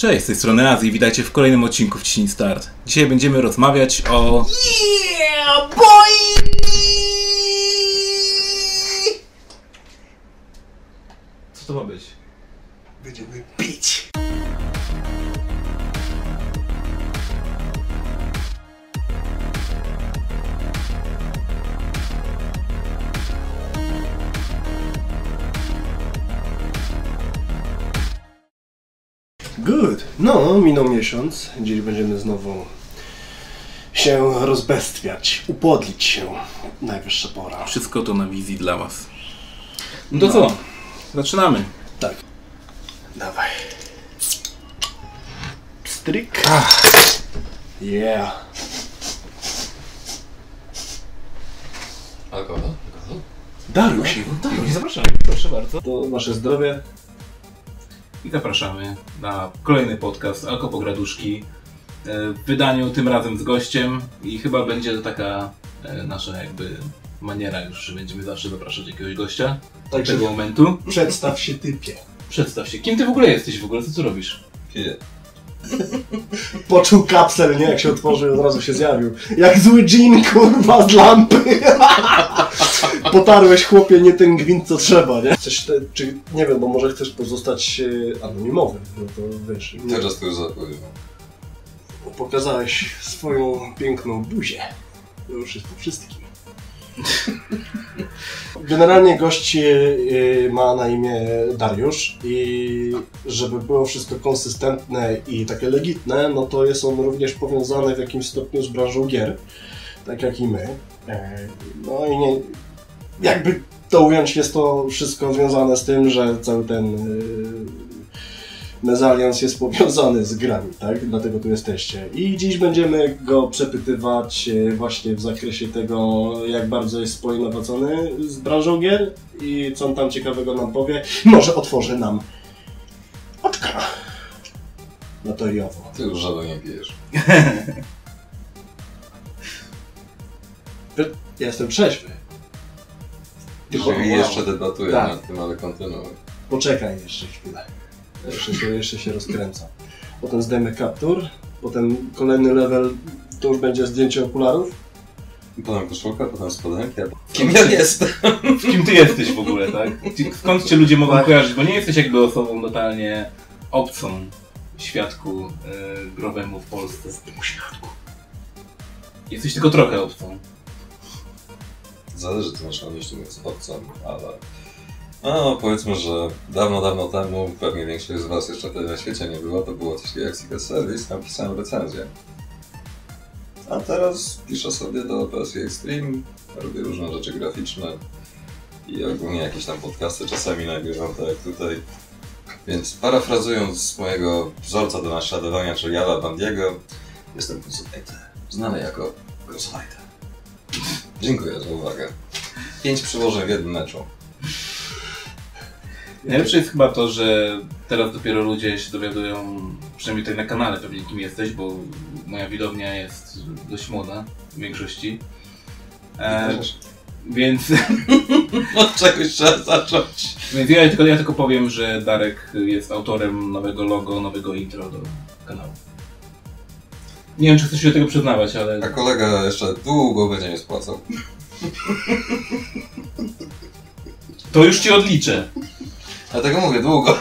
Cześć, z tej strony Azji i witajcie w kolejnym odcinku w Ciśnij Start. Dzisiaj będziemy rozmawiać o... Yeah, boy! Co to ma być? Będziemy pić. Good. No, minął miesiąc. Dziś będziemy znowu się rozbestwiać, upodlić się. Najwyższa pora. Wszystko to na wizji dla was. No to co? Zaczynamy. Tak. Dawaj. Stryk. Yeah. Alkohol? Alkohol? Dariusz, Tak, zapraszamy. Proszę bardzo. to nasze zdrowie. I zapraszamy na kolejny podcast Alkopograduszki. e, W wydaniu tym razem z gościem i chyba będzie to taka e, nasza jakby maniera już, że będziemy zawsze zapraszać jakiegoś gościa do Także tego momentu. przedstaw się typie. Przedstaw się. Kim ty w ogóle jesteś w ogóle? Co tu robisz? Piję. Poczuł kapsel, nie? Jak się otworzył i od razu się zjawił. Jak zły dżin, kurwa, z lampy. Potarłeś, chłopie, nie ten gwint, co trzeba, nie? Chcesz, te, czy, nie wiem, bo może chcesz pozostać e, anonimowy. No to wiesz, nie, Teraz to już zapowiem. pokazałeś swoją piękną buzię. To już jest po wszystkim. Generalnie gość e, e, ma na imię Dariusz i żeby było wszystko konsystentne i takie legitne, no to jest on również powiązany w jakimś stopniu z branżą gier, tak jak i my. E, No i nie, jakby to ująć, jest to wszystko związane z tym, że cały ten e, mezalians jest powiązany z grami, tak? Dlatego tu jesteście. I dziś będziemy go przepytywać e, właśnie w zakresie tego, jak bardzo jest spoinowacony z branżą gier i co on tam ciekawego nam powie. Może otworzy nam oczka na to i owo. Ty już żaden nie pijesz. Ja jestem trzeźwy. Tylko- jeszcze debatuję Tak. nad tym, ale kontynuuj. Poczekaj jeszcze chwilę. Jeszcze się, jeszcze się rozkręcam. Potem zdejmę kaptur, potem kolejny level to już będzie zdjęcie okularów. Potem koszulka, potem spodenki, a kim ja jestem? Kim ty jesteś w ogóle, tak? Skąd cię ludzie mogą kojarzyć? Bo nie jesteś jakby osobą totalnie obcą świadku growemu w Polsce. Świadku. Jesteś tylko trochę obcą. Zależy co masz na myśli z obcą, ale... No, powiedzmy, że dawno, dawno temu, pewnie większość z was jeszcze wtedy na świecie nie było, to było coś jak Secret Service, tam pisałem recenzję. A teraz piszę sobie do PSV Extreme, robię różne rzeczy graficzne i ogólnie jakieś tam podcasty czasami nagrywam, tak jak tutaj. Więc parafrazując mojego wzorca do naśladowania, czyli Jala Bandiego, jestem konsultantem, znany jako Ghostwriter. Dziękuję za uwagę. Pięć przyłożeń w jednym meczu. Najlepsze jest chyba to, że teraz dopiero ludzie się dowiadują, przynajmniej tutaj na kanale pewnie kim jesteś, bo moja widownia jest dość młoda w większości. E, więc, Od czegoś trzeba zacząć. więc ja, tylko, ja tylko powiem, że Darek jest autorem nowego logo, nowego intro do kanału. Nie wiem, czy chcesz się do tego przyznawać, ale... A kolega jeszcze długo będzie nie spłacał. To już ci odliczę. Dlatego mówię długo.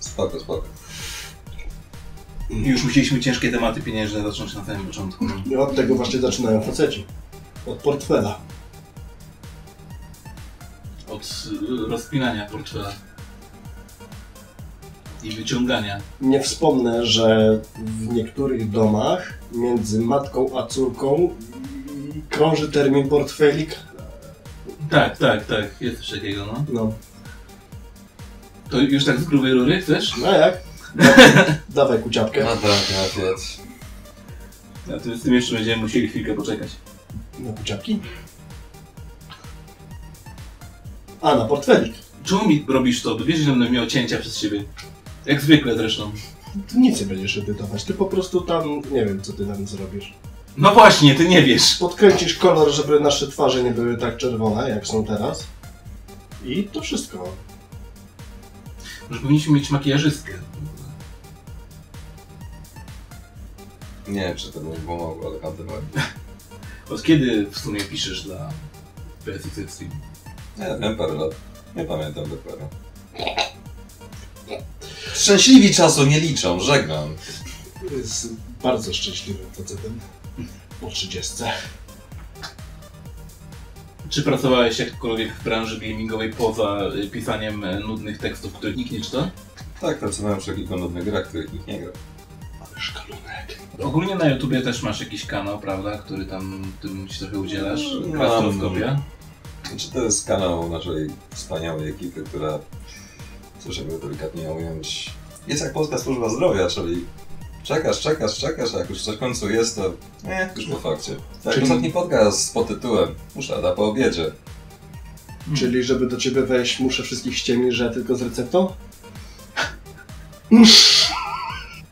Spoko, spoko. Już musieliśmy ciężkie tematy pieniężne zacząć na samym początku. I od tego właśnie zaczynają faceci. Od portfela. Od y, rozpinania portfela. I wyciągania. Nie wspomnę, że w niektórych domach między matką a córką krąży termin portfelik. Tak, tak, tak. Jest coś takiego, no. No, To już tak z grubej rury chcesz? no jak? Da- Dawaj kuciapkę. No tak, na piec. A to z tym jeszcze będziemy musieli chwilkę poczekać. Na kuciapki? A, na portfelik. Czemu mi robisz to? Bo wiesz, że będę miał cięcia przez siebie. Jak zwykle zresztą. Ty nic nie będziesz edytować, ty po prostu tam, nie wiem co ty tam zrobisz. No właśnie, ty nie wiesz. Podkręcisz kolor, żeby nasze twarze nie były tak czerwone, jak są teraz. I to wszystko. Że powinniśmy mieć makijażystkę. Nie wiem, czy to by mi pomogło, ale kontynuuj. Od kiedy w sumie piszesz dla PSX Extreme? Nie wiem, parę lat. Nie pamiętam dokładnie. Szczęśliwi czasu nie liczą, żegnam. Jest bardzo szczęśliwym facetem. Po 30. Czy pracowałeś jakkolwiek w branży gamingowej poza y, pisaniem e, nudnych tekstów, których nikt nie czyta? Tak, pracowałem przy kilku nudnych grach, których nikt nie gra. Ale szkalunek. Ogólnie na YouTubie też masz jakiś kanał, prawda, który tam tym się trochę udzielasz? Mam. Krasnodskopia. Znaczy, to jest kanał naszej wspaniałej ekipy, która, cóż jakby delikatnie ująć, jest jak Polska Służba Zdrowia, czyli czekasz, czekasz, czekasz, a jak już w końcu jest, to nie, już po fakcie. Tak, Czyli- ostatni podcast pod tytułem Muszada po obiedzie. Czyli żeby do ciebie wejść, muszę wszystkich ściemnić, że ja tylko z receptą?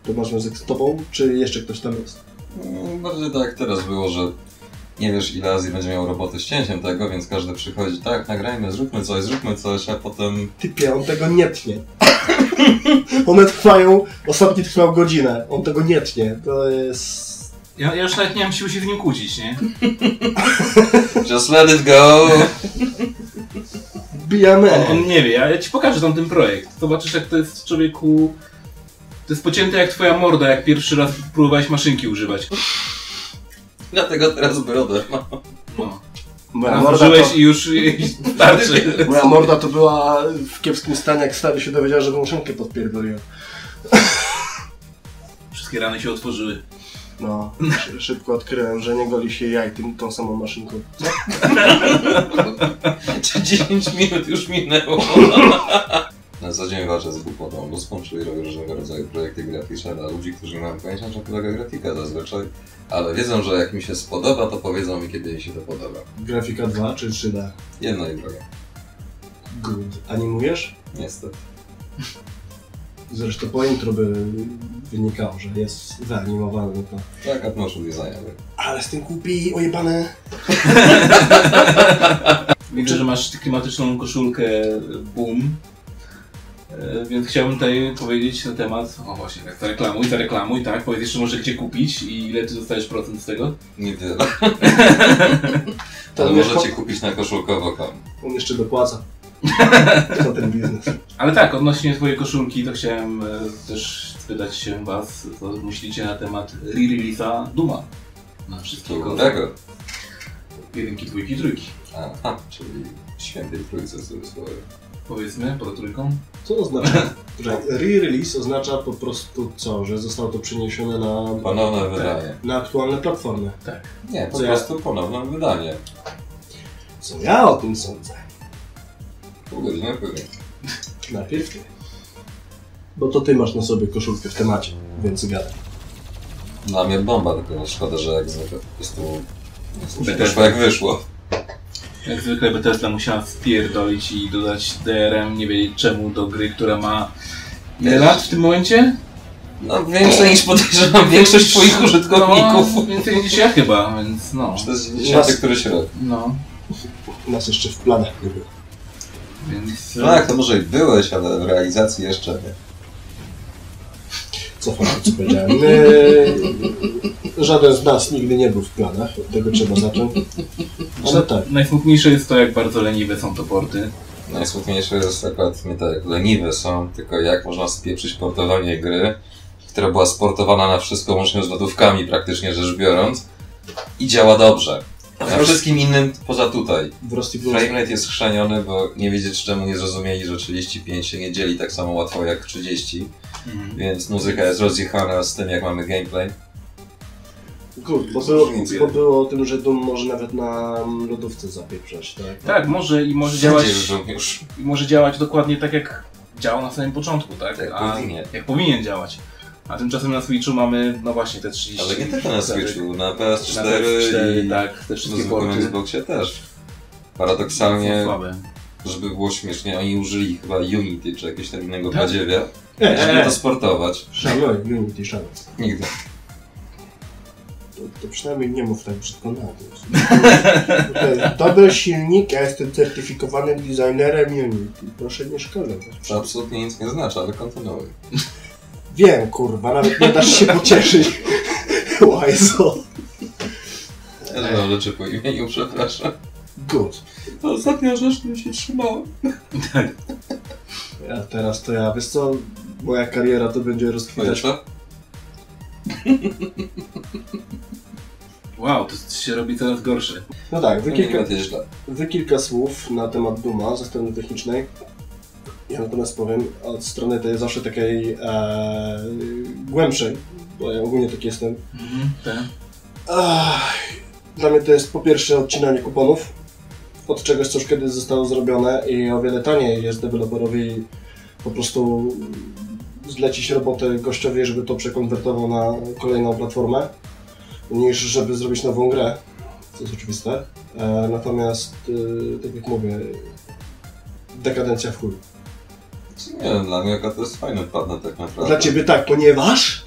To masz związek z tobą, czy jeszcze ktoś tam jest? Mm, Bardziej tak jak teraz było, że nie wiesz ile Azji będzie miał roboty z cięciem tego, więc każdy przychodzi, tak, nagrajmy, zróbmy coś, zróbmy coś, a potem Typie, on tego nie tnie. One trwają, ostatni trwał godzinę, on tego nie tnie. To jest... Ja, ja już nawet nie mam siły się z nim kłócić, nie? just let it go! Bijamy! On, on nie wie, ja, ja ci pokażę tam ten projekt. Zobaczysz jak to jest człowieku... To jest pocięte jak twoja morda, jak pierwszy raz próbowałeś maszynki używać. Dlatego teraz brodę mam. No. Moja morda, to, i już i starczy. moja morda to była w kiepskim stanie, jak stary się dowiedział, że maszynkę podpierdoliłem. Wszystkie rany się otworzyły. No, szy- szybko odkryłem, że nie goli się jaj tym, tą samą maszynką. Czy 10 minut już minęło? Na co dzień walczę z głupotą ludzką, czyli robię różnego rodzaju projekty graficzne dla ludzi, którzy nie mają pojęcia, czym polega grafika zazwyczaj. Ale wiedzą, że jak mi się spodoba, to powiedzą mi, kiedy mi się to podoba. Grafika 2 czy 3D? Jedno i drugie. Good. Animujesz? Niestety. Zresztą po intro by wynikało, że jest wyanimowany. No to... Tak, a motion designer. Ale z tym kupi ojebane. Widzę, że masz klimatyczną koszulkę Boom. E, Więc chciałbym tutaj powiedzieć na temat, o właśnie, tak, zareklamuj, zareklamuj, tak, powiedz jeszcze może gdzie kupić i ile ty dostajesz procent z tego? Niewiele. To Ale wiesz, możecie kupić na koszulkowo.com. On jeszcze dopłaca. za ten biznes. Ale tak, odnośnie twojej koszulki, to chciałem e, też spytać się was, co myślicie na temat re-release'a Duma. Na wszystkich konsolach. Którego? Jedynki, dwójki, trójki. Aha, czyli świętej trójce cudzysłowie. Powiedzmy, pro trójką. Co oznacza? Że re-release oznacza po prostu co? Że zostało to przeniesione na, Ponowne wydanie. na aktualne platformy. Nie, po Co ja- prostu ponowne wydanie. Co ja o tym sądzę? Pół godziny później. Najpierw ty. Bo to ty masz na sobie koszulkę w temacie, więc gadaj. Dla mnie bomba, tylko szkoda, że jak zwykle po prostu wyszło jak wyszło. Jak zwykle Bethesda musiała spierdolić i dodać DRM, nie wiedzieć czemu, do gry, która ma... Ile lat w tym momencie? No więcej niż podejrzewam większość twoich użytkowników. No, więcej niż ja chyba, więc no. To jest 90 któryś rok. No, U nas jeszcze w planach nie było. więc... No tak, to może i byłeś, ale w realizacji jeszcze nie. Cofam to, co powiedziałem. My, żaden z nas nigdy nie był w planach, od tego trzeba zacząć. Ale tak, Najsmutniejsze jest to, jak bardzo leniwe są to porty. Najsmutniejsze jest akurat nie tak jak leniwe są, tylko jak można spieprzyć portowanie gry, która była sportowana na wszystko łącznie z lodówkami praktycznie rzecz biorąc i działa dobrze. Na wszystkim innym poza tutaj. w Rusty Blues Framerate jest chrzaniony, bo nie wiedzieć czemu nie zrozumieli, że 35 się nie dzieli tak samo łatwo jak 30, więc muzyka jest rozjechana z tym jak mamy gameplay. Good, bo, było, bo było o tym, że Doom może nawet na lodówce zapieprzać, tak? Tak, może i może działać, już i może działać dokładnie tak, jak działał na samym początku, tak? Jak A, powinien. Jak powinien działać. A tymczasem na Switchu mamy, no właśnie, te 30... Ale nie tylko na Switchu, na Na PS4, PS4, i tak, te wszystkie na porty. Xboxie też. Paradoksalnie, słabe. żeby było śmiesznie, oni użyli chyba Unity czy jakiegoś tam innego Tak. badziewia, E, żeby E. to sportować. Szanuj, Unity, szanuj. Nigdy. To, to przynajmniej nie mów tak brzydko na głos. To dobry silnik, ja jestem certyfikowanym designerem Unity. Proszę nie szkalować. To absolutnie nic nie znaczy, ale kontynuuj. Wiem, kurwa, nawet nie dasz się pocieszyć. Łajzo. Ja znam rzeczy po imieniu, przepraszam. Good. To ostatnia rzecz, której się trzymałem. Ja teraz to ja, wiesz co, moja kariera to będzie rozkwitać. Wow, to się robi coraz gorsze. No tak, wy kilka, wy kilka słów na temat Duma ze strony technicznej. Ja natomiast powiem od strony tej zawsze takiej e, głębszej, bo ja ogólnie taki jestem. Mhm, tak. Ach, Dla mnie to jest po pierwsze odcinanie kuponów od czegoś, co już kiedyś zostało zrobione i o wiele taniej jest deweloperowi po prostu zlecić robotę gościowi, żeby to przekonwertował na kolejną platformę, niż żeby zrobić nową grę, co jest oczywiste. E, natomiast, e, tak jak mówię, dekadencja w chuj. Nie wiem, dla mnie akurat to jest fajny partner tak naprawdę. Dla ciebie tak, ponieważ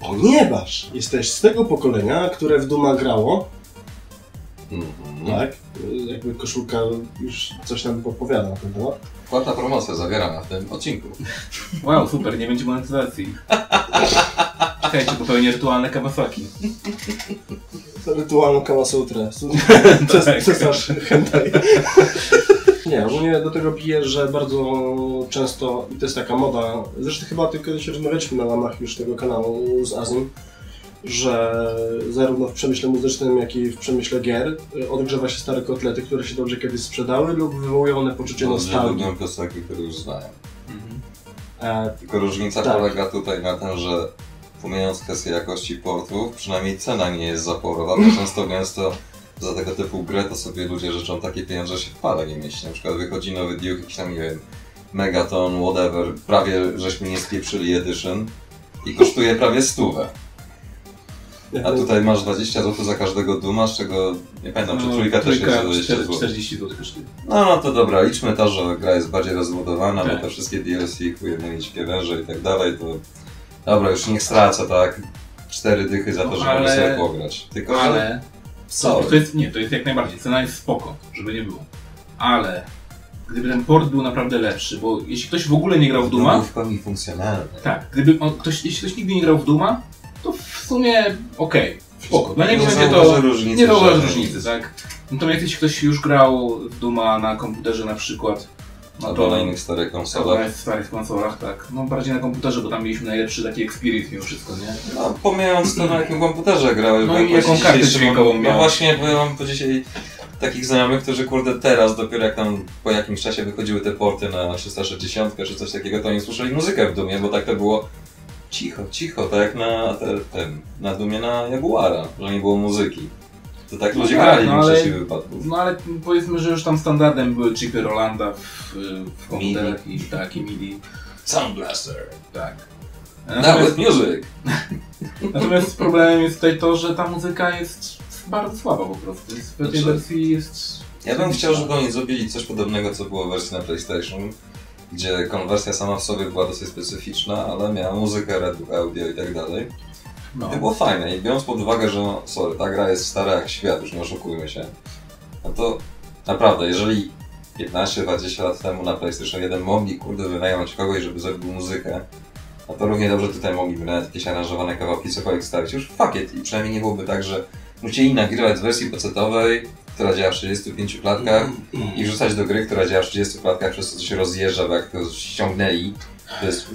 ponieważ jesteś z tego pokolenia, które w Duma grało, Mhm. Tak, jakby koszulka już coś nam podpowiada na ten temat. Płatna promocja zawierana w tym odcinku. Wow, super, nie będzie monetyzacji. Czekajcie, popełnię rytualne Kawasaki. Rytualną Kamasutrę. Tak. Cesarz hentai. Nie, ogólnie do tego piję, że bardzo często, i to jest taka moda, zresztą chyba tylko kiedyś rozmawialiśmy na łamach już tego kanału z Azim, że zarówno w przemyśle muzycznym, jak i w przemyśle gier y, odgrzewa się stare kotlety, które się dobrze kiedyś sprzedały lub wywołują one poczucie Ludzie nostalgii. lubią piosenki, które już znają. Mhm. E, Tylko różnica Tak. polega tutaj na tym, że pomijając kwestię jakości portów, przynajmniej cena nie jest zaporowa, bo często gęsto za tego typu grę to sobie ludzie życzą takie pieniądze, że się w pale nie mieści. Na przykład wychodzi nowy Duke, jakiś tam, nie wiem, Megaton, whatever, prawie żeśmy nie spieprzyli edition i kosztuje prawie stówę. A tutaj masz 20 zł za każdego Duma, z czego nie pamiętam, czy trójka też jest za 20 zł. 40 zł kosztuje. No, no to dobra, liczmy to, że gra jest bardziej rozbudowana, Tak. bo te wszystkie DLC, chujemy mieć węże i tak dalej, to dobra, już niech stracę, tak, cztery dychy za to, No, żeby ale- sobie pograć. Tylko, że Ale co? to jest, nie, to jest jak najbardziej, cena jest spoko, żeby nie było. Ale gdyby ten port był naprawdę lepszy, bo jeśli ktoś w ogóle nie grał w Duma, w pełni funkcjonalny. tak, gdyby on, ktoś, jeśli ktoś nigdy nie grał w Duma, to w sumie okej, spoko. Dla niego Nie będzie to, różnicy nie zauważy różnicy, tak. Natomiast jeśli ktoś już grał w Duma na komputerze na przykład, na innych starych konsolach. w starych konsolach, tak. No bardziej na komputerze, bo tam mieliśmy najlepszy taki experience mimo wszystko, nie? No, pomijając to, na jakim komputerze grałeś, No i jaką kartę dźwiękową No miałeś. właśnie, bo ja mam po dzisiaj takich znajomych, którzy kurde teraz, dopiero jak tam po jakimś czasie wychodziły te porty na 360 czy coś takiego, to oni słyszeli muzykę w Dumie, bo tak to było cicho, cicho, tak jak na, te, ten, na Dumie na Jaguara, że nie było muzyki. To tak No ludzie tak, grali no w ale- większości wypadków. No ale powiedzmy, że już tam standardem były chipy Rolanda w, w komputerach i tak, i MIDI. Sound Blaster. Tak. Nawet music. natomiast problemem jest tutaj to, że ta muzyka jest bardzo słaba po prostu. Jest- W tej Znaczy- wersji jest... Ja bym chciał, żeby oni zrobili coś podobnego, co było w wersji na PlayStation, gdzie konwersja sama w sobie była dosyć specyficzna, ale miała muzykę, red audio i tak dalej. No. To było fajne i biorąc pod uwagę, że no, sorry, ta gra jest stara jak świat, już nie oszukujmy się, no to naprawdę, jeżeli 15-20 lat temu na PlayStation 1 mogli kurde wynająć kogoś, żeby zrobił muzykę, no to równie dobrze tutaj mogliby nawet jakieś aranżowane kawałki cokolwiek stawić. Już fuck it. I przynajmniej nie byłoby tak, że musieli nagrywać z wersji pecetowej, która działa w 35 klatkach i wrzucać do gry, która działa w 30 klatkach, przez to co się rozjeżdża, bo jak to ściągnęli, to jest...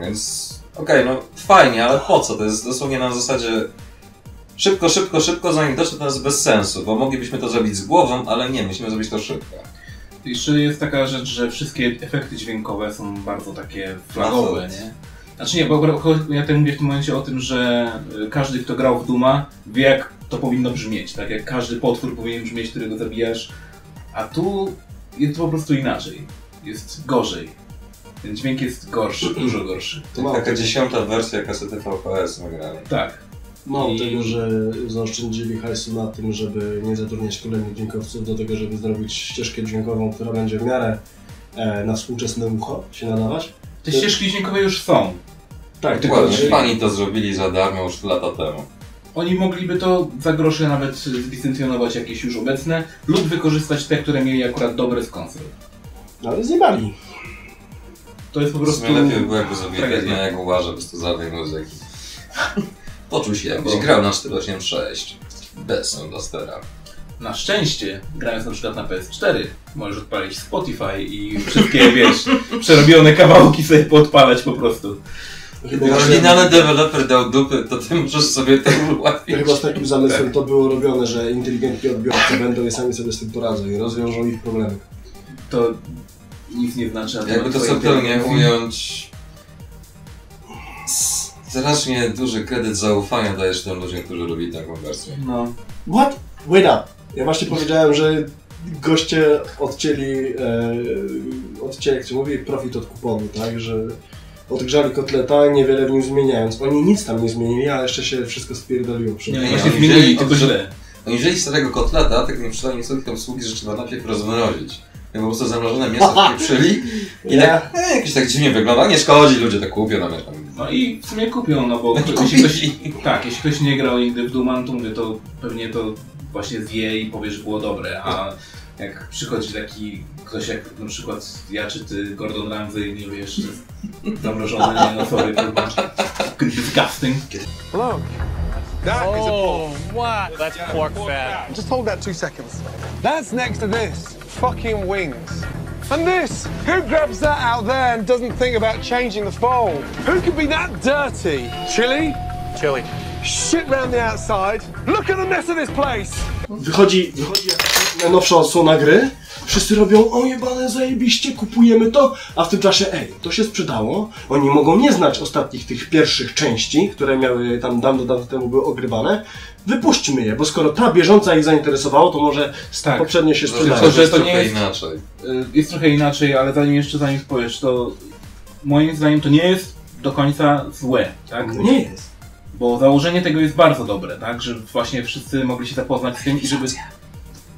Więc okej, no fajnie, ale po co? To jest dosłownie na zasadzie szybko, szybko, szybko, zanim dotrze, to jest bez sensu, bo moglibyśmy to zrobić z głową, ale nie, musimy zrobić to szybko. Jeszcze jest taka rzecz, że wszystkie efekty dźwiękowe są bardzo takie flagowe, nie? Znaczy nie, bo ja tutaj mówię w tym momencie o tym, że y, każdy, kto grał w Duma, wie jak to powinno brzmieć, tak? Jak każdy potwór powinien brzmieć, którego zabijasz, a tu jest po prostu inaczej. Jest gorzej. Ten dźwięk jest gorszy, dużo gorszy. To Mało taka tego. dziesiąta wersja kasety VHS nagrali. Tak. Mało I- tego, że zaoszczędzili hajsu na tym, żeby nie zatrudniać kolejnych dźwiękowców do tego, żeby zrobić ścieżkę dźwiękową, która będzie w miarę e, na współczesne ucho się nadawać. Te To- ścieżki dźwiękowe już są. Tak, Tylko, Dokładnie, że- pani to zrobili za darmo już lata temu. Oni mogliby to za grosze nawet zlicencjonować jakieś już obecne lub wykorzystać te, które mieli akurat dobre z konsol. No, ale zjebali. To jest po W prostu... sumie lepiej by było jakby jedno jak uważa bez tuzarnej muzyki. Poczuł się jakbyś Bo- grał na 486 bez Soundblastera. Na szczęście, grając na przykład na PS4, możesz odpalić Spotify i wszystkie, wiesz, przerobione kawałki sobie podpalać po prostu. Oryginalny deweloper dał dupy, to ty możesz sobie to ułatwić. Chyba z takim zamysłem to było robione, że inteligentni odbiorcy będą i sami sobie z tym poradzą i rozwiążą ich problemy. To nic nie znaczy. na Jakby to subtelnie ująć... Strasznie duży kredyt zaufania dajesz tym ludziom, którzy robili taką wersję. No. What? Wait up! Ja właśnie powiedziałem, że goście odcięli, e, odcięli, jak się mówi, profit od kuponu, tak? Że odgrzali kotleta, niewiele w nim zmieniając. Oni nic tam nie zmienili, a jeszcze się wszystko spierdoliło przy Nie, Nie, właśnie zmienili, tylko źle. Oni wzięli starego kotleta, tak nie przydali nic tylko usługi, że trzeba najpierw rozmrozić. Po prostu zamrożone mięso wpieprzyli i tak, e, jakieś tak dziwnie wygląda, nie szkodzi, ludzie to kupią, no tam. No i w sumie kupią, no bo jeśli ktoś, tak, jeśli ktoś nie grał nigdy w Duma, to mówię, to pewnie to właśnie zje i powie, że było dobre, a jak przychodzi taki ktoś jak na przykład ja czy ty, Gordon Ramsay, nie wiesz, zamrożony, nie no sorry, kurwa, disgusting. Look. That is a Oh, pork. what? That's pork fat. Just hold that two seconds. That's next to this. Fucking wings. And this. Who grabs that out there and doesn't think about changing the fold? Who could be that dirty? Chili? Chili. Shit round the outside. Look at the mess of this place. Wychodzi, wychodzi najnowsza odsłona gry, wszyscy robią, o jebane, zajebiście, kupujemy to, a w tym czasie, ej, to się sprzedało, oni mogą nie znać ostatnich tych pierwszych części, które miały tam dawno, dawno temu były ogrywane, wypuśćmy je, bo skoro ta bieżąca ich zainteresowało, to może Tak. poprzednie się Tylko, sprzedają. że to nie trochę jest- inaczej. Y, Jest trochę inaczej, ale zanim jeszcze zanim powiesz, to moim zdaniem to nie jest do końca złe, tak? No nie jest. Bo założenie tego jest bardzo dobre, tak? Że właśnie wszyscy mogli się zapoznać z tym i żeby,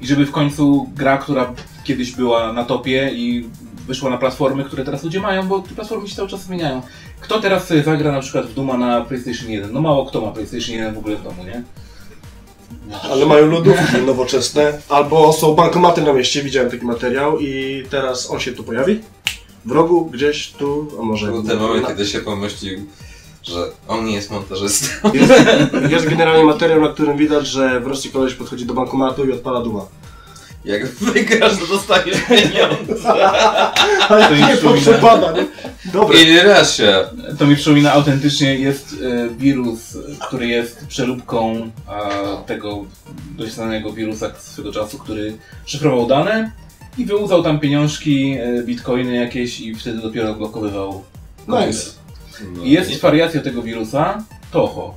i żeby w końcu gra, która kiedyś była na topie i wyszła na platformy, które teraz ludzie mają, bo te platformy się cały czas zmieniają. Kto teraz sobie zagra na przykład w Duma na PlayStation 1? No mało kto ma PlayStation 1 w ogóle w domu, nie? Ale mają lodówki nowoczesne, albo są bankomaty na mieście, widziałem taki materiał i teraz on się tu pojawi. W rogu, gdzieś tu, a może... Był ten moment, na- kiedy się pomyślił, że on nie jest montażystą. Jest, jest generalnie materiał, na którym widać, że w Rosji koleś podchodzi do bankomatu i odpala duma. Jak wygrasz, to dostaniesz pieniądze. Ale To nie nie? Dobra. I raz się. To mi przypomina autentycznie, jest e, wirus, który jest przeróbką e, tego dość znanego wirusa swego czasu, który szyfrował dane i wyłudzał tam pieniążki, e, bitcoiny jakieś i wtedy dopiero odblokowywał. Nice. No, I jest wariacja tego wirusa, Toho.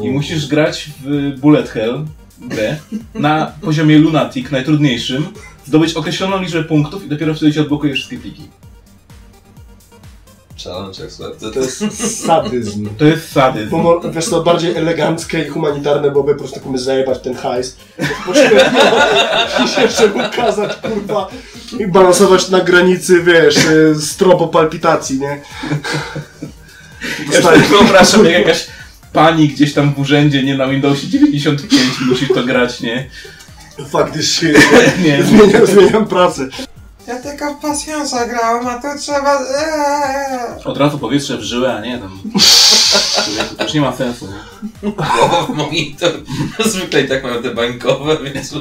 I musisz grać w Bullet Hell grę na poziomie Lunatic, najtrudniejszym, zdobyć określoną liczbę punktów i dopiero wtedy się odblokuje wszystkie pliki. Challenge accepted. To jest sadyzm. To jest sadyzm. Bo wiesz co, bardziej eleganckie i humanitarne byłoby po prostu komuś zajebać ten hajs. I się jeszcze ukazać, kurwa, i balansować na granicy, wiesz, y, strobo palpitacji, nie? Ja sobie wyobrażam, jak jakaś pani gdzieś tam w urzędzie, nie na Windowsie 95 musi to grać, nie? Faktycznie, Nie, zmieniam, zmieniam pracę. Ja tylko w pasjansa grałem, a to trzeba... Eee. Od razu powietrze w żyłę, a nie tam. To już nie ma sensu, nie? Głowa w monitor. Zwykle i tak mają te bańkowe, więc...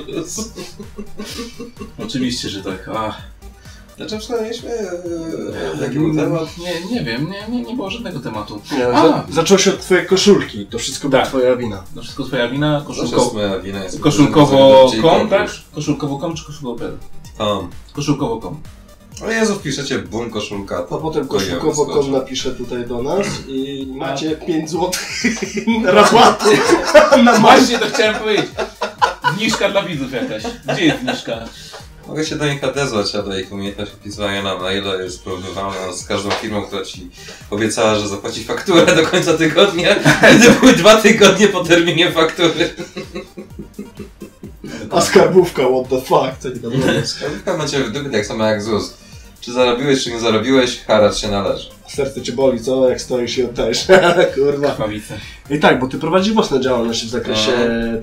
Oczywiście, że tak. Ach. Dlaczego przynajmniej Jaki był temat? Nie, nie wiem, nie, nie, nie było żadnego tematu. Nie, A. za, zaczęło się od twojej koszulki, to wszystko była Tak. twoja wina. No wszystko twoja wina, koszulko... jest moja wina. jest koszulkowo.com, tak? Koszulkowo.com czy koszulkowo.pl? Koszulkowo.com. O Jezu, wpiszecie boom koszulka. A potem to koszulkowo.com napisze tutaj do nas i macie 5 zł rabaty na maś. Właśnie to chciałem powiedzieć. Zniżka dla widzów jakaś. Gdzie jest zniżka? Mogę się do nich odezwać, ale ich umiejętność opisywania na maile jest porównywalna z każdą firmą, która ci obiecała, że zapłaci fakturę do końca tygodnia, gdy były dwa tygodnie po terminie faktury. A skarbówka, what the fuck, co nie tam? Skarbówka macie w dupie tak samo jak ZUS. Czy zarobiłeś, czy nie zarobiłeś, haracz się należy. Serce cię boli, co? Jak stoisz i oddajesz. Kurwa. Krwawice. I tak, bo ty prowadzisz własne działalności w zakresie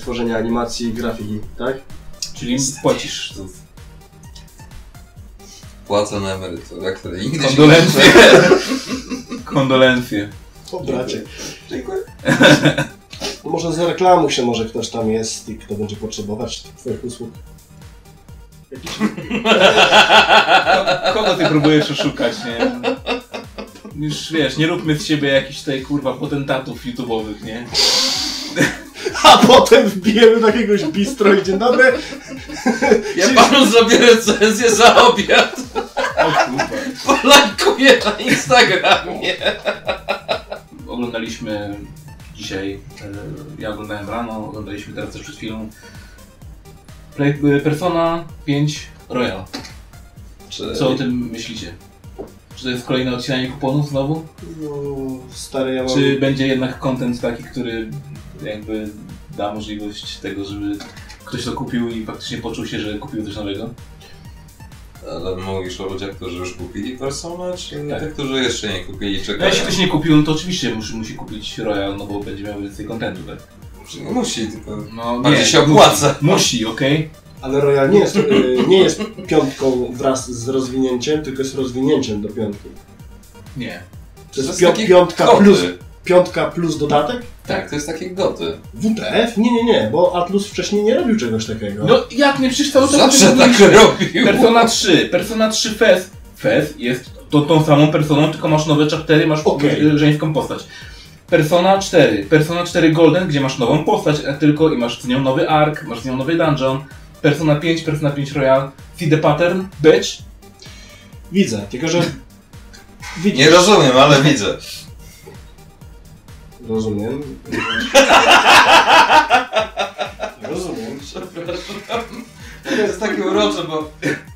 tworzenia animacji i grafiki, tak? Czyli płacisz ZUS. Płacę na emeryturę, który nigdy się nie Kondolencje. Kondolencje. O bracie. Dziękuję. Może za reklamą się może ktoś tam jest i kto będzie potrzebować twoich usług. Jakiś... Kogo ty próbujesz oszukać, nie? Już wiesz, nie róbmy z siebie jakichś tutaj kurwa potentatów YouTube'owych, nie? A potem wbijemy do jakiegoś bistro i dzień dobry. Ja panu zrobię recenzję za obiad. O kurwa. Polajkuję na Instagramie. Oglądaliśmy dzisiaj, e, ja oglądałem rano, oglądaliśmy teraz też przed chwilą Play, e, Persona 5 Royal. Czy... Co o tym myślicie? Czy to jest kolejne odcinanie kuponów znowu? No, stary, ja mam... Czy będzie jednak content taki, który jakby da możliwość tego, żeby ktoś to kupił i faktycznie poczuł się, że kupił coś nowego? Ale mówisz o ludziach, którzy już kupili Persona, czy Tak. tych, którzy jeszcze nie kupili, No, czekają? jeśli ktoś nie kupił, no to oczywiście musi, musi kupić Royal, no bo będzie miał więcej kontentu, tak? Czy nie musi, tylko... No, Bardziej się opłaca. Musi, musi okej? Ale Royal nie jest, y, nie jest piątką wraz z rozwinięciem, tylko jest rozwinięciem do piątki. Nie. To jest pią- takie piątka goty. plus, piątka plus dodatek? Tak, to jest takie goty. WTF? Nie, nie, nie, bo Atlus wcześniej nie robił czegoś takiego. No jak nie przecież cały czas Zawsze tak robił. Persona 3, Persona 3 Fez. Fez jest to, tą samą personą, tylko masz nowe chaptery, masz Okej. y, żeńską postać. Persona 4, Persona 4 Golden, gdzie masz nową postać tylko i masz z nią nowy ark, masz z nią nowy dungeon. Persona 5, Persona 5 Royal, See the Pattern, Bitch. Widzę, tylko że... Widzisz, Nie rozumiem, ale widzę. Rozumiem. Rozumiem. Przepraszam. To jest takie urocze, bo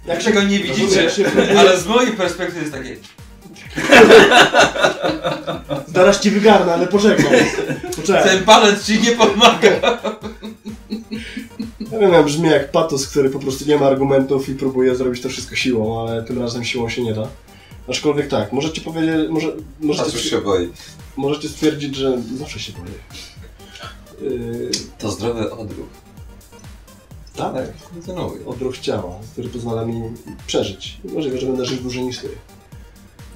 Jak czego nie widzicie, ale z mojej perspektywy jest takie... Zaraz ci wygarnę, ale poczekaj. Poczekaj. Ten palec ci nie pomaga. Ja wiem, ja brzmi jak patos, który po prostu nie ma argumentów i próbuje zrobić to wszystko siłą, ale tym razem siłą się nie da. Aczkolwiek tak, możecie powiedzieć, może, możecie, Patrz, się boi. możecie stwierdzić, że zawsze się boję. Yy, To zdrowy odruch. tak, Kontynuuj. odruch ciała, który pozwala mi przeżyć. Możliwe, że będę żyć dłużej niż ty.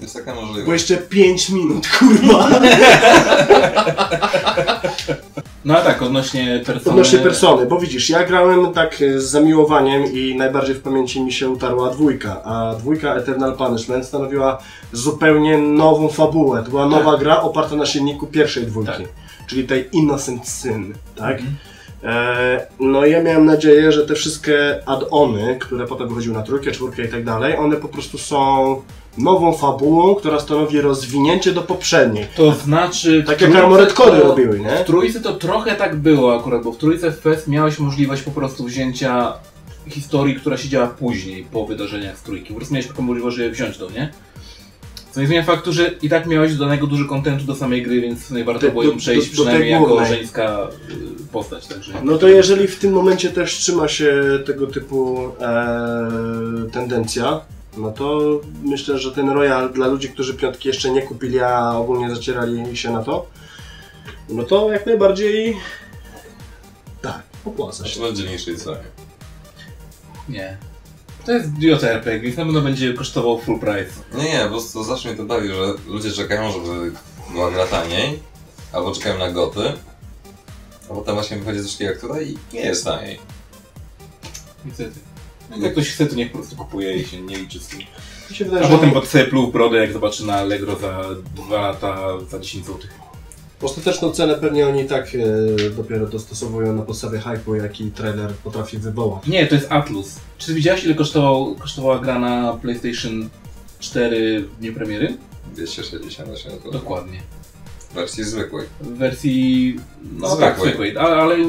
Jest taka Bo możliwość. jeszcze 5 minut, kurwa! No a tak, odnośnie Persony... Odnośnie persony, bo widzisz, ja grałem tak z zamiłowaniem i najbardziej w pamięci mi się utarła dwójka, a dwójka Eternal Punishment stanowiła zupełnie nową fabułę. To była nowa gra oparta na silniku pierwszej dwójki, Tak. czyli tej Innocent Sin, tak? Mhm. E, no i ja miałem nadzieję, że te wszystkie add-ony, które potem wychodziły na trójkę, czwórkę i tak dalej, one po prostu są nową fabułą, która stanowi rozwinięcie do poprzedniej. To znaczy... Tak jak Armored Core robiły, nie? W trójce to trochę tak było akurat, bo w trójce w Fest miałeś możliwość po prostu wzięcia historii, która się działa później, po wydarzeniach z trójki. Po prostu miałeś taką możliwość, żeby wziąć to, nie? Co nie zmienia faktu, że i tak miałeś dodanego dużo kontentu do samej gry, więc nie warto Do- było ją do- przejść do- do tej przynajmniej jako głównej. żeńska y, postać. Także. No to jeżeli w tym momencie też trzyma się tego typu e, tendencja, no to myślę, że ten Royal dla ludzi, którzy piątki jeszcze nie kupili, a ogólnie zacierali się na to, no to jak najbardziej tak, opłaca się. będzie niższej cenie. Nie. To jest JRPG, więc na pewno będzie kosztował full price. Nie, nie, po prostu zawsze mnie to bawi, że ludzie czekają, żeby była gra taniej, albo czekają na goty, a potem właśnie wychodzi coś takiego jak tutaj i nie jest taniej. Niestety. Jak ktoś chce, to niech po prostu kupuje i się nie liczy z tym. Mi się wydaje, A że potem pod sobie pluł w brodę, jak zobaczy na Allegro za 2 lata za 10 zł. ostateczną cenę pewnie oni i tak e, dopiero dostosowują na podstawie hype'u, jaki trailer potrafi wywołać. Nie, to jest Atlus. Czy ty widziałeś, ile kosztował, kosztowała gra na PlayStation 4 w dniu premiery? 268 zł. Dokładnie. W wersji zwykłej. W wersji. No Zwykłej. tak, zwykłej. Ale, ale y,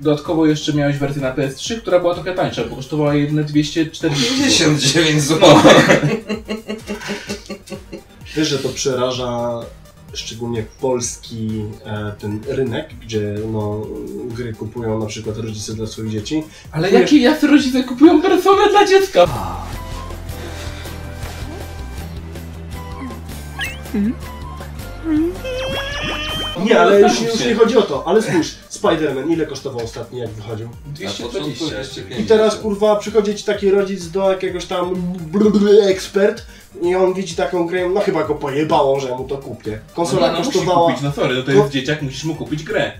dodatkowo jeszcze miałeś wersję na PS3, która była trochę tańsza, bo kosztowała jedne 240 zł. 59 zł. No. Wiesz, że to przeraża szczególnie polski e, ten rynek, gdzie no, gry kupują na przykład rodzice dla swoich dzieci. Ale jakie jacy rodzice kupują personę dla dziecka? Nie, ale już, zastanów już się. nie chodzi o to. Ale spójrz, Spider-Man ile kosztował ostatni jak wychodził? Na początku 220. 250. I teraz kurwa przychodzi ci taki rodzic do jakiegoś tam ekspert i on widzi taką grę, no chyba go pojebało, że mu to kupię. Konsola no, no, musi kosztowała, kupić, no sorry, no to Ko- jest dzieciak, musisz mu kupić grę.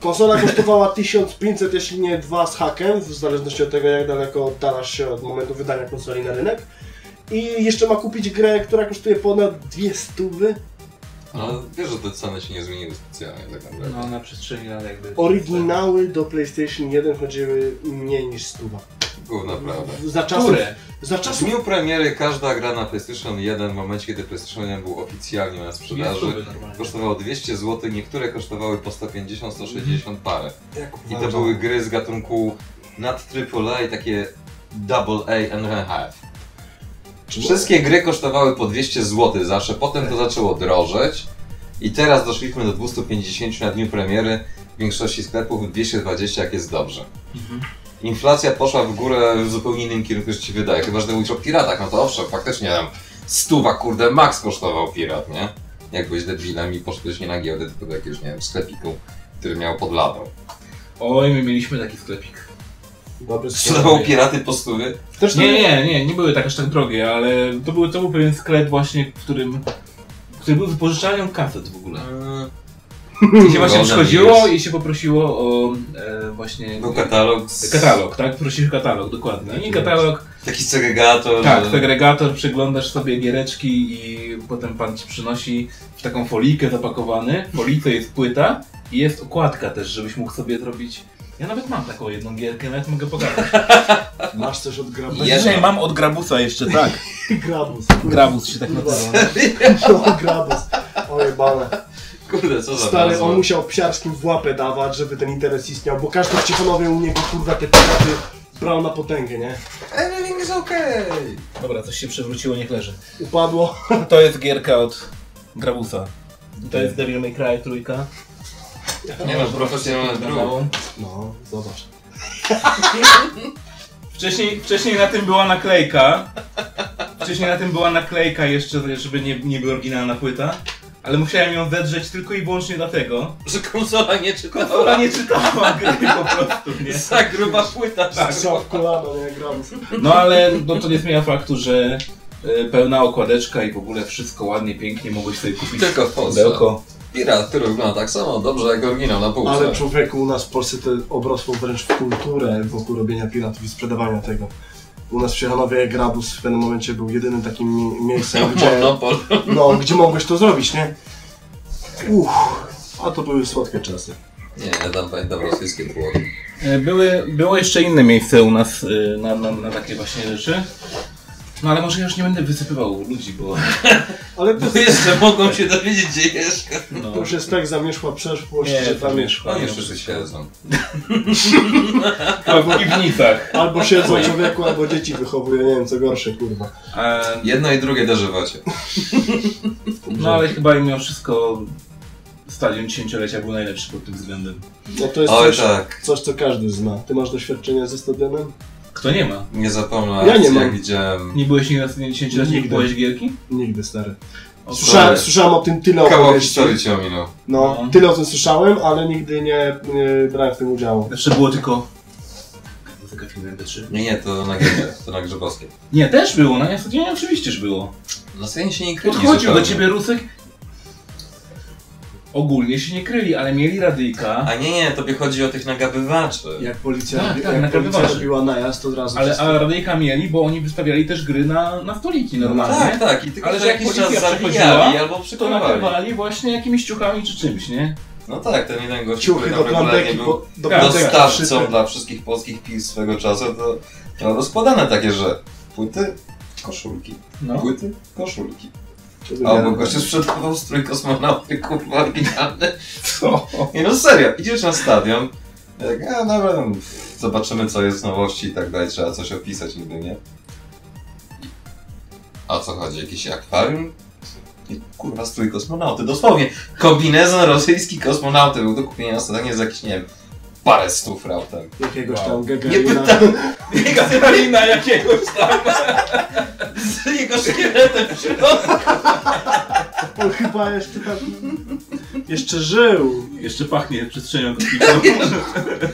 konsola kosztowała 1500, jeśli nie 2 z hakiem, w zależności od tego jak daleko oddalasz się od momentu wydania konsoli na rynek. I jeszcze ma kupić grę, która kosztuje ponad 200 Ale wiesz, że te ceny się nie zmieniły specjalnie tak naprawdę. No na przestrzeni lat jakby... Oryginały do PlayStation 1 chodziły mniej niż 100. Gówno prawda. Za czasów, Które? za W czasów dniu premiery każda gra na PlayStation 1 w momencie, kiedy PlayStation 1 był oficjalnie na sprzedaży kosztowało 200 zł, niektóre kosztowały po 150-160 parę. jak I to były gry z gatunku nad AAA, takie double A and a half. Wszystkie gry kosztowały po 200 zł zawsze, potem to zaczęło drożeć i teraz doszliśmy do 250 na dniu premiery, w większości sklepów 220 jak jest dobrze. Inflacja poszła w górę w zupełnie innym kierunku niż ci wydaje, chyba że mówisz o piratach, no to owszem, faktycznie tam stuwa kurde max kosztował pirat, nie? Jak byłeś debilem i poszedłeś nie na giełdę, tylko do jakiegoś, nie wiem, sklepiku, który miał pod ladą. Oj, my mieliśmy taki sklepik. Dobry Sprzedawał piraty po stówy? Też Nie, nie, nie, nie były tak aż tak drogie, ale to był, to był pewien sklep właśnie, w którym... Który był wypożyczalnią kaset w ogóle. I się właśnie przychodziło i się poprosiło o e, właśnie... Był katalog z... Katalog, tak? Prosisz katalog, dokładnie. I katalog, Taki segregator. tak, segregator, przeglądasz sobie giereczki i potem pan ci przynosi w taką folikę zapakowany. W folice jest płyta i jest okładka też, żebyś mógł sobie zrobić... Ja nawet mam taką jedną gierkę, nawet mogę pokazać. Masz coś od grabusa. Dzisiaj mam od Grabusa jeszcze, tak. Grabus. Grabus się tak nazywa. No, grabus. Ojebane. Kurde, co za Stary, nazwa. on musiał psiarskim w łapę dawać, żeby ten interes istniał, bo każdy w Ciechanowie u niego, kurwa, te piraty brał na potęgę, nie? Everything is okay. Dobra, coś się przewróciło, niech leży. Upadło. To jest gierka od Grabusa. To jest Devil May Cry trójka. Nie no, profesjonalny druk. No, zobacz. Wcześniej, wcześniej na tym była naklejka. Wcześniej na tym była naklejka jeszcze, żeby nie, nie była oryginalna płyta. Ale musiałem ją zedrzeć tylko i wyłącznie dlatego. Że konsola nie czytała. Konsola nie czytała gry po prostu, nie? Za gruba płyta. Tak. Strzał w kolano, nie? Grabus. No ale no, to nie zmienia faktu, że e, pełna okładeczka i w ogóle wszystko ładnie, pięknie mogłeś sobie kupić Tylko w Polsce. pudełko. Pirat, który wygląda tak samo dobrze jak oryginał na półce. Ale człowieku, u nas w Polsce to obrosło wręcz w kulturę wokół robienia piratów i sprzedawania tego. U nas w Ciechanowie Grabus w pewnym momencie był jedynym takim mi- miejscem, gdzie, Monopol. no, gdzie mogłeś to zrobić, nie? Uff, a to były słodkie czasy. Nie, ja tam pamiętam rosyjskie płoty. E, Były, było jeszcze inne miejsce u nas e, na, na, na takie właśnie rzeczy. No ale może ja już nie będę wysypywał ludzi, bo Ale to, Bo jeszcze mogą się dowiedzieć, gdzie mieszka. no, to już jest tak zamieszła przeszłość, nie, że tam wiesz, Oni wszyscy siedzą. chyba w piwnicach. albo siedzą człowieku, albo dzieci wychowuje, nie wiem co gorsze, kurwa. E, Jedno i drugie dożywacie. no ale chyba mimo wszystko stadion dziesięciolecia był najlepszy pod tym względem. No to jest Oj coś, tak, coś, co każdy zna. Ty masz doświadczenie ze stadionem? Kto nie ma? nie zapomnę Ja nie mam. jak widziałem Nie byłeś nigdy na stadionie dziesięciolecia, nie kupołeś gierki? Nigdy, stary. Słyszałem, słyszałem o tym tyle kawał historii cię ominął. No, No. tyle o tym słyszałem, ale nigdy nie, nie brałem w tym udziału. Jeszcze było tylko... Muzyka filmu MP3. Nie, nie, to na giełdzie, to na Grzybowskiej. Nie, też było, na stadionie oczywiście że było. Na scenie się nie kryli Podchodził do ciebie Rusek. Ogólnie się nie kryli, ale mieli radyjka. A nie, nie, tobie chodzi o tych nagabywaczy. Jak policja, Tak, tak, jak policja robiła najazd, to od razu Ale wszystko- a radyjka mieli, bo oni wystawiali też gry na, na stoliki normalnie. Tak, tak, i tylko Ale że że jak jakiś czas policja zabijali przechodziła, albo To nakrywali właśnie jakimiś ciuchami czy czymś, nie? No tak, ten jeden gość, ciuchy który do tam regularnie był bo, do Tak, dostawcą dla wszystkich polskich pił swego czasu, to miał rozkładane takie, że płyty, koszulki, No. płyty, koszulki. Albo wymiana. gościu sprzedawał strój kosmonauty, kurwa, oryginalny. Co? Nie no serio, idziesz na stadion, jak, a dobra, no, zobaczymy co jest nowości i tak dalej, trzeba coś opisać niby, nie? A co chodzi, jakiś akwarium? I, kurwa, strój kosmonauty, dosłownie, kombinezon rosyjski kosmonauty był do kupienia na stadionie za jakieś, nie wiem, parę stów rautem. Jakiegoś Wow. tam Nie Gagarina. pytam, Gagarina jakiegoś tam. z jego szkieletem w środku. On chyba jeszcze tam... Jeszcze żył. Jeszcze pachnie przestrzenią kosmiczną.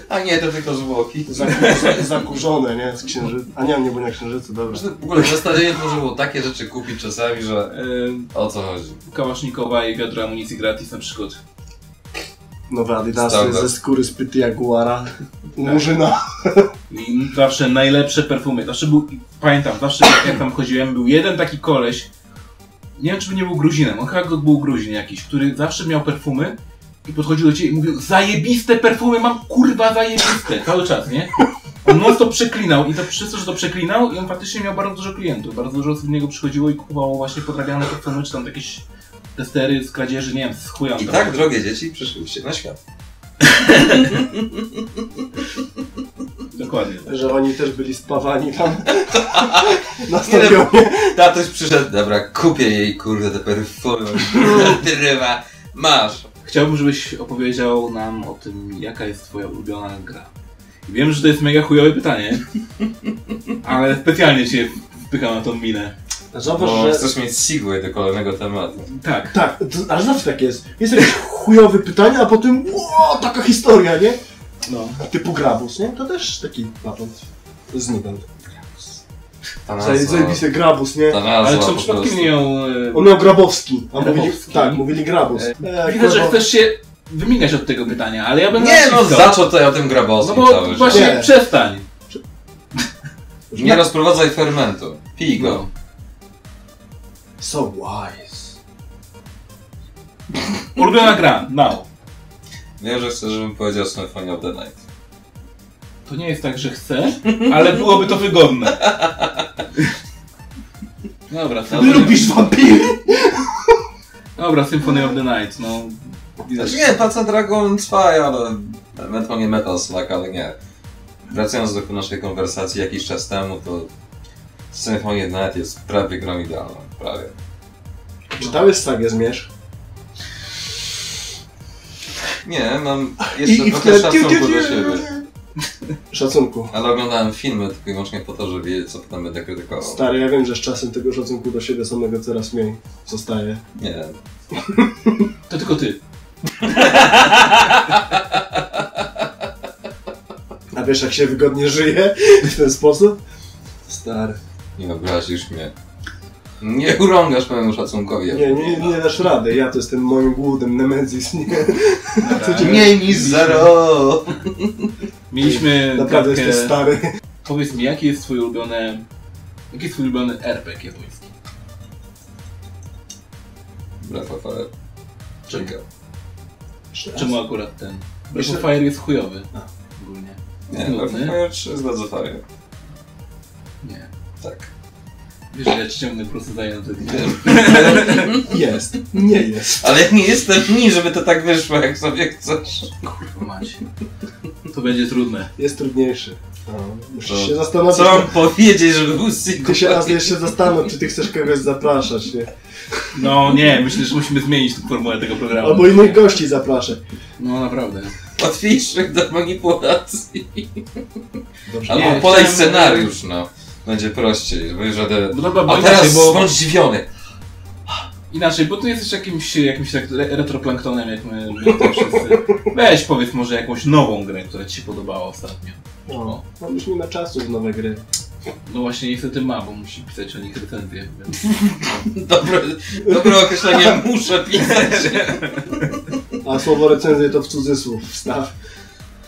A nie, to tylko zwłoki. Zakur- zakurzone, nie? Z księżyca. A nie, nie, bo na księżycu, dobra. W ogóle zestawienie to było takie rzeczy kupić czasami, że... O co chodzi? Kałasznikowa i wiadro amunicji gratis na przykład. Nowe adidasy Standard. ze skóry z pyty jaguara. U Murzyna. I zawsze najlepsze perfumy. Zawsze był, pamiętam, zawsze jak, tam chodziłem, był jeden taki koleś, nie wiem czy by nie był Gruzinem, on chyba był Gruzin jakiś, który zawsze miał perfumy i podchodził do ciebie i mówił zajebiste perfumy mam, kurwa zajebiste, cały czas, nie? On to przeklinał i to przez to, że to przeklinał i on faktycznie miał bardzo dużo klientów, bardzo dużo osób do niego przychodziło i kupowało właśnie podrabiane perfumy, czy tam jakieś testery z kradzieży, nie wiem, z chuja. I tak, drogie dzieci, przyszłyście na świat. Dokładnie. tak. Że oni też byli spawani tam. Na stadionie. Tatuś przyszedł, dobra, kupię jej, kurde, te perfumy, drywa, masz. Chciałbym, żebyś opowiedział nam o tym, jaka jest twoja ulubiona gra. Wiem, że to jest mega chujowe pytanie, ale specjalnie cię wpycham na tą minę. Zobacz, Bo że... chcesz mieć segway do kolejnego tematu. Tak. Tak, to, ale zawsze tak jest. Jest jakieś chujowe pytanie, a potem o, taka historia, nie? No. Typu Grabus, nie? To też taki patent z Nibel. Zajebisty Grabus, nie? ta Ale nazwa po przypadkiem nie ją... e, On miał Grabowski, a mówili, Grabowski. tak, mówili Grabus. E, E, Widzę, że chcesz się wymieniać od tego pytania, ale ja bym Nie no, zaczął tutaj o tym No grabowskim bo cały czas. właśnie Nie. przestań. Nie rozprowadzaj fermentu. Pij go. No. So wise. Ulubiona gra, now. Wiem, że chcesz, żebym powiedział Symphony of the Night. To nie jest tak, że chcę, ale byłoby to wygodne. Dobra, to... Lubisz wampiry? Dobra, Symphony of the Night, no... Znaczy nie, Paca Dragon 2, ale ewentualnie Metal Slug, ale nie. Wracając do naszej konwersacji jakiś czas temu, to The Night jest prawie grą idealną. Prawie. Czytałeś sagę Zmierz? Nie, mam jeszcze I trochę wtedy- szacunku do siebie. Szacunku. Ale oglądałem filmy tylko i wyłącznie po to, żeby wiedzieć, co potem będę krytykował. Stary, ja wiem, że z czasem tego szacunku do siebie samego coraz mniej zostaje. Nie. To tylko ty. A wiesz, jak się wygodnie żyje w ten sposób? Stary. Nie obrazisz mnie. Nie urągasz mojemu szacunkowi. Nie, nie, nie dasz rady. Ja to jestem moim głodem Nemezis, nie? Mniej niż zero! Mieliśmy Naprawdę gadkę- jesteś stary. Powiedz mi, jaki jest twój ulubiony... Jaki jest twój ulubiony RPG japoński? Breath of Fire. Czekam. Czemu akurat ten? Breath of Fire jest chujowy. A. Ogólnie. Nie, Jest Breath of nudny? Fire 3 jest bardzo fajny. Nie. Tak. Wiesz, że ja ci ciągnę po prostu daję na to Jest. Nie jest. Ale ja nie jestem ni, żeby to tak wyszło, jak sobie chcesz. Kurwa macie. To będzie trudne. Jest trudniejszy. No, musisz To się zastanowić. Co mam powiedzieć, żeby był sequel? Ty się raz jeszcze zastanów, czy ty chcesz kogoś zapraszać, nie? No nie, myślę, że musimy zmienić tę formułę tego programu. Albo innych gości zapraszać. No naprawdę. Łatwiejszych do manipulacji. Dobrze. Albo podaj scenariusz, no. Będzie prościej, bo już żaden... No dobra, bo A teraz inaczej, bo, bądź zdziwiony. inaczej, bo tu jesteś jakimś, jakimś tak re- retroplanktonem, jak my, my to wszyscy. Weź powiedz może jakąś nową grę, która ci się podobała ostatnio. No, no już nie ma czasu w nowe gry. No właśnie niestety ma, bo musi pisać o nich recenzję. Więc... Dobre, dobre określenie muszę pisać. A słowo recenzję to w cudzysłów wstaw.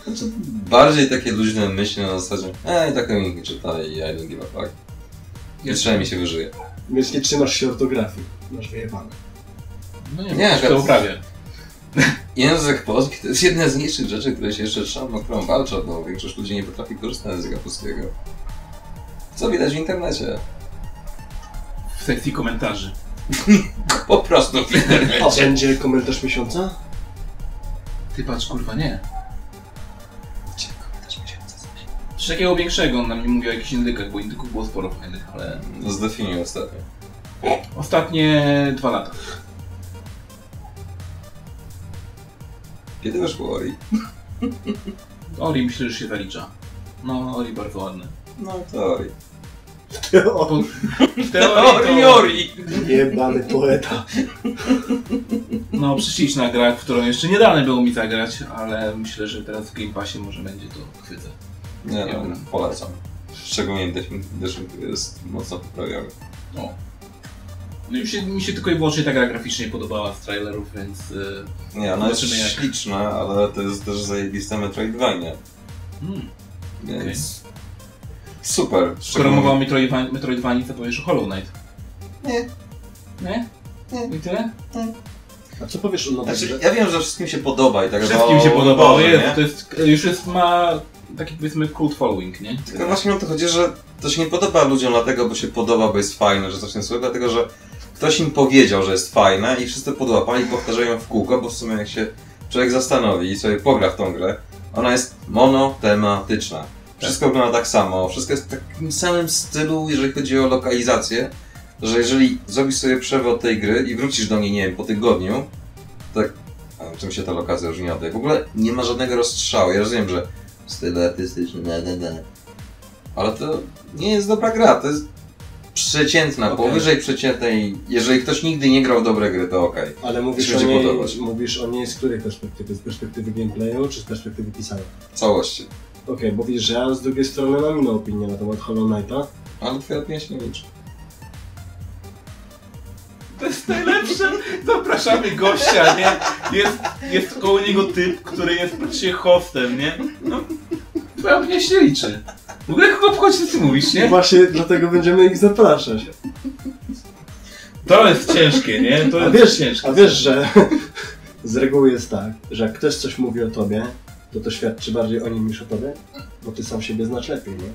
Znaczy, bardziej takie luźne myśli na zasadzie Ej, taką nikt nie czyta i I don't give a fuck. Nie trzeba mi się wyżyje. Więc nie trzymasz się ortografii. Masz wyjebane. No nie, Nie, to to- uprawia. Język polski to jest jedna z mniejszych rzeczy, które się jeszcze trzeba, o którą walczę, bo większość ludzi nie potrafi korzystać z języka polskiego. Co widać w internecie? W sekcji komentarzy. Po prostu w A internecie. będzie komentarz miesiąca? Ty patrz, kurwa, nie. Coś takiego większego, on nam nie mówi o jakichś indykach, bo indyków było sporo fajnych, ale Zdefiniuj ostatnio. ostatnie dwa lata. Kiedy wyszło Ori? Ori myślę, że się zalicza. No, Ori bardzo ładny. No to Ori. O, W teorii to, Teorii! jebany poeta. no przyszliśmy na grę, w którą jeszcze nie dane było mi zagrać, ale myślę, że teraz w Game Passie może będzie to chwycę. Nie no, polecam. Szczególnie Deszyn jest mocno poprawiony. No. No mi się, mi się tylko i wyłącznie ta gra graficznie podobała z trailerów, więc y, Nie, ona jest jak- śliczna, ale to jest też zajebiste Metroidvania. mm. Więc... Super. skoro mowa o Metroidvanii, Metroidvanii, to powiesz o Hollow Knight. Nie. Nie? Nie. I tyle? A co powiesz o Znaczy, ja wiem, że wszystkim się podoba i tak Wszystkim o, się podobało, Boże, jest, nie? to jest, już jest, ma taki powiedzmy cult following, nie? Tylko właśnie o to chodzi, że to się nie podoba ludziom dlatego, bo się podoba, bo jest fajne, że coś nie słyszy, dlatego, że ktoś im powiedział, że jest fajne i wszyscy podłapali powtarzają w kółko, bo w sumie jak się człowiek zastanowi i sobie pogra w tą grę, ona jest monotematyczna. Wszystko wygląda tak samo, wszystko jest w takim samym stylu, jeżeli chodzi o lokalizację, że jeżeli zrobisz sobie przewód tej gry i wrócisz do niej, nie wiem, po tygodniu, tak, czym się ta lokacja różni od tej? W ogóle nie ma żadnego rozstrzału. Ja rozumiem, że styl artystyczny, ne, ne, ne. Ale to nie jest dobra gra, to jest przeciętna, Okej. powyżej przeciętnej. Jeżeli ktoś nigdy nie grał w dobre gry, to okej. Ale mówisz o, niej, podobać. mówisz o niej z której perspektywy? Z perspektywy gameplayu czy z perspektywy pisania? Całości. Okej, bo widzisz, że ja z drugiej strony mam inną opinię na temat Hollow Knighta. Ale twoja opinia się nie liczy. To jest najlepsze. Zapraszamy gościa, nie? Jest, jest koło niego typ, który jest praktycznie hostem, nie? No, twoja opinia się liczy. W ogóle kogo obchodzi, co ty mówisz, nie? Właśnie dlatego będziemy ich zapraszać. To jest ciężkie, nie? To A jest wiesz, ciężkie. a wiesz, że z reguły jest tak, że jak ktoś coś mówi o tobie, to to świadczy bardziej o nim niż o tobie, bo ty sam siebie znasz lepiej, nie?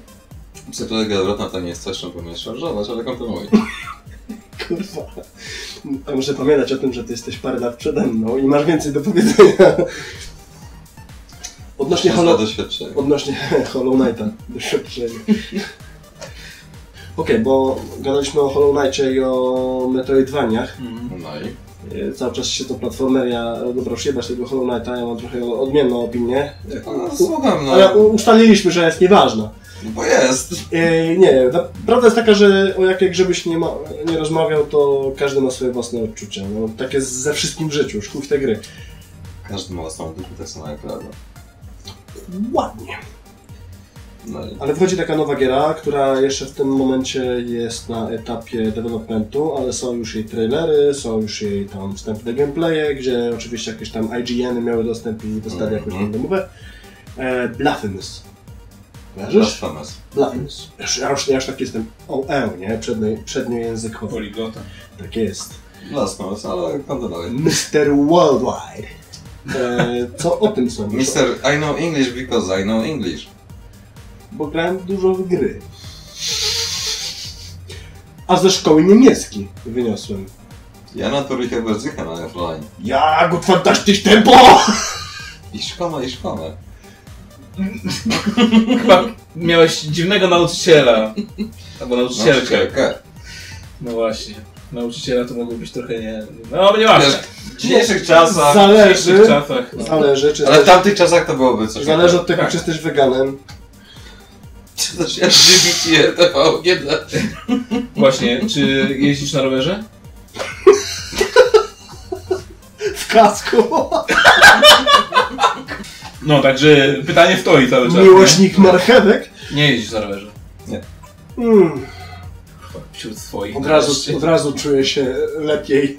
Psychologia odwrotna to nie jest coś, czym powinieneś szarżować, ale kontynuuj. Kurwa. A muszę pamiętać o tym, że ty jesteś parę lat przede mną i masz więcej do powiedzenia. Odnośnie, Hollow, doświadczenie. odnośnie Hollow Knighta, doświadczenie. Okej, bo gadaliśmy o Hollow Knightie i o Metroidvaniach. Mhm. No i? E, Cały czas się to platformeria, dobra, już jebać tego Hollow Knighta, ja mam trochę odmienną opinię. No, słucham, no. Ale u- ustaliliśmy, że jest nieważna. No Bo jest. E, nie, ta, prawda jest taka, że o jakiej grze byś nie, ma, nie rozmawiał, to każdy ma swoje własne odczucia. No, tak jest ze wszystkim w życiu, szkół w te gry. Każdy ma własną duszę, tak samo jak prawda. Ładnie. No i... Ale wychodzi taka nowa giera, która jeszcze w tym momencie jest na etapie developmentu, ale są już jej trailery, są już jej tam wstępne gameplaye, gdzie oczywiście jakieś tam IGN-y miały dostęp i dostali jakąś tam demowę. E, Blasphemous. Blasphemous. Blasphemous. Ja już, ja już, ja już tak jestem OE, nie? Przednio, przedniojęzykowy. Poliglota. Tak jest. Blasphemous, ale kontynuuj. Mr. Worldwide. E, co o tym sądzisz? Mister, I know English because I know English. Bo grałem dużo w gry. A ze szkoły niemiecki wyniosłem. Ja natürlich Berzycha na offline. Ja, gut fantastisch tempo! Ich komme, ich komme. Chyba miałeś dziwnego nauczyciela. Albo nauczycielkę. Nauczycielkę. No właśnie. Nauczyciela to mogło być trochę nie... No, nie ważne. W dzisiejszych czasach... W Zależy, dzisiejszych czasach. No. zależy, czy Ale w tamtych czasach to byłoby coś zależy od tego, Tak. czy jesteś weganem. Czy to się LGBT, TVGD? Właśnie, czy jeździsz na rowerze? W kasku. No, także pytanie stoi cały czas. Miłośnik marchewek. Nie, nie jeździsz na rowerze. Mm, Wśród swoich. od, razu, od razu czuję się lepiej.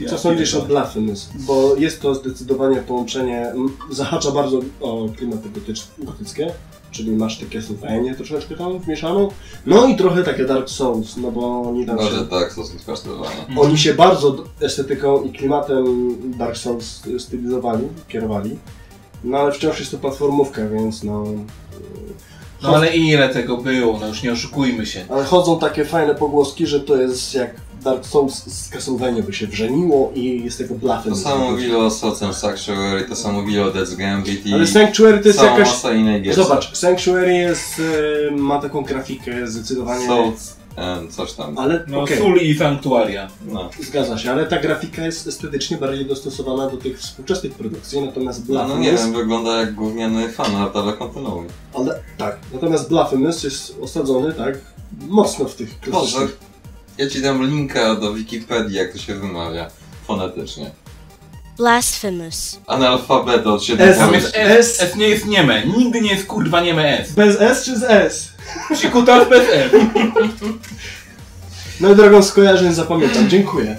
Ja Co sądzisz o. Blasphemous? Bo jest to zdecydowanie połączenie, zahacza bardzo o klimaty gotyckie, czyli masz te Castlevania troszeczkę tam wmieszaną, no i trochę takie Dark Souls, no bo oni tam się, Może tak, to są skosztowane. oni się bardzo estetyką i klimatem Dark Souls stylizowali, kierowali, no ale wciąż jest to platformówka, więc no... No ale ile tego było? No już nie oszukujmy się. Ale chodzą takie fajne pogłoski, że to jest jak Dark Souls z Castlevania by się wrzeniło i jest tego To Blasphemous. samo mówili o and Sanctuary, to samo mówili o Death's Gambit i Ale Sanctuary to jest cała jakaś... masa innej gier. Zobacz, Sanctuary jest, y, ma taką grafikę zdecydowanie... Souls coś tam. Ale No, okej, sól i sanktuaria. No. zgadza się, ale ta grafika jest estetycznie bardziej dostosowana do tych współczesnych produkcji, natomiast No, no Blasphemous... nie wiem, wygląda jak gówniany fanart, ale kontynuuj. Ale, tak, natomiast Blasphemous jest osadzony, tak, mocno w tych Boże, klasycznych... ja ci dam linka do Wikipedii, jak to się wymawia fonetycznie. Blasphemous. Analfabet od 7 S. Tam powiesz. jest S, S nie jest nieme. Nigdy nie jest kurwa nieme S. Bez S czy z S? Psikutas bez S. No i drogą skojarzeń zapamiętam, dziękuję.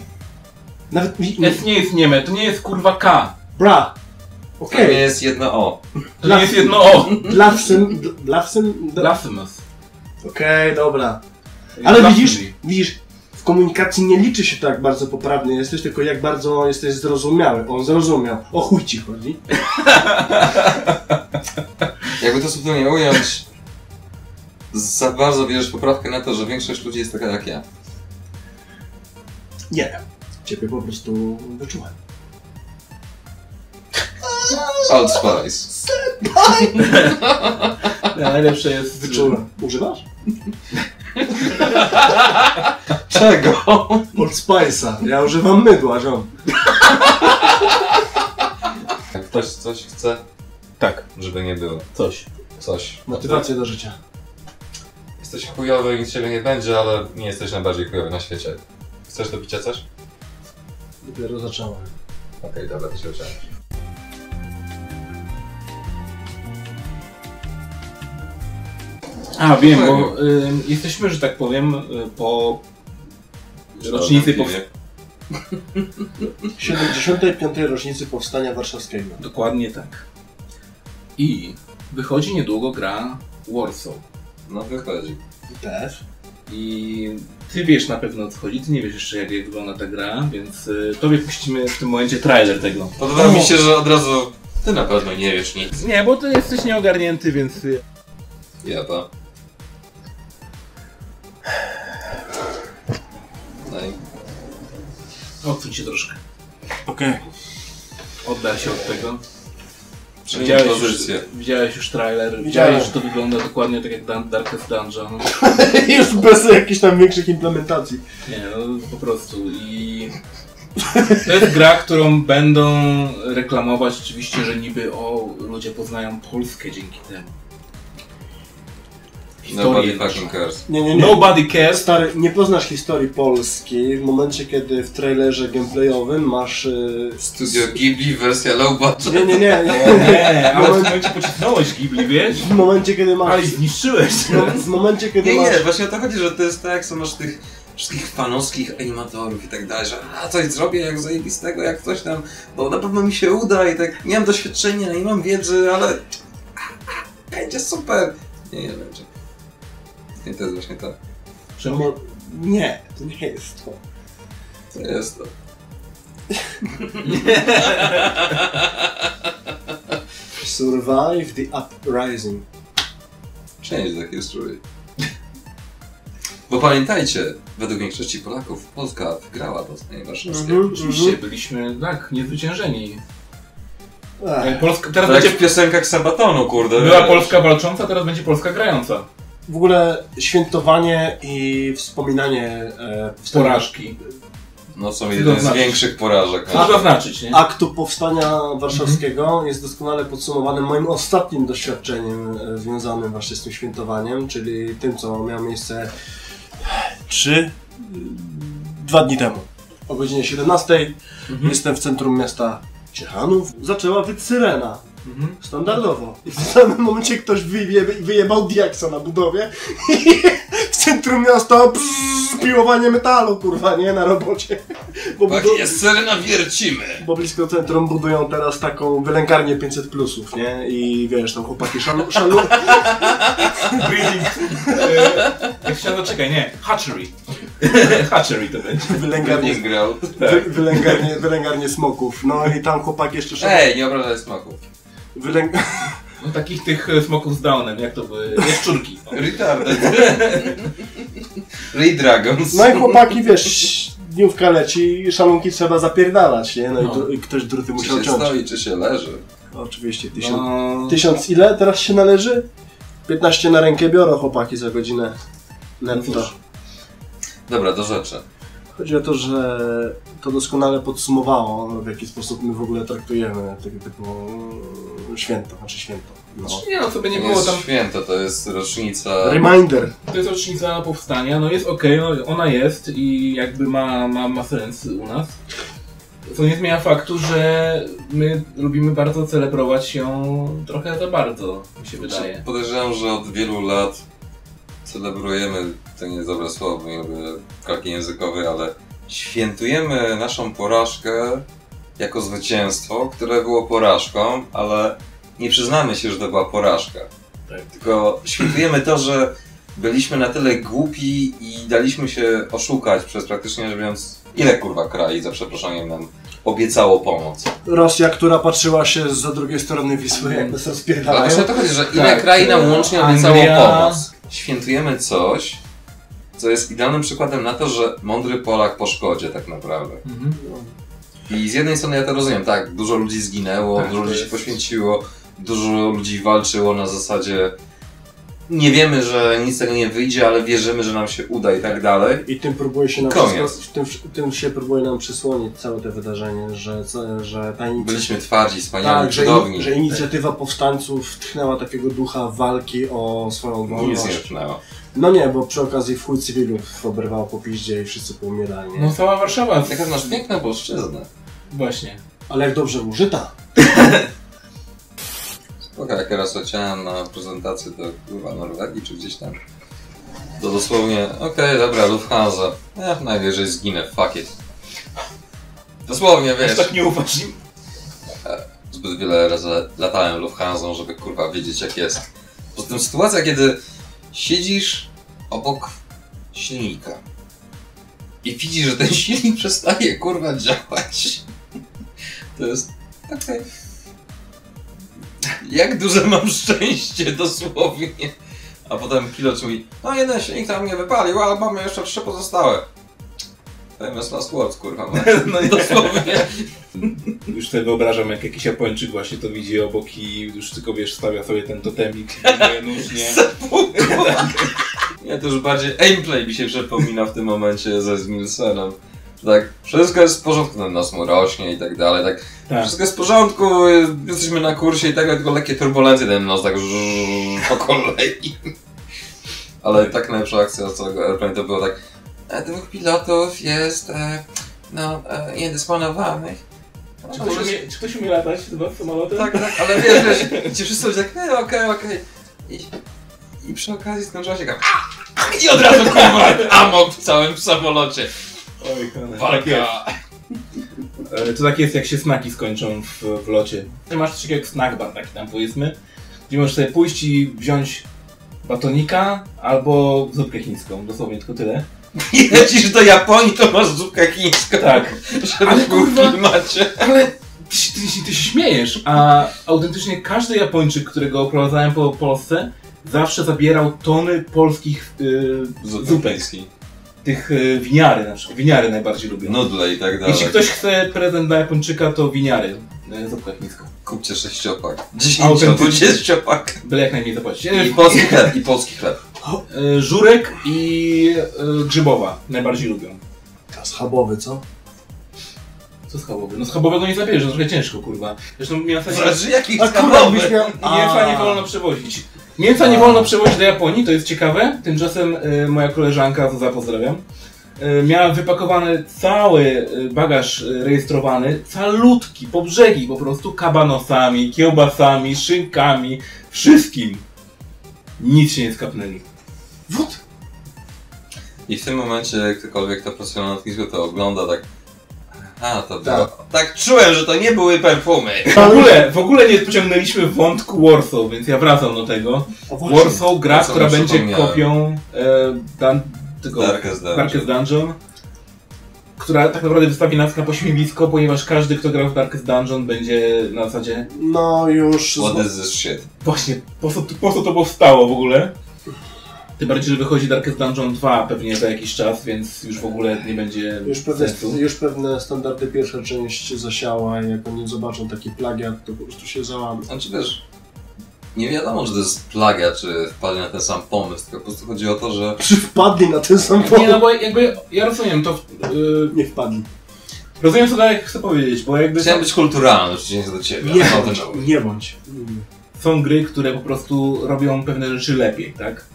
Nawet mi... S nie jest nieme, to nie jest kurwa K. Bra! To Okej, nie jest jedno O. To nie jest jedno O. Blasphemous... Blasphemous... Blasphemous. Okej, dobra. Ale widzisz, widzisz, w komunikacji nie liczy się to, jak bardzo poprawny jesteś, tylko jak bardzo jesteś zrozumiały. On zrozumiał. O chuj ci chodzi. Jakby to subtelnie ująć, za bardzo bierzesz poprawkę na to, że większość ludzi jest taka jak ja. Nie wiem. Ciebie po prostu wyczułem. Old Spice. Najlepsze jest... Wyczułem. Używasz? Czego? Old Spice'a. Ja używam mydła. Jak ktoś coś chce, Tak, żeby nie było. coś. Coś. Motywację do życia. Jesteś chujowy i nic ciebie nie będzie, ale nie jesteś najbardziej chujowy na świecie. Chcesz do picia coś? Dopiero zacząłem. Okej, dobra, to się uciąłem. A, wiem, bo y, jesteśmy, że tak powiem, y, po rocznicy powstania. 75. rocznicy Powstania Warszawskiego. Dokładnie tak. I wychodzi niedługo gra Warsaw. No wychodzi. Też. I ty wiesz na pewno o co chodzi, ty nie wiesz jeszcze jak, jak wygląda ta gra, więc y, tobie puścimy w tym momencie trailer tego. Podoba mi się, że od razu ty na pewno nie wiesz nic. Nie, bo ty jesteś nieogarnięty, więc... y, Ja to. Odsuń się troszkę. Okej. Oddal się od tego. Widziałeś już, pozycję. widziałeś już trailer, widziałeś, że to wygląda dokładnie tak jak Dan- Darkest Dungeon. Już bez jakichś tam większych implementacji. Nie, no po prostu i... To jest gra, którą będą reklamować oczywiście, że niby o, ludzie poznają Polskę dzięki temu. Nobody Historię. fucking cares. Nie, nie, nie. Nobody cares. Stary, nie poznasz historii Polski w momencie, kiedy w trailerze gameplayowym masz... Yy... Studio Ghibli wersja low budget. Nie, nie, nie. Nie, ale w momencie pocisnąłeś Ghibli, wiesz? W momencie, kiedy masz... Ale zniszczyłeś. No, w momencie, kiedy Nie, masz... nie, właśnie o to chodzi, że to jest tak, jak są masz tych wszystkich fanowskich animatorów i tak dalej, że a coś zrobię jak zajebistego, jak coś tam, bo na pewno mi się uda i tak nie mam doświadczenia, nie mam wiedzy, ale a, a, będzie super. Nie, nie będzie. I to jest właśnie to. No, nie, to nie jest to. To jest to. Survive the Uprising. Change the history. Bo pamiętajcie, według większości Polaków Polska wygrała powstanie warszawskie. Mhm. Oczywiście, byliśmy tak, niezwyciężeni. Ech. Polska, teraz Tak jak będzie w piosenkach Sabatonu, kurde. była wiesz. Polska walcząca, teraz będzie Polska grająca. W ogóle świętowanie i wspominanie e, Porażki. No są jeden z większych porażek. To znaczyć, nie? Aktu Powstania Warszawskiego jest doskonale podsumowany moim ostatnim doświadczeniem e, związanym właśnie z tym świętowaniem, czyli tym, co miało miejsce trzy, dwa dni temu. O godzinie 17 jestem w centrum miasta Ciechanów. Zaczęła wyć syrena. Mhm. Standardowo. I w tym samym momencie ktoś wyje, wyjebał diaksa na budowie i w centrum miasta psz, piłowanie metalu, kurwa, nie? Na robocie. Bo, Tak budu- jest, serena wiercimy! bo blisko centrum budują teraz taką wylękarnię 500 plusów, nie? I wiesz, tam chłopaki szalu... szalu... Breeding. Jak się nazywa, czekaj, nie. Hatchery. Hatchery to będzie. wylęgarnię, Nie grał. wy, wylęgarnię, wylęgarnię smoków. No i tam chłopaki jeszcze szalu... Ej, nie obrażaj smaków. Wylęg... No, takich tych e, smoków z downem, jak to były? Jaszczurki. Retarded. Re-Dragons. No i chłopaki, wiesz, dniówka leci, szalunki trzeba zapierdalać, nie? No, No. I, dru- i ktoś druty Czy musiał się ciąć. stoi, czy się leży? Oczywiście, tysiąc... No, Tysiąc ile teraz się należy? 15 na rękę biorą chłopaki za godzinę. no Netto. Dobra, do rzeczy. Chodzi o to, że to doskonale podsumowało, w jaki sposób my w ogóle traktujemy tego typu święto, znaczy święto. No. Nie no, sobie To nie nie było jest tam... święto, to jest rocznica... Reminder. To jest rocznica powstania, no jest okej, no ona jest i jakby ma, ma, ma sens u nas. Co nie zmienia faktu, że my lubimy bardzo celebrować ją trochę za bardzo, mi się wydaje. Podejrzewam, że od wielu lat celebrujemy, to nie jest dobre słowo, nie lubię kalki językowej, ale świętujemy naszą porażkę jako zwycięstwo, które było porażką, ale nie przyznamy się, że to była porażka. Tak. Tylko świętujemy to, że byliśmy na tyle głupi i daliśmy się oszukać przez praktycznie rzecz biorąc, ile kurwa kraj, za przeproszeniem, nam obiecało pomoc. Rosja, która patrzyła się za drugiej strony Wisły, jak nas Ale rozpierdalają. właśnie o to chodzi, że ile Tak, kraj nam łącznie obiecało Anglia- pomoc. Świętujemy coś, co jest idealnym przykładem na to, że mądry Polak po szkodzie tak naprawdę. Mhm. I z jednej strony ja to rozumiem, tak, dużo ludzi zginęło, Tak, dużo ludzi się poświęciło, dużo ludzi walczyło na zasadzie nie wiemy, że nic z tego nie wyjdzie, ale wierzymy, że nam się uda i tak dalej. I tym próbuje się nam Koniec. wszystko, tym, tym się próbuje nam przysłonić całe to wydarzenie, że, że ta inicjatywa... Byliśmy twardzi, wspaniali, Tak, że, cudowni. in, że inicjatywa powstańców tchnęła takiego ducha walki o swoją Nic nie wolność. No nie, bo przy okazji w chuj cywilów oberwało po piździe i wszyscy poumierali? No cała Warszawa, Taka masz piękna polszczyznę. właśnie. Ale jak dobrze użyta. Spoko, jak raz leciałem na prezentację do kurwa Norwegii czy gdzieś tam. To dosłownie, okej, dobra, Lufthansa. Eh, najwyżej zginę, fuck it. Dosłownie, Aż wiesz, tak nie ufasz im. zbyt wiele razy latałem Lufthansą, żeby kurwa wiedzieć jak jest. Poza tym sytuacja, kiedy siedzisz obok silnika i widzisz, że ten silnik przestaje kurwa działać. To jest okej. Jak duże mam szczęście, dosłownie. A potem pilot mówi, no jeden silnik tam nie wypalił, ale mamy jeszcze trzy pozostałe. Famous last words, kurwa. No i dosłownie. Już sobie wyobrażam, jak jakiś Japończyk właśnie to widzi obok i już tylko wiesz, stawia sobie ten totemik, nóż, nie? Nie, to już bardziej aimplay mi się przypomina w tym momencie ze Smilsenem. Tak, wszystko jest w porządku, ten nos mu rośnie i tak dalej, tak. Tak. Wszystko jest w porządku, jesteśmy na kursie i tak, dalej, tylko lekkie turbulencje, ten nos tak żrrr po kolei. Ale tak najlepsza akcja z całego airplane to było tak, e, dwóch pilotów jest, e, no, e, niedysponowanych. Czy ktoś, umie, czy ktoś umie latać chyba samolotem? Tak, tak, ale wiesz, wiesz, ci wszyscy ludzie tak, nie, okej, okej. I, I przy okazji skończyła się tak, "A!" i od razu kurwa amok w całym samolocie. Oj, kochane. Tak. Walka. E, To tak jest, jak się snaki skończą w, w locie. Ty masz coś jak snack bar taki tam powiedzmy, gdzie możesz sobie pójść i wziąć batonika albo zupkę chińską, dosłownie tylko tyle. Lecisz do Japonii, to masz zupkę chińską. Tak. Żeby Ale był w kurwa- klimacie. Ale ty, się- ty, się- ty się śmiejesz, a autentycznie każdy Japończyk, którego oprowadzałem po Polsce, zawsze zabierał tony polskich y, zupek. Tych y, winiary na przykład. Winiary najbardziej lubią. Nudle i tak dalej. Jeśli ktoś chce prezent dla Japończyka, to winiary. y, Zupkę chińską. Kupcie sześciopak. Dziesięciodwudziestiopak. Byle jak najmniej zapłacić. I polski chleb, i polski chleb. Żurek i grzybowa najbardziej lubią. Schabowy, co? Co schabowy? No schabowego nie zabierzesz, to trochę ciężko, kurwa. Zresztą nie, Zależy jakich A schabowych. nie wolno przewozić. Mięsa nie wolno przewozić do Japonii, to jest ciekawe. Tymczasem y, moja koleżanka, Zuza pozdrawiam, y, miała wypakowany cały y, bagaż y, rejestrowany, calutki, po brzegi po prostu, kabanosami, kiełbasami, szynkami, wszystkim. Nic się nie skapnęli. Wód! I w tym momencie ktokolwiek, kto pracuje na lotnisku, to ogląda tak... A, to było... Tak czułem, że to nie były perfumy. W ogóle, w ogóle nie pociągnęliśmy wątku Warsaw, więc ja wracam do tego. Warsaw, gra, co która będzie kopią e, dan, tego, Darkest Dungeon. Darkest Dungeon, która tak naprawdę wystawi nas na pośmiewisko, ponieważ każdy, kto grał w Darkest Dungeon będzie na zasadzie No już... What is this shit? właśnie, po co, po co to powstało w ogóle? Tym bardziej, że wychodzi Darkest Dungeon 2 pewnie za jakiś czas, więc już w ogóle nie będzie Już pewne, sensu. już pewne standardy pierwsza część zasiała i jak oni zobaczą taki plagiat, to po prostu się załamią. Znaczy wiesz, nie wiadomo, czy to jest plagiat, czy wpadli na ten sam pomysł, tylko po prostu chodzi o to, że Czy wpadli na ten sam Nie, pomysł? no bo jakby, ja rozumiem to, yy, Nie wpadli. rozumiem co Darek chce powiedzieć, bo jakby chciałem być kulturalny, oczywiście do ciebie. Nie bądź, nie bądź. są gry, które po prostu robią pewne rzeczy lepiej, tak?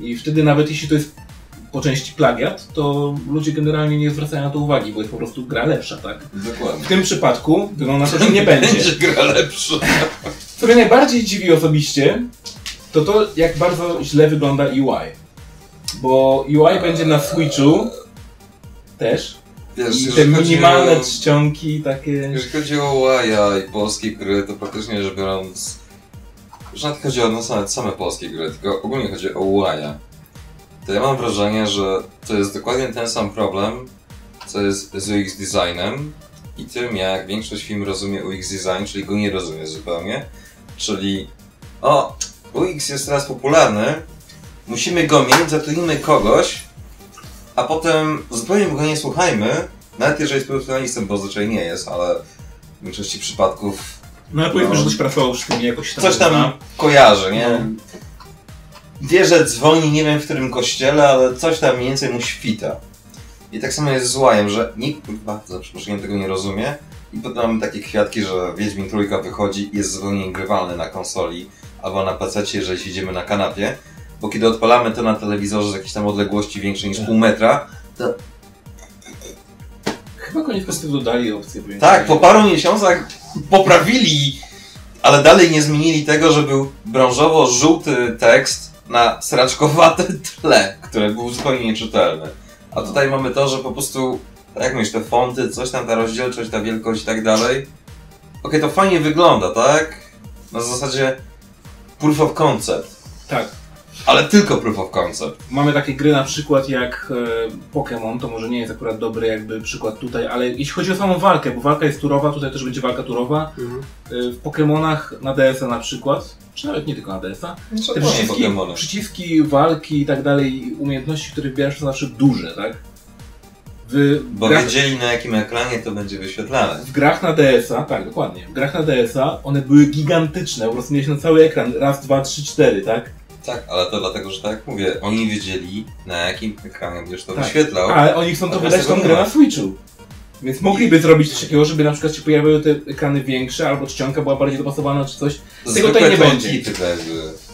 I wtedy nawet jeśli to jest po części plagiat, to ludzie generalnie nie zwracają na to uwagi, bo jest po prostu gra lepsza, tak? Dokładnie. W tym przypadku wygląda na to, że nie będzie. Będzie gra lepsza. Co mnie najbardziej dziwi osobiście, to to jak bardzo źle wygląda UI. Bo UI będzie na Switchu też. Wiesz, I te minimalne o- czcionki takie... Jeżeli chodzi o łaja i polskie gry, to praktycznie rzecz biorąc, już nawet chodzi o no, nawet same polskie gry, tylko ogólnie chodzi o łaja. To ja mam wrażenie, że to jest dokładnie ten sam problem, co jest z UX designem i tym, jak większość firm rozumie UX design, czyli go nie rozumie zupełnie. Czyli, o, UX jest teraz popularny, musimy go mieć, zatrudnimy kogoś, a potem zupełnie go nie słuchajmy, nawet jeżeli jest profesjonalistą, bo zazwyczaj nie jest, ale w większości przypadków No ale powiedzmy, No. że ktoś pracował z tym jakoś tam. coś tam kojarzy, nie? No. Wie, że dzwoni nie wiem w którym kościele, ale coś tam mniej więcej mu świta. I tak samo jest z łajem, że nikt kurwa, za przeproszeniem tego nie rozumie. I potem mamy takie kwiatki, że Wiedźmin Trójka wychodzi i jest zupełnie niegrywalny na konsoli albo na PC, jeżeli siedzimy na kanapie. Bo kiedy odpalamy to na telewizorze z jakiejś tam odległości większej niż pół metra, to Chyba koniec końców dodali opcję. tak, po paru miesiącach poprawili, ale dalej nie zmienili tego, że był brązowo-żółty tekst na sraczkowate tle, które był zupełnie nieczytelny. A tutaj mamy to, że po prostu, tak jak myślisz, te fonty, coś tam, ta rozdzielczość, ta wielkość i tak dalej. Okej, to fajnie wygląda, tak? Na zasadzie proof of concept. Tak. Ale tylko proof of concept. Mamy takie gry na przykład jak e, Pokémon, to może nie jest akurat dobry jakby przykład tutaj, ale jeśli chodzi o samą walkę, bo walka jest turowa, tutaj też będzie walka turowa. Mhm. E, w Pokémonach na DS-a na przykład, czy nawet nie tylko na DS-a, te przyciski, przyciski walki i tak dalej, i umiejętności, które wybierasz są zawsze duże, tak? W Bo grach, wiedzieli na jakim ekranie to będzie wyświetlane. w grach na DS-a, tak, dokładnie, w grach na DS-a one były gigantyczne, po prostu na cały ekran, raz, dwa, trzy, cztery, tak? Tak, ale to dlatego, że tak jak mówię, oni wiedzieli na jakim ekranie będziesz to Tak. wyświetlał. Ale oni chcą to wydać tą grę nie na Switchu. Więc mogliby zrobić coś takiego, żeby na przykład się pojawiły te ekrany większe, albo czcionka była bardziej dopasowana, czy coś. Tego tutaj nie będzie.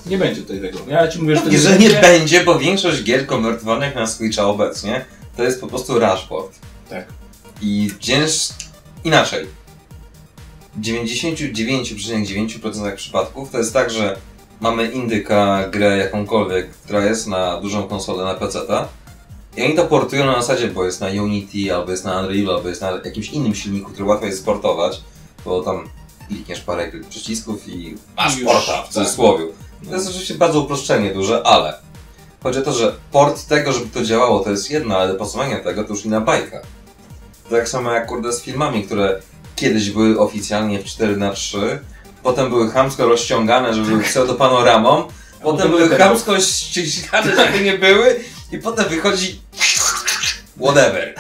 Nie będzie tutaj tego. Ja ci mówię, że Mówię, że nie będzie, bo większość gier konwertowanych na Switcha obecnie to jest po prostu rashport. Tak. I cięż... inaczej. W 99,9% przypadków to jest tak, że mamy indyka, grę jakąkolwiek, która jest na dużą konsolę na PC-ta i oni to portują na zasadzie, bo jest na Unity, albo jest na Unreal, albo jest na jakimś innym silniku, który łatwo jest sportować, bo tam klikniesz parę przycisków i masz już, porta, w cudzysłowie. To jest oczywiście bardzo uproszczenie duże, ale chodzi o to, że port tego, żeby to działało, to jest jedno, ale dopasowanie tego to już inna bajka. Tak samo jak kurde z filmami, które kiedyś były oficjalnie w 4 na 3 potem były chamsko rozciągane, żeby były pseudopanoramą, potem potem były chamsko ściślane, żeby nie były i potem wychodzi whatever.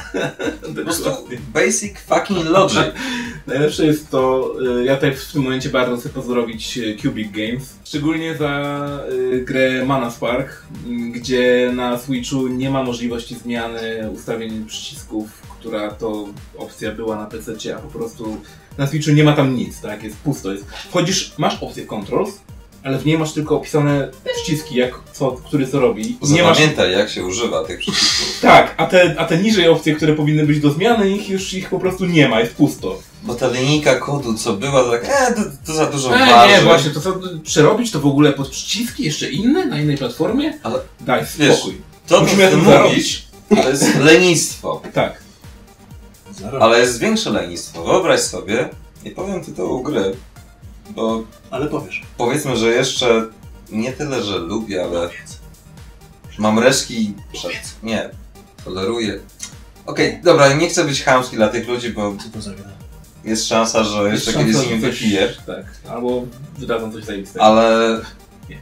Po prostu basic fucking logic. Najlepsze jest to, y, ja tutaj w tym momencie bardzo chcę pozdrowić y, Cubic Games. Szczególnie za y, grę Mana Spark, gdzie na Switchu nie ma możliwości zmiany ustawień przycisków, która to opcja była na PC, a po prostu na Switchu nie ma tam nic, tak? Jest pusto. Jest. Wchodzisz, masz opcję Controls, ale w niej masz tylko opisane przyciski, jak, co, który co robi. Nie masz Zapamiętaj jak się używa tych przycisków. tak, a te, a te niżej opcje, które powinny być do zmiany, ich już ich po prostu nie ma, jest pusto. Bo ta linijka kodu co była, to tak, e, to, to za dużo E, waży. nie, właśnie, to co, przerobić to w ogóle pod przyciski jeszcze inne, na innej platformie? Ale Daj wiesz, spokój. To, Musimy to mówisz, zarobić. to jest lenistwo. Tak. Ale jest większe lenistwo. Wyobraź sobie, nie powiem tytułu gry, bo Ale powiesz. powiedzmy, że jeszcze nie tyle, że lubię, ale mam reszki przed... Nie, toleruję. Okej, dobra, nie chcę być chamski dla tych ludzi, bo Co to za gra? jest szansa, że jeszcze kiedyś z coś- wypiję. Tak, albo wydadzą coś zajebistego. Ale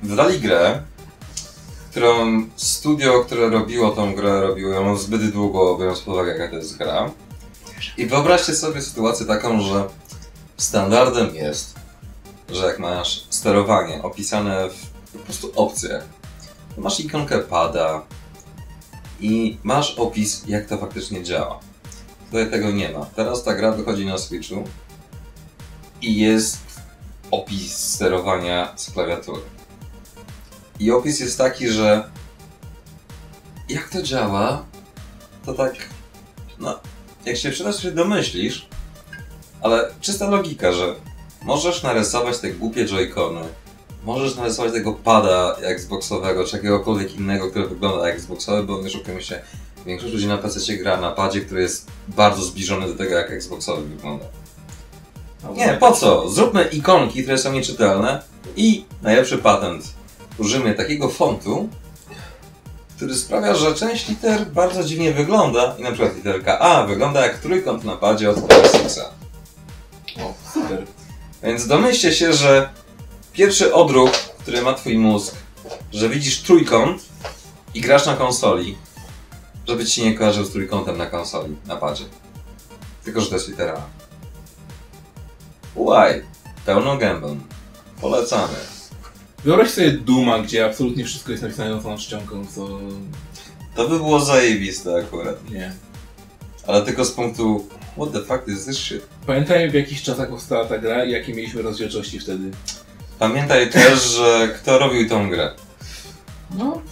wydali grę, którą studio, które robiło tą grę, robiło ją zbyt długo, biorąc pod uwagę jaka to jest gra. I wyobraźcie sobie sytuację taką, że standardem jest, że jak masz sterowanie opisane w po prostu opcjach, to masz ikonkę pada i masz opis, jak to faktycznie działa. Tutaj tego nie ma. Teraz ta gra wychodzi na Switchu i jest opis sterowania z klawiatury. I opis jest taki, że jak to działa, to tak, no, jak się przyda, się domyślisz, ale czysta logika, że możesz narysować te głupie joycony, możesz narysować tego pada Xboxowego, czy jakiegokolwiek innego, który wygląda jak Xboxowy, bo nie się, większość ludzi na PC gra na padzie, który jest bardzo zbliżony do tego, jak Xboxowy wygląda. Nie, po co? Zróbmy ikonki, które są nieczytelne i najlepszy patent. Użyjmy takiego fontu, który sprawia, że część liter bardzo dziwnie wygląda i na przykład literka A wygląda jak trójkąt na padzie od PSX-a. O, super. Więc domyślcie się, że pierwszy odruch, który ma twój mózg, że widzisz trójkąt i grasz na konsoli, żeby ci nie kojarzył z trójkątem na konsoli, na padzie. Tylko, że to jest litera A. Uaj, pełną gębą. Polecamy. Wyobraź sobie Duma, gdzie absolutnie wszystko jest napisane tą czcionką, co... To by było zajebiste akurat. nie. Ale tylko z punktu What the fuck is this shit? Pamiętaj w jakich czasach powstała ta gra i jakie mieliśmy rozdzielczości wtedy. Pamiętaj też, że kto robił tą grę. No,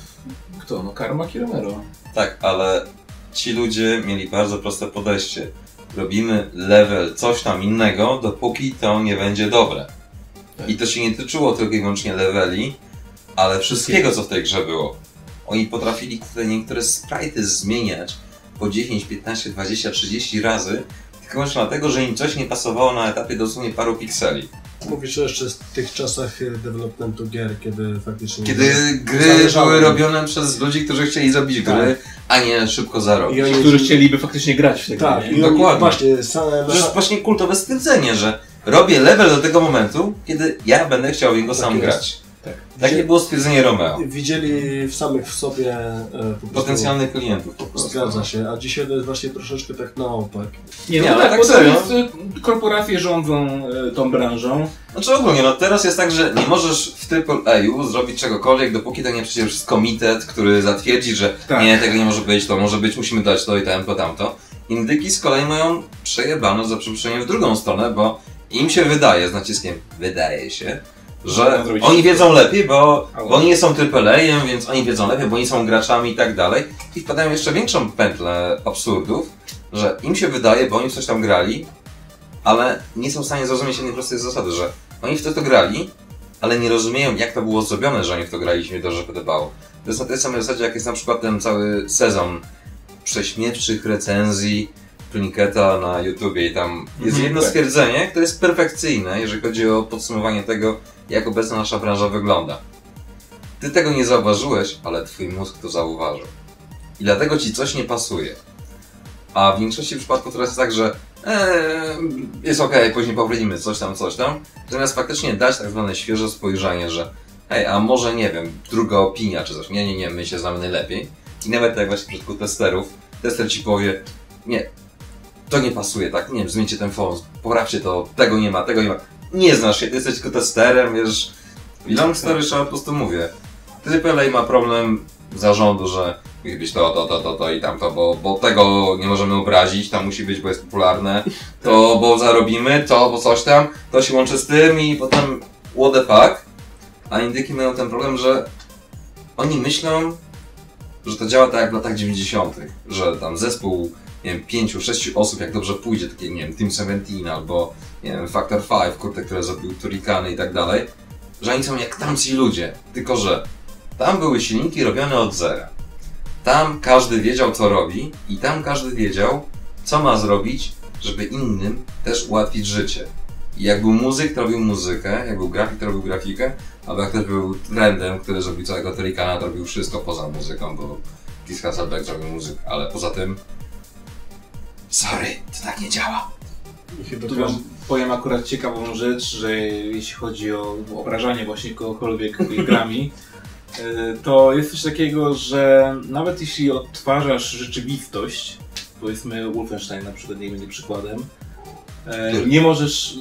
kto? No Karma Kiromero. Tak, ale ci ludzie mieli bardzo proste podejście. Robimy level coś tam innego, dopóki to nie będzie dobre. Tak. I to się nie tyczyło tylko i wyłącznie leveli, ale wszystkiego, co w tej grze było. Oni potrafili tutaj niektóre sprite'y zmieniać po 10, 15, 20, 30 razy, tylko wyłącznie dlatego, że im coś nie pasowało na etapie dosłownie paru pikseli. Mówisz jeszcze z tych czasach e, developmentu gier, kiedy faktycznie... Kiedy gry były robione przez ludzi, którzy chcieli zrobić gry, a nie szybko zarobić. I oni- Którzy chcieliby faktycznie grać w te gry, Tak, i oni Dokładnie. właśnie same... To jest właśnie kultowe stwierdzenie, że robię level do tego momentu, kiedy ja będę chciał w niego Tak sam jest. grać. Tak. Takie było stwierdzenie Romeo. Widzieli w samych w sobie e, po. Potencjalnych klientów po prostu. Zgadza się, a dzisiaj to jest właśnie troszeczkę tak na opak. Nie, no Nie, ale tak, tak bo to serio. jest, korporacje rządzą y, tą branżą. Znaczy ogólnie, no teraz jest tak, że nie możesz w AAA zrobić czegokolwiek, dopóki to nie przecież jest komitet, który zatwierdzi, że Tak. nie, tego nie może być, to może być, musimy dać to i tamto, tamto. Indyki z kolei mają przejebane za przeproszeniem w drugą stronę, bo im się wydaje, z naciskiem wydaje się, że oni wiedzą lepiej, bo, bo oni nie są AAA-em, więc oni wiedzą lepiej, bo oni są graczami i tak dalej. I wpadają jeszcze większą pętlę absurdów, że im się wydaje, bo oni w coś tam grali, ale nie są w stanie zrozumieć jednej prostej zasady, że oni w to, to grali, ale nie rozumieją, jak to było zrobione, że oni w to grali i się to, że podobało. To jest na tej samej zasadzie, jak jest na przykład ten cały sezon prześmiewczych recenzji Plinketa na YouTubie i tam jest Mhm, jedno stwierdzenie, które jest perfekcyjne, jeżeli chodzi o podsumowanie tego, jak obecna nasza branża wygląda. Ty tego nie zauważyłeś, ale twój mózg to zauważył. I dlatego ci coś nie pasuje. A w większości przypadków teraz jest tak, że eee, jest okej, później poprawimy coś tam, coś tam. Zamiast faktycznie dać tak zwane świeże spojrzenie, że hej, a może nie wiem, druga opinia czy coś. Nie, nie, nie, my się znamy najlepiej. I nawet jak właśnie w przypadku testerów, tester ci powie, nie, to nie pasuje, tak, nie wiem, zmieńcie ten font, poprawcie to, tego nie ma, tego nie ma. Nie znasz się, ty jesteś tylko testerem, wiesz. I long story short, po prostu mówię. AAA ma problem zarządu, że musi być to, to, to, to, to i tamto, bo, bo tego nie możemy obrazić, tam musi być, bo jest popularne, to bo zarobimy, to bo coś tam, to się łączy z tym i potem what the fuck. A indyki mają ten problem, że oni myślą, że to działa tak jak w latach 90., że tam zespół, nie wiem, pięciu, sześciu osób, jak dobrze pójdzie, takie, nie wiem, Team 17 albo, nie wiem, Factor 5, kurde, które zrobił Turikany i tak dalej, że oni są jak tamci ludzie, tylko że tam były silniki robione od zera. Tam każdy wiedział, co robi i tam każdy wiedział, co ma zrobić, żeby innym też ułatwić życie. I jak był muzyk, to robił muzykę, jak był grafik, to robił grafikę, albo jak ktoś był trendem, który zrobił całego Turikana, to robił wszystko poza muzyką, bo Chris Hasselbeck zrobił muzykę, ale poza tym... Sorry, to tak nie działa. Tu wam powiem akurat ciekawą rzecz, że jeśli chodzi o obrażanie właśnie kogokolwiek grami, y, to jest coś takiego, że nawet jeśli odtwarzasz rzeczywistość, powiedzmy Wolfenstein na przykład nie będzie przykładem, e, nie możesz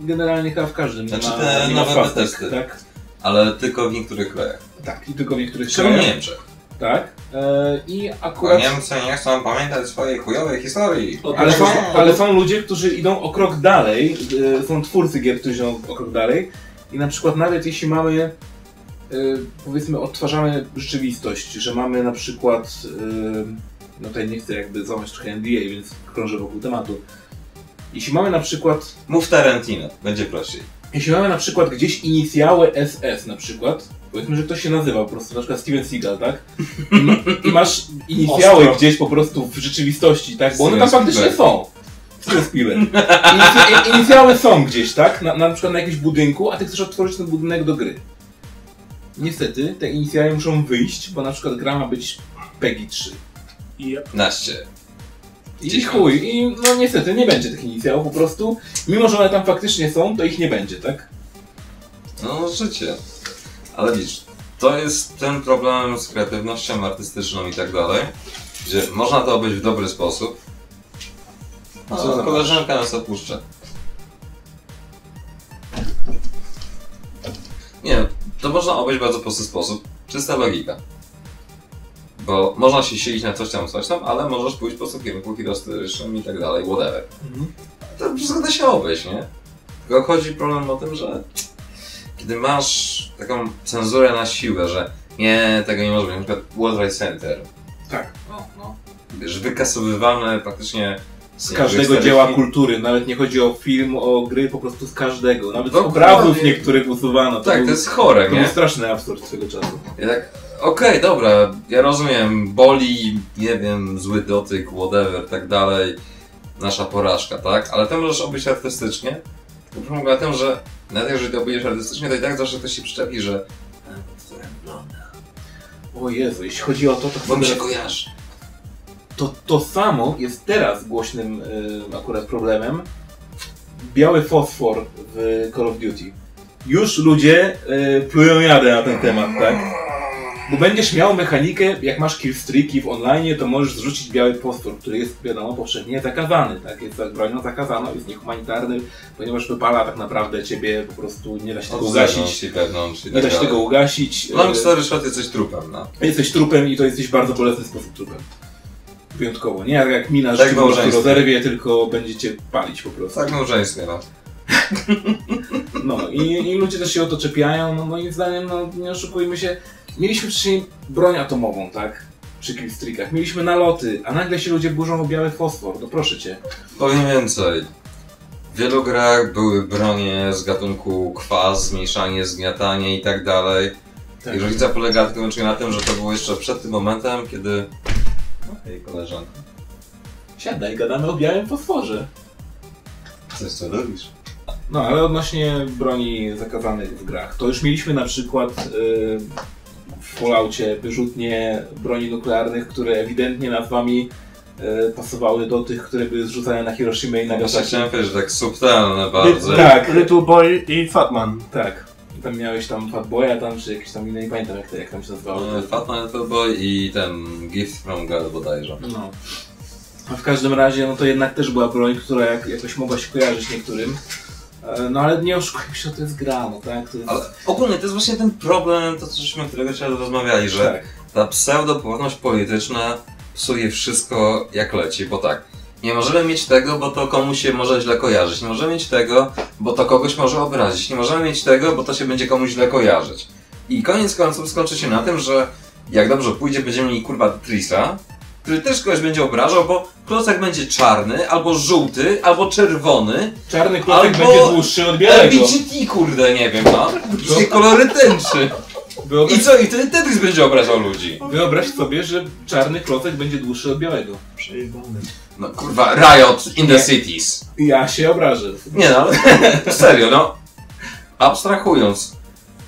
generalnie chyba w każdym. Znaczy nie ma, te nie ma nowe fastek. Tak, Ale tylko w niektórych krajach. tak. I tylko w niektórych Czemu w krajach. Niemczech? Tak. E, I Bo akurat... Niemcy nie chcą pamiętać swojej chujowej historii. Ale są, ale są ludzie, którzy idą o krok dalej, e, są twórcy gier, którzy idą o krok dalej i na przykład nawet jeśli mamy, e, powiedzmy, odtwarzamy rzeczywistość, że mamy na przykład, no tutaj nie chcę jakby złamać trochę NDA, więc krążę wokół tematu. Jeśli mamy na przykład, Mów Tarantino, będzie prościej. jeśli mamy na przykład gdzieś inicjały SS na przykład, powiedzmy, że ktoś się nazywa po prostu, na przykład Steven Seagal, tak? I, ma, i masz inicjały Ostro. gdzieś po prostu w rzeczywistości, tak? Bo one tam Steven faktycznie są. Steven Spielberg. Inicy, i- inicjały są gdzieś, tak? Na, na przykład na jakimś budynku, a ty chcesz otworzyć ten budynek do gry. Niestety, te inicjały muszą wyjść, bo na przykład gra ma być PEGI 3. I Naście. I chuj, i no niestety nie będzie tych inicjałów po prostu. Mimo, że one tam faktycznie są, to ich nie będzie, tak? No, życie. Ale widzisz, to jest ten problem z kreatywnością artystyczną i tak dalej, gdzie można to obejść w dobry sposób. Co Co za koleżanka nas opuszcza. Nie, to można obejść w bardzo prosty sposób. Czysta logika. Bo można się silić na coś tam, coś tam, ale możesz pójść po prostu kierunku historycznym i tak dalej, whatever. To wszystko da się obejść, nie? Tylko chodzi problem o tym, że kiedy masz taką cenzurę na siłę, że nie, tego nie może być, na przykład World Trade Center, Tak. No, no. wiesz, wykasowywane praktycznie Z każdego dzieła kultury, nawet nie chodzi o film, o gry, po prostu z każdego. Nawet z obrazów niektórych usuwano. Tak, był, to jest chore, to był nie? straszny absurd swego czasu. Ja tak, okej, dobra, ja rozumiem, boli, nie wiem, zły dotyk, whatever, tak dalej, nasza porażka, tak? Ale to możesz obejść artystycznie. Problem na tym, że nawet jeżeli to obejdziesz artystycznie, to i tak zawsze ktoś się przyczepi, że "A, to wygląda, O Jezu, jeśli chodzi o to, to bo mi się kojarzy. to, to samo jest teraz głośnym y, akurat problemem. Biały fosfor w Call of Duty. Już ludzie y, plują jadę na ten temat, tak? Bo będziesz miał mechanikę, jak masz killstreaki w online, to możesz zrzucić biały fosfor, który jest, wiadomo, powszechnie zakazany, tak? Jest tak bronią zakazaną, jest niehumanitarny, ponieważ wypala tak naprawdę ciebie, po prostu nie da się tego ugasić. wewnątrz Nie tak da się dalej. tego ugasić. Mam y, cztery shot, jesteś trupem, no. Jesteś trupem i to jesteś bardzo bolesny sposób trupem. Wyjątkowo. Nie jak, mina, że Tak prostu małżeństwo. rozerwie, tylko będziecie palić po prostu. Tak małżeństwie, no. No i, i ludzie też się o to czepiają. No moim zdaniem, no nie oszukujmy się, mieliśmy wcześniej broń atomową, tak? Przy killstreakach. Mieliśmy naloty, a nagle się ludzie burzą o biały fosfor. No proszę cię. Powiem więcej. W wielu grach były bronie z gatunku kwas, zmniejszanie, zgniatanie i tak dalej. Tak. I różnica polega tylko i wyłącznie na tym, że to było jeszcze przed tym momentem, kiedy... No hej koleżanko, Siadaj, gadamy o białym fosforze. coś co robisz? No, ale odnośnie broni zakazanych w grach, to już mieliśmy na przykład yy, w Falloutie wyrzutnie broni nuklearnych, które ewidentnie nazwami yy, pasowały do tych, które były zrzucane na Hiroshima i Właśnie Nagasaki. chciałem powiedzieć, że tak subtelne bardzo. Tak. Little Boy i Fatman. Tak. Tam miałeś tam Fatboya tam, czy jakieś tam inne, nie pamiętam jak, to, jak tam się nazywało. E, Fatman Little Boy i ten Gift from God bodajże. No. A w każdym razie, no to jednak też była broń, która jak, jakoś mogła się kojarzyć niektórym. E, No ale nie oszukujmy się, to jest gra, no tak? To jest... Ale ogólnie to jest właśnie ten problem, to żeśmy którego dzisiaj rozmawiali, że Tak. ta pseudopłatność polityczna psuje wszystko jak leci, bo tak. Nie możemy mieć tego, bo to komuś się może źle kojarzyć. Nie możemy mieć tego, bo to kogoś może obrazić. Nie możemy mieć tego, bo to się będzie komuś źle kojarzyć. I koniec końców skończy się na tym, że jak dobrze pójdzie, będziemy mieli kurwa Tetrisa, który też kogoś będzie obrażał, bo klocek będzie czarny, albo żółty, albo czerwony, Czarny klocek Albo będzie dłuższy od białego. LGBT kurde, nie wiem, no. Wszystkie kolory tęczy. Wyobraź, I co? I wtedy Tetris będzie obrażał ludzi. wyobraź sobie, że czarny klocek będzie dłuższy od białego. Przejebany. No kurwa, Riot in the Nie. cities. Ja się obrażę. Nie no, ale serio, no. Abstrahując,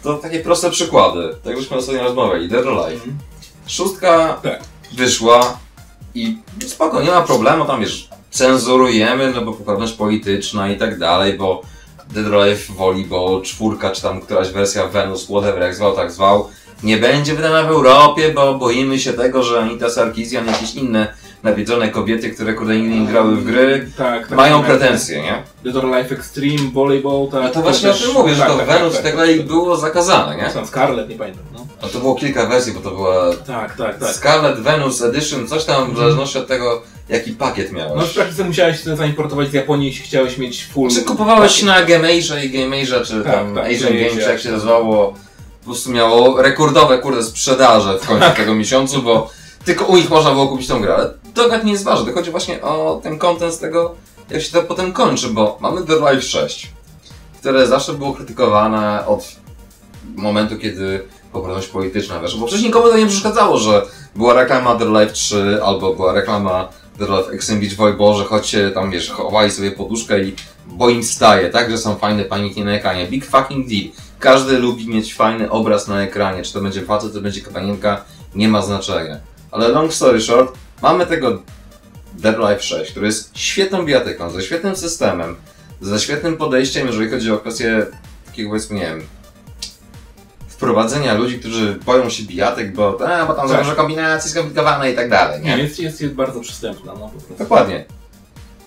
to takie proste przykłady. Tak żeśmy ostatnio rozmawiali. Dead or Alive. Szóstka Tak. wyszła i spoko, nie ma problemu, tam wiesz, cenzurujemy, no bo poprawność polityczna i tak dalej, bo Dead woli, bo czwórka, czy tam któraś wersja Venus, whatever, jak zwał, tak zwał, nie będzie wydana w Europie, bo boimy się tego, że Anita Sarkeesian, jakieś inne nawiedzone kobiety, które kurde nigdy nie grały w gry, Tak, tak. mają tak. pretensje, nie? Dead or Life Extreme, Volleyball, tak. No to właśnie o tym mówię, że to tak, Venus tak, i tak dalej było zakazane, nie? Są Scarlet, nie pamiętam, no. A to było kilka wersji, bo to była Tak, tak, tak. Scarlet Venus Edition, coś tam w zależności od tego, jaki pakiet No miałeś. w praktyce musiałeś to zaimportować z Japonii, jeśli chciałeś mieć full... Czy kupowałeś na Gameage'a i Gameage'a, czy Tak, tam tak, Asian Games, jak jak się nazywało, po prostu miało rekordowe, kurde, sprzedaże w końcu tego miesiącu, bo tylko u nich można było kupić tą grę. Ale to nie jest ważne, to chodzi właśnie o ten content z tego, jak się to potem kończy, bo mamy The Life 6, które zawsze było krytykowane od momentu, kiedy poprawność polityczna weszła, bo wcześniej nikomu to nie przeszkadzało, że była reklama The Life 3 albo była reklama The Life Extreme Beach Volleyball, że chodźcie tam, wiesz, chowali sobie poduszkę i bo im staje, tak, że są fajne paniki na ekranie. Big fucking deal. Każdy lubi mieć fajny obraz na ekranie, czy to będzie facet, czy to będzie panienka, nie ma znaczenia. Ale long story short, mamy tego Dead Life 6, który jest świetną bijatyką, ze świetnym systemem, ze świetnym podejściem, jeżeli chodzi o kwestię takiego powiedzmy, nie wiem, wprowadzenia ludzi, którzy boją się bijatyk, bo, a, bo tam za Tak. dużo kombinacji skomplikowane i tak dalej, Nie, nie? jest, jest, jest bardzo przystępna, no po prostu. Dokładnie.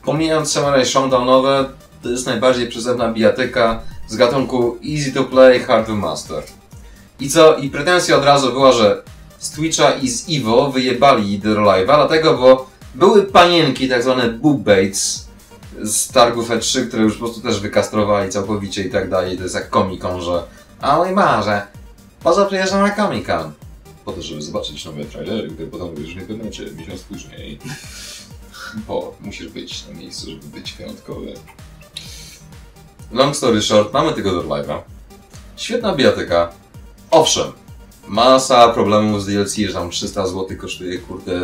Pomijając Samurai Showdownowe, to jest najbardziej przystępna bijatyka z gatunku easy to play, hard to master. I co? I pretensja od razu była, że z Twitcha i z Evo wyjebali The Live'a, dlatego, bo były panienki, tak zwane boob baits z targów E3, które już po prostu też wykastrowali całkowicie i tak dalej. To jest jak Con, że a mój Boże, po co przyjeżdżam na Comic Con? Po to, żeby zobaczyć nowe trailery, które potem już w internecie miesiąc później. Bo musisz być na miejscu, żeby być wyjątkowy. Long story short, mamy tego do live'a. Świetna bijatyka. Owszem, masa problemów z DLC, że tam 300 zł kosztuje, kurde,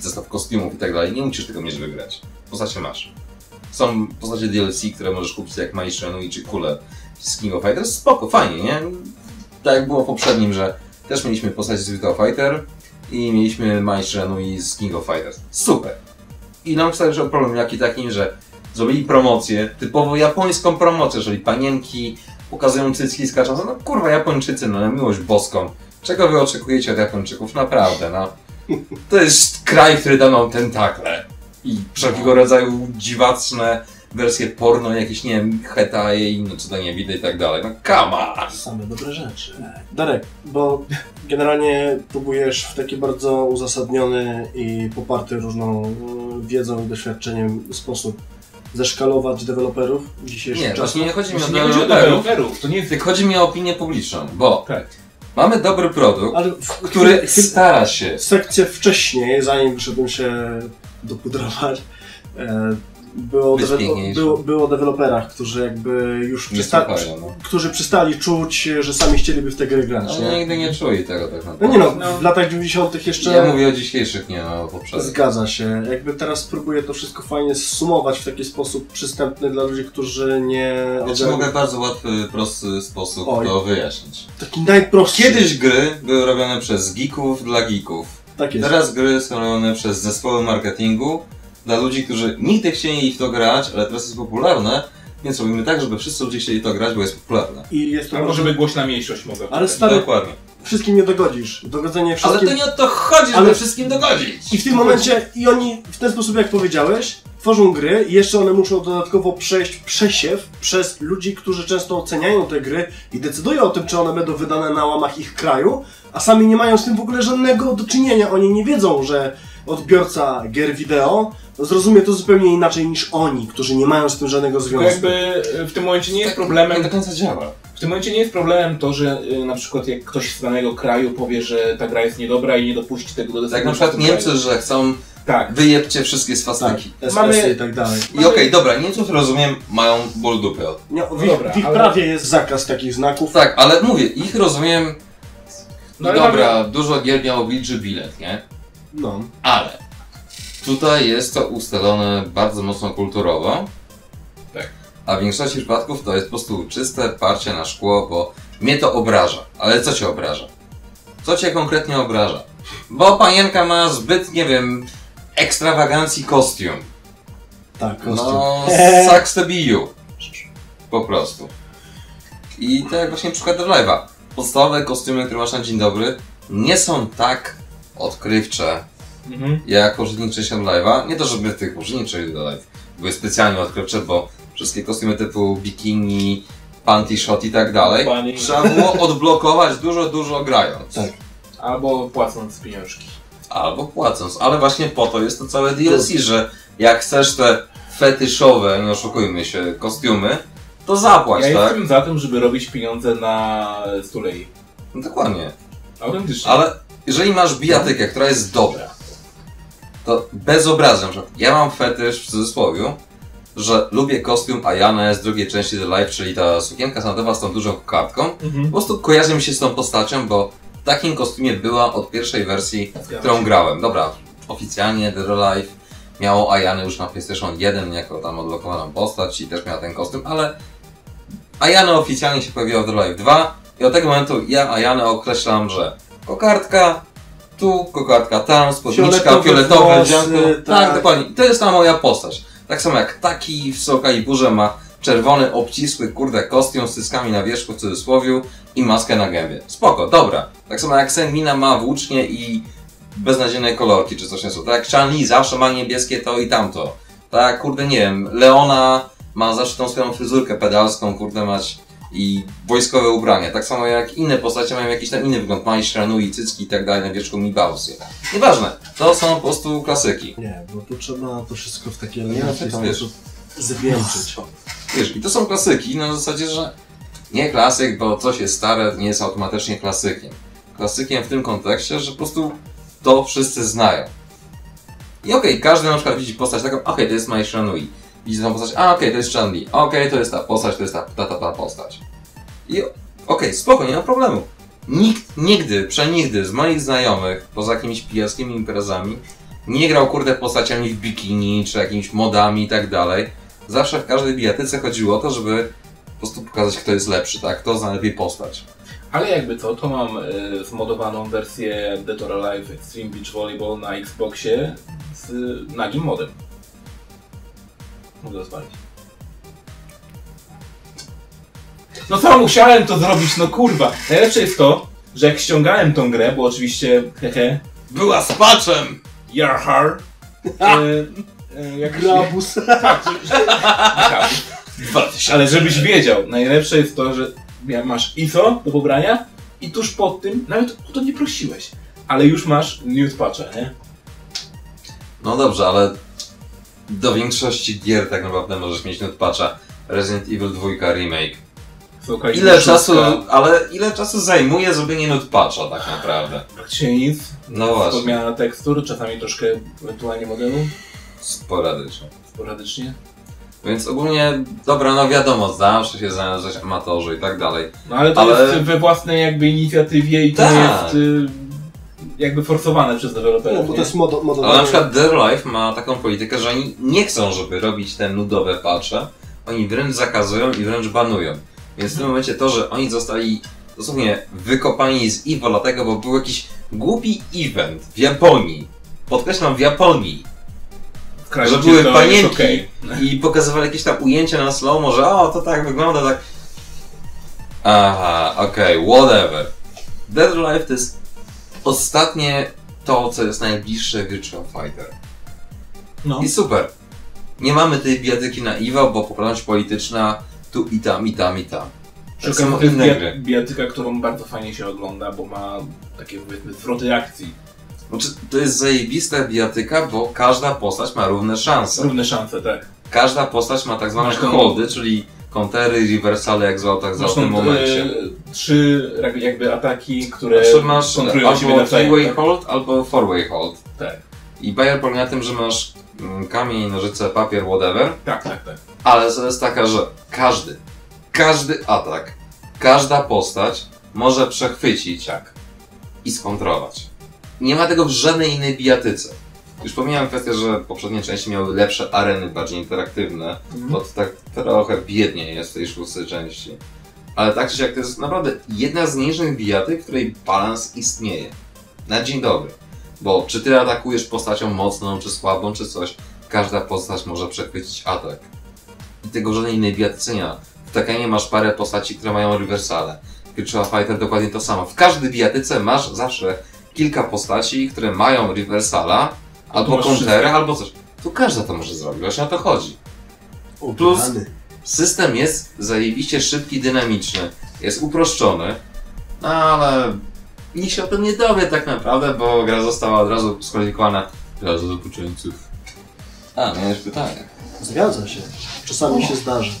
zestaw kostiumów i tak dalej. Nie musisz tego mieć, żeby grać. W postacie masz. Są postacie DLC, które możesz kupić jak Mai Shenmue czy Kule z King of Fighters. Spoko, fajnie, nie? Tak jak było w poprzednim, że też mieliśmy postać z Virtua Fighter i mieliśmy Mai Shenmue z King of Fighters. Super. I nam wstał że problem jaki takim, że zrobili promocję, typowo japońską promocję, jeżeli panienki pokazują cycki i no kurwa Japończycy, no na miłość boską. Czego wy oczekujecie od Japończyków? Naprawdę, no. To jest kraj, który da nam tentakle. I wszelkiego rodzaju dziwaczne wersje porno, jakieś, nie wiem, hetaje i inne cuda widzę i tak dalej. No kama! Same dobre rzeczy. Darek, bo generalnie próbujesz w taki bardzo uzasadniony i poparty różną e, wiedzą i doświadczeniem sposób zeszkalować deweloperów w dzisiejszym Nie, czasie. właśnie nie chodzi mi o nie chodzi o deweloperów, to nie jest... tylko chodzi mi o opinię publiczną, bo Tak. mamy dobry produkt, Ale w, który chwil- stara się sekcję wcześniej, zanim wyszedłem się dopudrować, e, było, Być dewe- piękniejszym. było, było o deweloperach, którzy jakby już przysta- słuchają. No. którzy przestali czuć, że sami chcieliby w te gry grać. No, Nie? nigdy nie czuli tego tak No naprawdę. nie no, No. w latach 90. jeszcze Ja mówię o dzisiejszych, nie o poprzednich. zgadza się. Jakby teraz próbuję to wszystko fajnie zsumować w taki sposób przystępny dla ludzi, którzy nie... Ja ci ogarną- mogę w bardzo łatwy, prosty sposób Oj. to wyjaśnić. Taki najprostszy. Kiedyś gry były robione przez geeków dla geeków. Tak jest. Teraz gry są robione przez zespoły marketingu dla ludzi, którzy nigdy chcieli w to grać, ale teraz jest popularne, więc robimy tak, żeby wszyscy ludzie chcieli to grać, bo jest popularne. I jest to To może być głośna mniejszość mogę Ale stary, Dokładnie. wszystkim nie dogodzisz. Dogodzenie Ale wszystkim... to nie o to chodzi, żeby Ale- wszystkim dogodzić. I w tym momencie, i oni w ten sposób, jak powiedziałeś, tworzą gry i jeszcze one muszą dodatkowo przejść przesiew przez ludzi, którzy często oceniają te gry i decydują o tym, czy one będą wydane na łamach ich kraju, a sami nie mają z tym w ogóle żadnego do czynienia. Oni nie wiedzą, że odbiorca gier wideo zrozumie to zupełnie inaczej niż oni, którzy nie mają z tym żadnego związku. jakby e, w tym momencie nie jest Tak Nie problemem do końca działa. W tym momencie nie jest problemem to, że y, na przykład jak ktoś z danego kraju powie, że ta gra jest niedobra i nie dopuści tego do Tak na przykład Niemcy, że chcą Tak. wyjebcie wszystkie Tak, swastyki. SS Mamy- i tak dalej. I okej, dobra, Niemców rozumiem, mają ból dupy. Nie, w, No ich, dobra, w ich ale- prawie jest zakaz takich znaków. Tak, ale mówię, ich rozumiem. No dobra, dużo gier miało wilczy bilet, nie? No. Ale tutaj jest to ustalone bardzo mocno kulturowo. Tak. A w większości przypadków to jest po prostu czyste parcie na szkło, bo mnie to obraża. Ale co cię obraża? Co cię konkretnie obraża? Bo panienka ma zbyt, nie wiem, ekstrawagancji kostium. Tak, kostium. No, sucks to be you. Po prostu. I tak jak właśnie przykład do live'a. Podstawowe kostiumy, które masz na dzień dobry, nie są tak odkrywcze Mhm. Ja jako użytkownik live'a, nie to żeby tych do live były specjalnie odkrywcze, bo wszystkie kostiumy typu bikini, panty shot i tak dalej, Bunny. trzeba było odblokować dużo, dużo grając. Tak. Albo płacąc pieniążki. Albo płacąc, ale właśnie po to jest to całe DLC, że jak chcesz te fetyszowe, nie oszukujmy się, kostiumy, to zapłać, Ja tak? jestem za tym, żeby robić pieniądze na stulei. No dokładnie. Autentycznie. Ale jeżeli masz bijatykę, która jest dobra, to bez obrazu, na przykład ja mam fetysz w cudzysłowie, że lubię kostium Ayane z drugiej części The Life, czyli ta sukienka sandowa z tą dużą kartką. Po Mhm. prostu kojarzy mi się z tą postacią, bo w takim kostiumie była od pierwszej wersji, Zgadzam którą się. grałem. Dobra, oficjalnie The Life miało Ayane już na PlayStation 1 jako tam odblokowaną postać i też miała ten kostium, ale Ayane oficjalnie się pojawiła w The Life 2 i od tego momentu ja Ayane określam, że kokardka tu, kokardka tam, spódniczka, Fioletowe fioletowe, włosy. Tak, tak. dokładnie. I to jest ta moja postać. Tak samo jak taki w Soul Caliburze ma czerwony, obcisły, kurde, kostium z cyskami na wierzchu w cudzysłowiu i maskę na gębie. Spoko, dobra. Tak samo jak Senmina ma włócznie i beznadziejne kolorki, czy coś nieco. Tak jak Chan-Li zawsze ma niebieskie to i tamto. Tak kurde, nie wiem, Leona ma zawsze tą swoją fryzurkę pedalską, kurde, mać i wojskowe ubrania. Tak samo jak inne postacie mają jakiś tam inny wygląd. Mai, Shranui, cycki i tak dalej, na wierzchu Mibausy. Nieważne, to są po prostu klasyki. Nie, bo tu trzeba to wszystko w taki elegancki sposób zwieńczyć. Wiesz, i to są klasyki na zasadzie, że nie klasyk, bo coś jest stare, nie jest automatycznie klasykiem. Klasykiem w tym kontekście, że po prostu to wszyscy znają. I okej, każdy na przykład widzi postać taką, okej, to jest Mai Shranui. Widzi tą postać, a okej, to jest Chan-Li. Okej, to jest ta postać, to jest ta, ta, ta, ta postać. I okej, spoko, nie ma problemu. Nikt nigdy, przenigdy z moich znajomych, poza jakimiś pijackimi imprezami, nie grał kurde postaciami w bikini, czy jakimiś modami i tak dalej. Zawsze w każdej bijatyce chodziło o to, żeby po prostu pokazać, kto jest lepszy, tak? Kto zna lepiej postać. Ale jakby co, to mam y, zmodowaną wersję Dead or Alive Extreme Beach Volleyball na Xboxie z y, nagim modem. Mogę odpalić. No co, musiałem to zrobić, no kurwa. Najlepsze jest to, że jak ściągałem tą grę, bo oczywiście, hehe, Była z patchem! Yarhar, y, y, jak Grabus. Tak, że- że- Ale żebyś wiedział, najlepsze jest to, że masz ISO do pobrania i tuż pod tym, nawet o to nie prosiłeś, ale już masz news patcha, nie? No dobrze, ale do większości gier tak naprawdę możesz mieć patcha. Resident Evil 2 remake. Słuchaj, Ile czasu, ale ile czasu zajmuje zrobienie patcha tak naprawdę? Praktycznie nic, No właśnie, podmiana tekstur, czasami troszkę ewentualnie modelu, sporadycznie. sporadycznie. Więc ogólnie, dobra, no wiadomo, zawsze się znaleźć amatorzy i tak dalej. No ale to Ale- jest we własnej jakby inicjatywie i to Tak. jest y, jakby forsowane przez No, deweloperów, bo to jest modo, modo Ale na przykład Dead or Life ma taką politykę, że oni nie chcą, żeby robić te nudowe patche. Oni wręcz zakazują i wręcz banują. Więc w tym momencie to, że oni zostali dosłownie wykopani z Evo dlatego, bo był jakiś głupi event w Japonii. Podkreślam, w Japonii. W kraju, że były panienki okej. i pokazywali jakieś tam ujęcia na slow że o, to tak wygląda, tak. Aha, okej, whatever. Dead Alive to jest ostatnie to, co jest najbliższe Virtual Fighter. No. I super. Nie mamy tej bijatyki na Evo, bo poprawność polityczna tu i tam, i tam, i tam. Tak to jest inne bia- gry. bijatyka, którą bardzo fajnie się ogląda, bo ma takie powiedzmy zwroty akcji. Znaczy, to jest zajebista bijatyka, bo każda postać ma równe szanse. Równe szanse, tak. Każda postać ma tak zwane holdy, czyli kontery, rewersale, jak zwał, tak zwał w tym momencie. e, trzy jak- jakby ataki, które Znaczy masz kontrują siebie albo nawzajem. three-way tak? hold, albo four-way hold. Tak. I Bayer polega na tym, że masz mm, kamień, nożyce, papier, whatever, tak, tak, tak. ale to jest taka, że każdy, każdy atak, każda postać może przechwycić Tak. i skontrować. Nie ma tego w żadnej innej bijatyce. Już pomijałem kwestię, że poprzednie części miały lepsze areny, bardziej interaktywne, Mhm. bo to tak trochę biednie jest w tej szóstej części. Ale tak czy siak to jest naprawdę jedna z mniejszych bijatyk, w której balans istnieje. Na dzień dobry. Bo czy ty atakujesz postacią mocną, czy słabą, czy coś, każda postać może przechwycić atak. I tego żadnej innej bijatyce nie ma. W Tekkenie masz parę postaci, które mają rewersale. Virtua Fighter dokładnie to samo. W każdej bijatyce masz zawsze kilka postaci, które mają reversala, albo konterę, albo coś. Tu każda to może zrobić, właśnie o to chodzi. Plus- Rany. System jest zajebiście szybki, dynamiczny, jest uproszczony, no ale nikt się o tym nie dowie tak naprawdę, bo gra została od razu skwalifikowana za zapoczęców. A, miałeś pytanie. Zgadza się. Czasami się zdarza.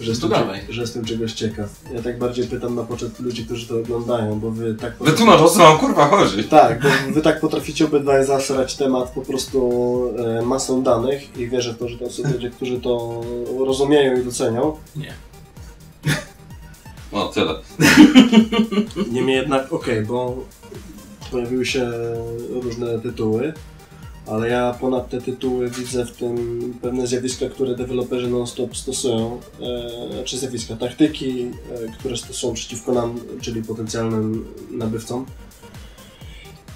Że jestem, że jestem czegoś ciekaw. Ja tak bardziej pytam na poczet ludzi, którzy to oglądają, bo wy tak Wytłumacz, o co mam kurwa chodzi. Tak, bo wy tak potraficie obydwaj zasrać temat po prostu e, masą danych i wierzę w to, że to są ludzie, którzy to rozumieją i docenią. No, tyle. Niemniej jednak, okej, bo pojawiły się różne tytuły, ale ja ponad te tytuły widzę w tym pewne zjawiska, które deweloperzy non-stop stosują, e, czy zjawiska, taktyki, e, które stosują przeciwko nam, czyli potencjalnym nabywcom.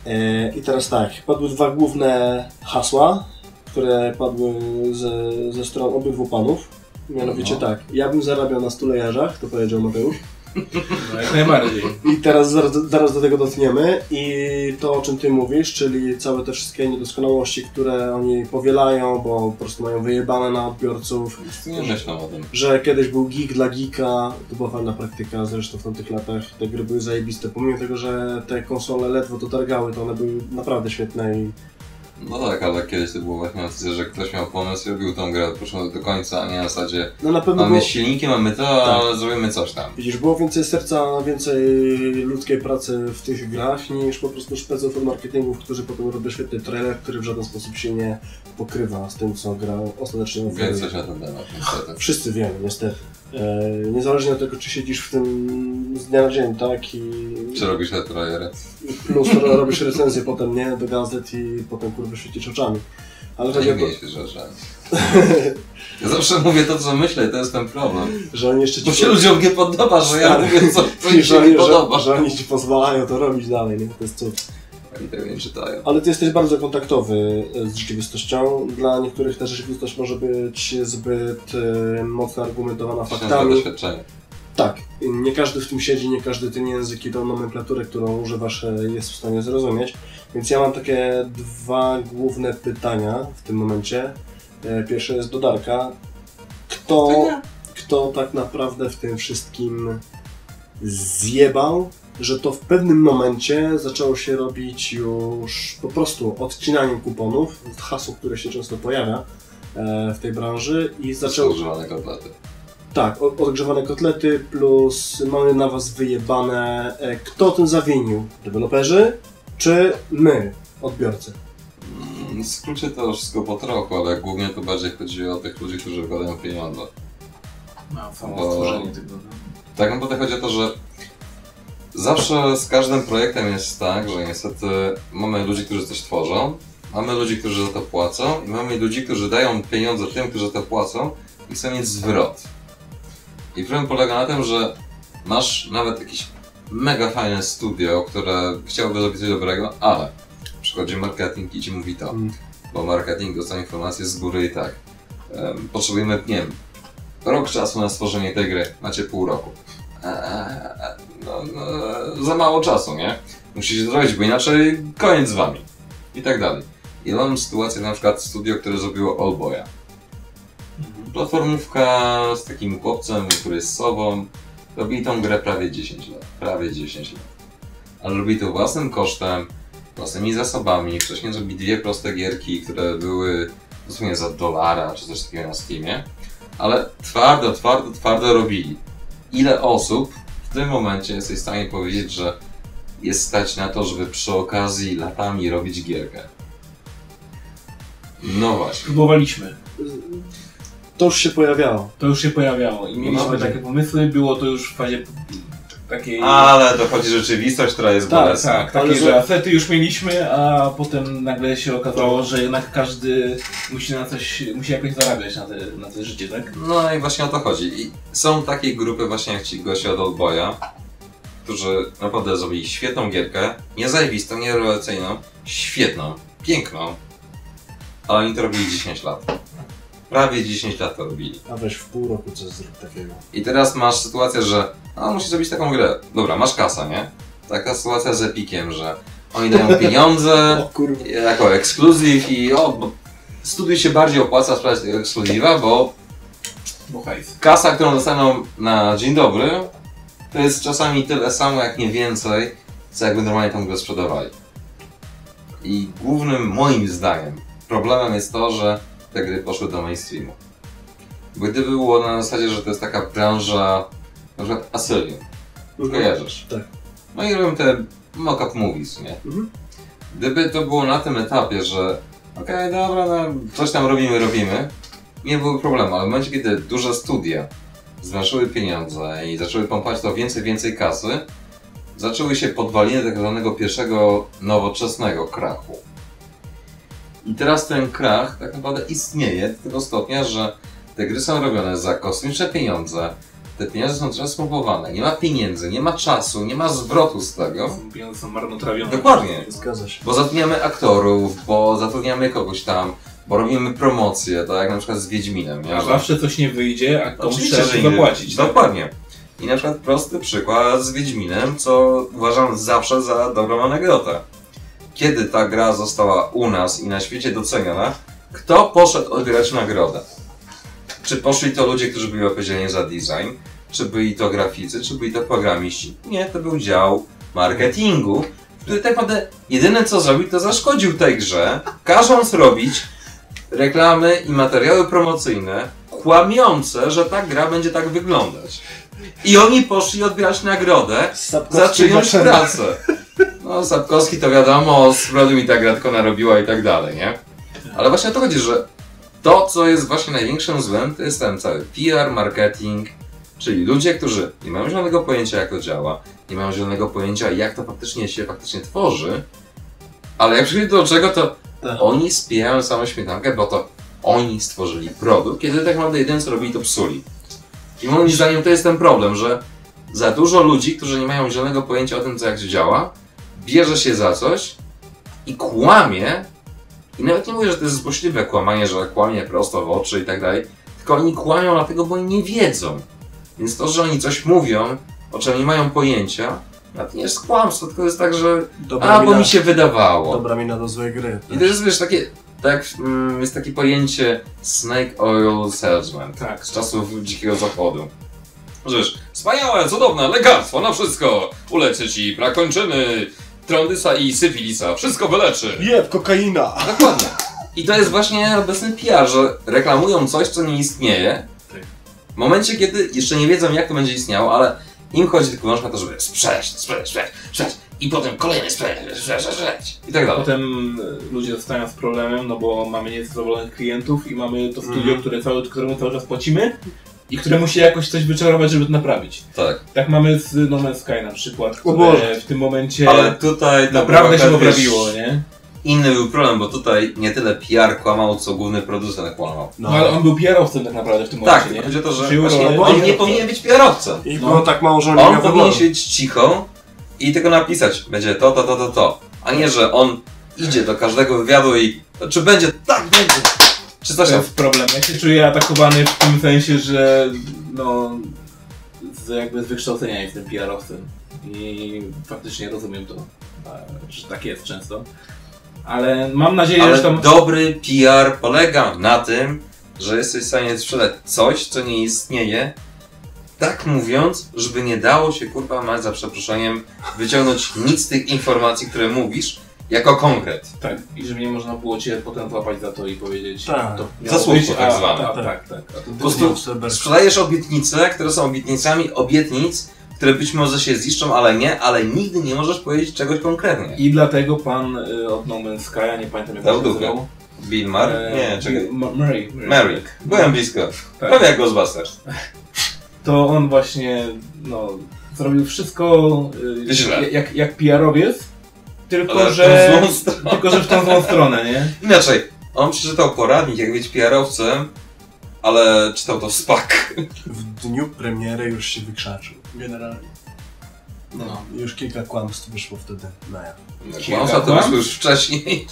E, I teraz tak, padły dwa główne hasła, które padły ze, ze stron obydwu panów. Mianowicie No. tak, ja bym zarabiał na stulejarzach, to powiedział Mateusz. No, jak najbardziej. I teraz zaraz, zaraz do tego dotkniemy i to o czym ty mówisz, czyli całe te wszystkie niedoskonałości, które oni powielają, bo po prostu mają wyjebane na odbiorców, Nie myślę o tym. że kiedyś był geek dla geeka, to była fajna praktyka zresztą w tamtych latach, te gry były zajebiste, pomimo tego, że te konsole ledwo to targały, to one były naprawdę świetne i No tak, ale kiedyś to było właśnie na zasadzie, że ktoś miał pomysł i robił tą grę od początku do końca, a nie na zasadzie no na pewno mamy było, silniki, mamy to, Tak. ale zrobimy coś tam. widzisz, było więcej serca, więcej ludzkiej pracy w tych grach niż po prostu szpeców od marketingów, którzy potem robią świetny trailer, który w żaden sposób się nie pokrywa z tym, co gra ostatecznie oferuje. Wiem coś na ten temat, niestety. Wszyscy wiemy, niestety. E, niezależnie od tego, czy siedzisz w tym z dnia na dzień, tak? I Czy robisz te trailery? plus ro- robisz recenzję potem, nie? Do gazet i potem kurwa świecisz oczami. Ale chodzi nie o to, mieliśmy rzeczy. Ja zawsze mówię to, co myślę to jest ten problem. że oni jeszcze ci Bo się ludziom nie podoba, że ja mówię coś, co że, im się nie że, podoba. że, oni ci pozwalają to robić dalej, nie? To jest cud. Oni tego nie czytają. Ale ty jesteś bardzo kontaktowy e, z rzeczywistością. Dla niektórych ta rzeczywistość może być zbyt e, mocno argumentowana faktami. doświadczenie. Tak, nie każdy w tym siedzi, nie każdy ten język i tą nomenklaturę, którą używasz, jest w stanie zrozumieć. Więc ja mam takie dwa główne pytania w tym momencie. E, Pierwsze jest do Darka. Kto, kto tak naprawdę w tym wszystkim zjebał, że to w pewnym momencie zaczęło się robić już po prostu odcinaniem kuponów, hasło, które się często pojawia e, w tej branży i zaczęło... Używane kotlety. Tak, odgrzewane kotlety plus mamy na was wyjebane. E, Kto tym zawinił? Deweloperzy czy my, odbiorcy? Mm, W skrócie to wszystko po trochu, ale głównie to bardziej chodzi o tych ludzi, którzy wkładają pieniądze. No, samo Bo- stworzenie tego. no. Tak naprawdę chodzi o to, że zawsze z każdym projektem jest tak, że niestety mamy ludzi, którzy coś tworzą, mamy ludzi, którzy za to płacą i mamy ludzi, którzy dają pieniądze tym, którzy za to płacą i chcą mieć zwrot. I problem polega na tym, że masz nawet jakieś mega fajne studio, które chciałoby zrobić coś dobrego, ale przychodzi marketing i ci mówi to, Mm. bo marketing dostanie informacje z góry i tak. em, potrzebujemy, nie wiem, rok czasu na stworzenie tej gry, macie pół roku. No, no, za mało czasu, nie? Musicie zrobić, bo inaczej koniec z wami. I tak dalej. I mam sytuację na przykład studio, które zrobiło Allboya. Platformówka z takim chłopcem, który jest sobą. Robili tą grę prawie 10 lat. Prawie 10 lat. Ale robili to własnym kosztem, własnymi zasobami. Wcześniej zrobili dwie proste gierki, które były dosłownie za dolara czy coś takiego na Steamie. Ale twardo, twardo, twardo robili. Ile osób w tym momencie jesteś w stanie powiedzieć, że jest stać na to, żeby przy okazji latami robić gierkę? No właśnie. Próbowaliśmy. To już się pojawiało. To już się pojawiało i mieliśmy No, takie pomysły, było to już w fazie takiej... Ale dochodzi rzeczywistość, która jest Tak, bolesna. Tak, takie, że- asety już mieliśmy, a potem nagle się okazało, że jednak każdy musi na coś, musi jakoś zarabiać na te, na te życie, tak? No i właśnie o to chodzi. I są takie grupy właśnie jak ci goście od Oldboya, którzy naprawdę zrobili świetną gierkę, nie zajebistą, nie rewelacyjną, świetną, piękną, ale oni to robili 10 lat. Prawie 10 lat to robili. A weź w pół roku coś zrób takiego. I teraz masz sytuację, że a musisz zrobić taką grę. Dobra, masz kasę, nie? Taka sytuacja z Epiciem, że oni dają pieniądze O kurwa. jako ekskluzyw i o, bo studiu się bardziej opłaca sprawdzić tego ekskluzywa, bo kasa, którą dostaną na dzień dobry, to jest czasami tyle samo, jak nie więcej, co jakby normalnie tą grę sprzedawali. I głównym, moim zdaniem, problemem jest to, że te gry poszły do mainstreamu. Bo gdyby było na zasadzie, że to jest taka branża, na przykład Asylium, kojarzysz? Tak. No i robią te mock-up movies, nie? Mhm. Gdyby to było na tym etapie, że okej, dobra, no, coś tam robimy, robimy, nie byłoby problemu, ale w momencie, kiedy duże studia zwiększyły pieniądze i zaczęły pompać to więcej, więcej kasy, zaczęły się podwaliny tak zwanego pierwszego nowoczesnego krachu. I teraz ten krach tak naprawdę istnieje do tego stopnia, że te gry są robione za kosmiczne pieniądze, te pieniądze są teraz pompowane, nie ma pieniędzy, nie ma czasu, nie ma zwrotu z tego. Są pieniądze są marnotrawione. Dokładnie. Zgadza się. Bo zatrudniamy aktorów, bo zatrudniamy kogoś tam, bo robimy promocje, tak jak na przykład z Wiedźminem. Nie? A Że- zawsze coś nie wyjdzie, a komuś trzeba zapłacić. tak? Dokładnie. I na przykład prosty przykład z Wiedźminem, co uważam zawsze za dobrą anegdotę. Kiedy ta gra została u nas i na świecie doceniona, kto poszedł odbierać nagrodę? Czy poszli to ludzie, którzy byli odpowiedzialni za design? Czy byli to graficy? Czy byli to programiści? Nie, to był dział marketingu, który tak naprawdę jedyne co zrobił, to zaszkodził tej grze, każąc robić reklamy i materiały promocyjne kłamiące, że ta gra będzie tak wyglądać. I oni poszli odbierać nagrodę, Sapkowski zaczynać Baczeny. pracę. No, Sapkowski to wiadomo, z mi ta gra tylko narobiła i tak dalej, nie? Ale właśnie o to chodzi, że to, co jest właśnie największym złem, to jest ten cały PR, marketing, czyli ludzie, którzy nie mają zielonego pojęcia, jak to działa, nie mają zielonego pojęcia, jak to faktycznie się faktycznie tworzy, ale jak przychodzi do czego, to Tak. oni spijają samą śmietankę, bo to oni stworzyli produkt, kiedy tak naprawdę jedyne co robili, to psuli. I moim zdaniem to jest ten problem, że za dużo ludzi, którzy nie mają zielonego pojęcia o tym, co jak się działa, bierze się za coś i kłamie. I nawet nie mówię, że to jest złośliwe kłamanie, że kłamie prosto w oczy i tak dalej, tylko oni kłamią dlatego, bo oni nie wiedzą. Więc to, że oni coś mówią, o czym nie mają pojęcia, nawet nie jest kłamstwo, tylko jest tak, że Dobra a, bo mina, mi się wydawało. dobra mina do złej gry. I to jest, wiesz, takie, tak, mm, jest takie pojęcie snake oil salesman, Tak. z czasów dzikiego zachodu. Wiesz, wspaniałe, cudowne, lekarstwo na wszystko, uleczy ci brak kończyny, trondysa i syfilisa, wszystko wyleczy. Jeb, kokaina! Dokładnie. I to jest właśnie obecny PR, że reklamują coś, co nie istnieje, Tak. w momencie, kiedy jeszcze nie wiedzą, jak to będzie istniało, ale im chodzi tylko wyłącznie o to, żeby sprzedać, sprzedać, sprzedać, sprzedać i potem kolejny sprzedać, sprzedać, sprzedać i tak dalej. Potem e, ludzie zostają z problemem, no bo mamy niezadowolonych klientów i mamy to studio, Mhm. które cały, któremu cały czas płacimy i które musi jakoś coś wyczarować, żeby to naprawić. Tak. Tak mamy z No Man's Sky na przykład, które w tym momencie Ale tutaj naprawdę się poprawiło, nie? Inny był problem, bo tutaj nie tyle PR kłamał, co główny producent kłamał. No, ale on był PR-owcem tak naprawdę w tym momencie, Tak, nie? tylko chodzi o to, że Przyjął właśnie rolę- on nie powinien być PR-owcem. I No. było tak mało, że on nie On miał powinien wyboru. siedzieć cicho i tylko napisać, będzie to, to, to, to, to. A nie, że on idzie do każdego wywiadu i czy będzie, tak będzie. Czy To jest problem. Ja się czuję atakowany w tym sensie, że no z, jakby z wykształcenia jestem PR-owcem i faktycznie rozumiem to, e, że tak jest często. Ale mam nadzieję, Ale że tam... dobry PR polega na tym, że jesteś w stanie sprzedać coś, co nie istnieje, tak mówiąc, żeby nie dało się, kurwa, mać za przeproszeniem, wyciągnąć nic z tych informacji, które mówisz, jako konkret. Tak, i żeby nie można było cię potem złapać za to i powiedzieć... Tak. to Za słówko tak zwane. Tak, Tak. tak, tak. Po prostu sprzedajesz obietnice, które są obietnicami obietnic, które być może się ziszczą, ale nie, ale nigdy nie możesz powiedzieć czegoś konkretnie. I dlatego pan y, od No Man's Sky, ja nie pamiętam jak Dał się nazywał. Bill Mar? E, Nie, czekaj. Murray. Mary. Byłem blisko. Tak. Prawie jak Ghostbusters. to on właśnie no, zrobił wszystko y, Źle. jak, jak PR-owiec, tylko że, tylko że w tą złą stronę, nie? Inaczej, on przeczytał poradnik, jak być PR-owcem, ale czytał to w SPAK. W dniu premiery już się wykrzaczył. Generalnie. No, już kilka kłamstw wyszło wtedy na jaw. Kłamstwa to wyszło już wcześniej.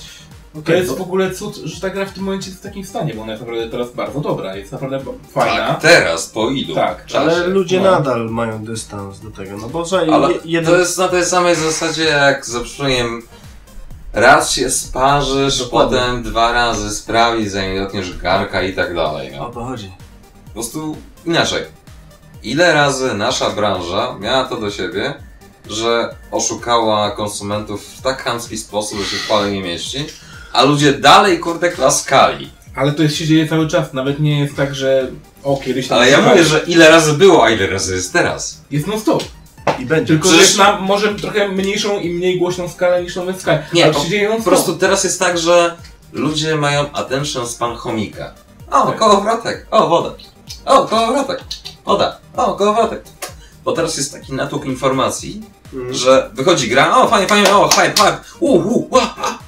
To jest w ogóle cud, że ta gra w tym momencie jest w takim stanie, bo ona jest naprawdę teraz bardzo dobra, jest naprawdę fajna. Tak, teraz, po ilu Tak, czasie. Ale ludzie no. nadal mają dystans do tego, no bo że Ale je- jeden... to jest na tej samej zasadzie jak za przeproszeniem raz się sparzysz, Dokładnie. potem dwa razy sprawić, zanim dotkniesz garka i tak dalej. No. O to chodzi. Po prostu inaczej. Ile razy nasza branża miała to do siebie, że oszukała konsumentów w tak chamski sposób, że się w pale nie mieści, a ludzie dalej kurde klaskali. Ale to jest, się dzieje cały czas. Nawet nie jest tak, że o, kiedyś tam Ale ja mówię, że ile razy było, a ile razy jest teraz. Jest non stop. I będzie. Tylko, Przecież- na może trochę mniejszą i mniej głośną skalę niż nowe Sky. Nie, ale po- się dzieje non Po stop. prostu teraz jest tak, że ludzie mają attention span chomika. O, Tak. kołowrotek, o, woda. O, kołowrotek, woda. O, kołowrotek. Bo teraz jest taki natłok informacji, Mhm. że wychodzi gra, o, fajnie, fajnie, o, hype, hype, u, u, ła, a.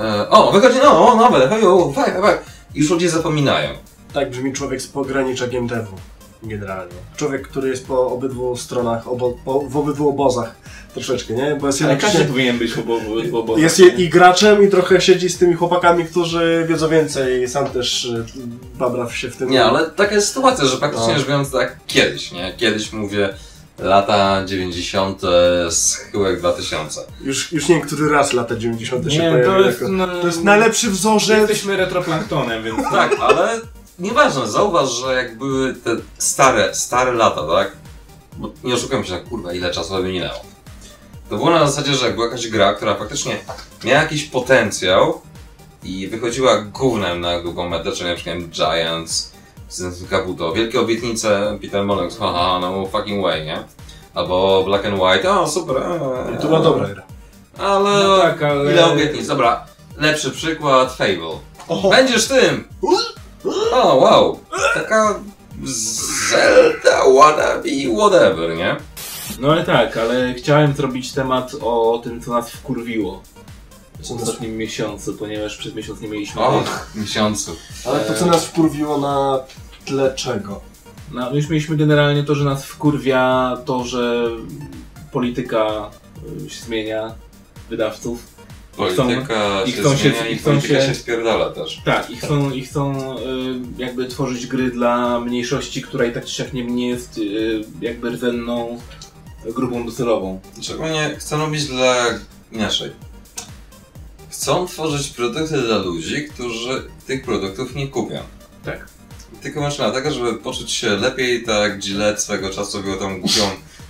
E, o, wychodzi, no, o, nowe, fajnie, u, fajnie, fajnie. I już ludzie zapominają. Tak brzmi człowiek z pogranicza GameDevu. Generalnie. Człowiek, który jest po obydwu stronach, obo, po, w obydwu obozach. Troszeczkę, nie? Bo jest Ale każdy powinien być obo, obo, obo, Jest je, i graczem, i trochę siedzi z tymi chłopakami, którzy wiedzą więcej. Sam też y, babra się w tym. Nie, ale taka jest sytuacja, że praktycznie No. rzecz biorąc tak kiedyś, nie? Kiedyś mówię lata 90. schyłek 2000. Już, już nie który raz lata 90. się Nie, to jest, jako- no, to jest najlepszy wzorzec. Jesteśmy retroplanktonem, więc Tak, ale nieważne, zauważ, że jak były te stare, stare lata, tak? Bo nie oszukujmy się, kurwa, ile czasu by minęło. To było na zasadzie, że jak była jakaś gra, która faktycznie miała jakiś potencjał i wychodziła gównem na długą metę, czyli na przykład Giants, z Kabuto, wielkie obietnice, Peter Molyneux, haha, no fucking way, nie? Albo Black and White, o super, eee, To była dobra gra. Ale, No tak, ale- ile obietnic, dobra, lepszy przykład, Fable. Oho. Będziesz tym! O, wow! Taka Zelda wannabe whatever, nie? No ale tak, ale chciałem zrobić temat o tym, co nas wkurwiło w ostatnim miesiącu, ponieważ przez miesiąc nie mieliśmy... O, miesiącu. Ale to, co nas wkurwiło na tle czego? No, już mieliśmy generalnie to, że nas wkurwia to, że polityka y, się zmienia wydawców. Polityka i się chcą się- zmienia i i chcą polityka się- się spierdala też. Tak, i chcą, i chcą y, jakby tworzyć gry dla mniejszości, która i tak czy siak nie, nie jest y, jakby rdzenną grupą docelową. Szczególnie chcą robić dla... inaczej. Chcą tworzyć produkty dla ludzi, którzy tych produktów nie kupią. Tak. Tylko masz dlatego, żeby poczuć się lepiej, tak Gillette swego czasu było tą głupią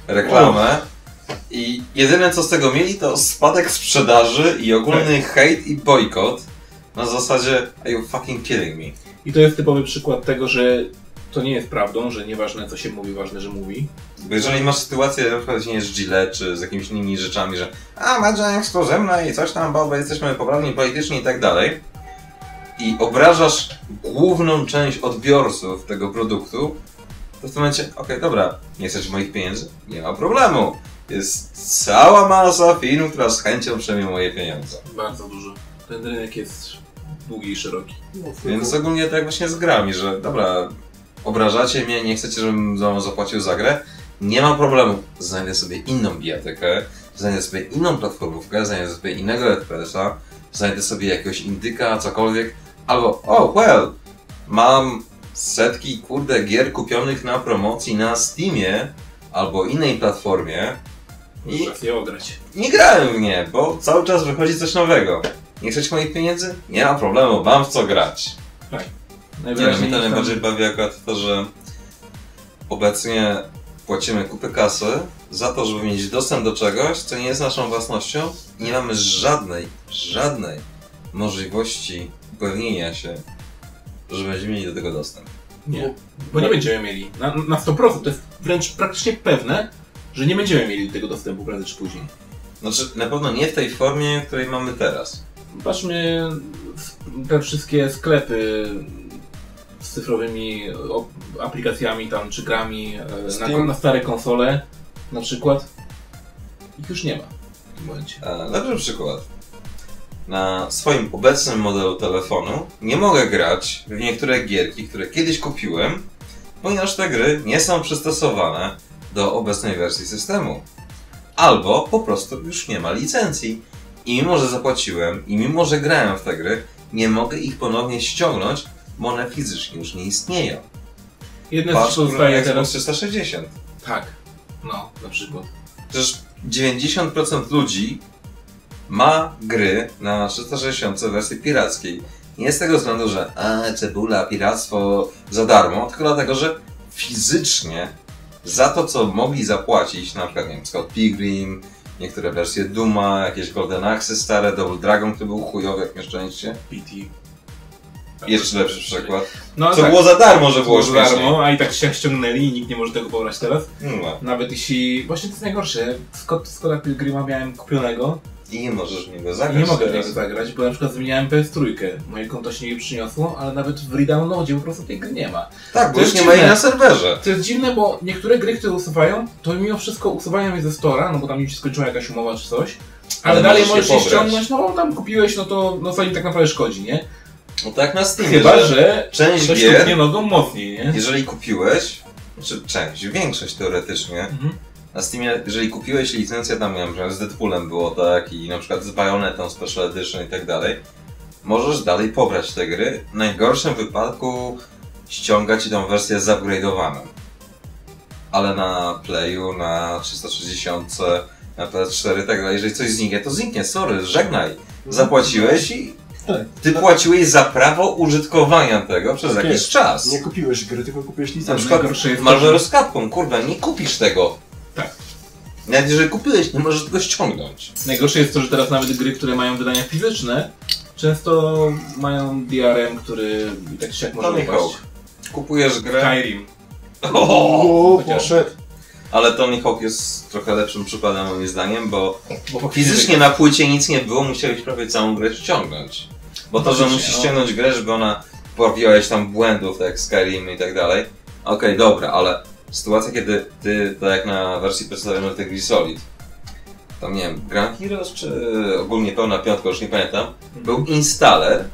reklamę. I jedyne co z tego mieli to spadek sprzedaży i ogólny hejt i bojkot. Na zasadzie, are you fucking kidding me? I to jest typowy przykład tego, że to nie jest prawdą, że nieważne co się mówi, ważne, że mówi. Bo jeżeli masz sytuację, na przykład nie z Gillette, czy z jakimiś innymi rzeczami, że a, media ekskluzywne i coś tam, bo jesteśmy poprawni politycznie i tak dalej i obrażasz główną część odbiorców tego produktu, to w tym momencie, okej, dobra, nie chcesz moich pieniędzy? Nie ma problemu. Jest cała masa firm, która z chęcią przejmie moje pieniądze. Bardzo dużo. Ten rynek jest długi i szeroki. Więc ogólnie tak właśnie z grami, że dobra, obrażacie mnie, nie chcecie, żebym za- zapłacił za grę, nie ma problemu. Znajdę sobie inną bijatykę, znajdę sobie inną platformówkę, znajdę sobie innego FPS-a, znajdę sobie jakiegoś indyka, cokolwiek, albo oh well, mam setki kurde gier kupionych na promocji na Steamie albo innej platformie i je ograć. nie grałem w nie, bo cały czas wychodzi coś nowego. Nie chcecie moich pieniędzy? Nie ma problemu, mam w co grać. Nie no, mnie to najbardziej bawi akurat to, że obecnie płacimy kupę kasy za to, żeby mieć dostęp do czegoś, co nie jest naszą własnością i nie mamy żadnej, żadnej możliwości upewnienia się, że będziemy mieli do tego dostęp. Nie, bo nie będziemy mieli. Na, na 100%. To jest wręcz praktycznie pewne, że nie będziemy mieli tego dostępu prędzej czy później. Znaczy, na pewno nie w tej formie, w której mamy teraz. Patrzmy te wszystkie sklepy z cyfrowymi aplikacjami tam, czy grami e, na, na stare konsole na przykład. Ich już nie ma w tym momencie. E, Lepszy przykład. Na swoim obecnym modelu telefonu nie mogę grać w niektóre gierki, które kiedyś kupiłem, ponieważ te gry nie są przystosowane do obecnej wersji systemu. Albo po prostu już nie ma licencji. I mimo, że zapłaciłem i mimo, że grałem w te gry, nie mogę ich ponownie ściągnąć, bo one fizycznie już nie istnieją. Jedne z Patrz, pozostaje Xbox teraz... 360. Tak, no, na przykład. Przecież 90% ludzi ma gry na 360 wersji pirackiej. Nie z tego względu, że a, cebula, piractwo za darmo, tylko dlatego, że fizycznie za to, co mogli zapłacić, na przykład, nie wiem, Scott Pilgrim, niektóre wersje Duma, jakieś Golden Axe stare, Double Dragon, który był chujowy jak nieszczęście. PT. Jeszcze lepszy przykład. No Co tak, było za darmo, że było było darmo, a i tak się ściągnęli i nikt nie może tego pobrać teraz. No. Nawet jeśli... Właśnie to jest najgorsze. Scott, Scotta Pilgrima miałem kupionego I nie możesz w niego i zagrać nie mogę w teraz. niego zagrać, bo na przykład zmieniałem PS3. Moje konto się nie przyniosło, ale nawet w redownloadzie po prostu tej gry nie ma. Tak, bo już nie ma jej na serwerze. To jest dziwne, bo niektóre gry, które usuwają, to mimo wszystko usuwają je ze Stora, no bo tam im się skończyła jakaś umowa czy coś. Ale, Ale dalej możesz je możesz je ściągnąć, no bo tam kupiłeś, no to no co im tak naprawdę szkodzi, nie? No tak na Steamie, Chyba, że część ktoś gier, kupnie nogą mocniej, nie? jeżeli kupiłeś, czy część, większość teoretycznie, Mhm. na Steamie, jeżeli kupiłeś licencję, tam nie wiem, że z Deadpoolem było tak i na przykład z Bayonetą Special Edition i tak dalej, możesz dalej pobrać te gry. W najgorszym wypadku ściągać ci tą wersję zupgrade'owaną. Ale na Playu, na 360, na PS4 i tak dalej, jeżeli coś zniknie, to zniknie, sorry, żegnaj. Zapłaciłeś i Tak. ty płaciłeś za prawo użytkowania tego przez Tak jakiś jest. czas. Nie kupiłeś gry, tylko kupiłeś Na licencję. przykład jest to, Marvel z Capcom, kurwa, nie kupisz tego. Tak. Nawet jeżeli kupiłeś, nie możesz tego ściągnąć. Najgorsze jest to, że teraz nawet gry, które mają wydania fizyczne, często mają DRM, który i tak czy jak może Tony. Hawk. Kupujesz grę, Skyrim. O, poszedł. ale Tony Hawk jest trochę lepszym przykładem moim zdaniem, bo Bo fizycznie na płycie nic nie było, musiałeś prawie całą grę ściągnąć. Bo to, że musisz no. ściągnąć grę, żeby ona poprawiła tam błędów, tak jak Skyrim i tak dalej. Okej, dobra, ale sytuacja, kiedy ty, tak jak na wersji przedstawionej Metal Gear Solid, tam nie wiem, Grand Heroes czy ogólnie pełna piątka, już nie pamiętam, był installer,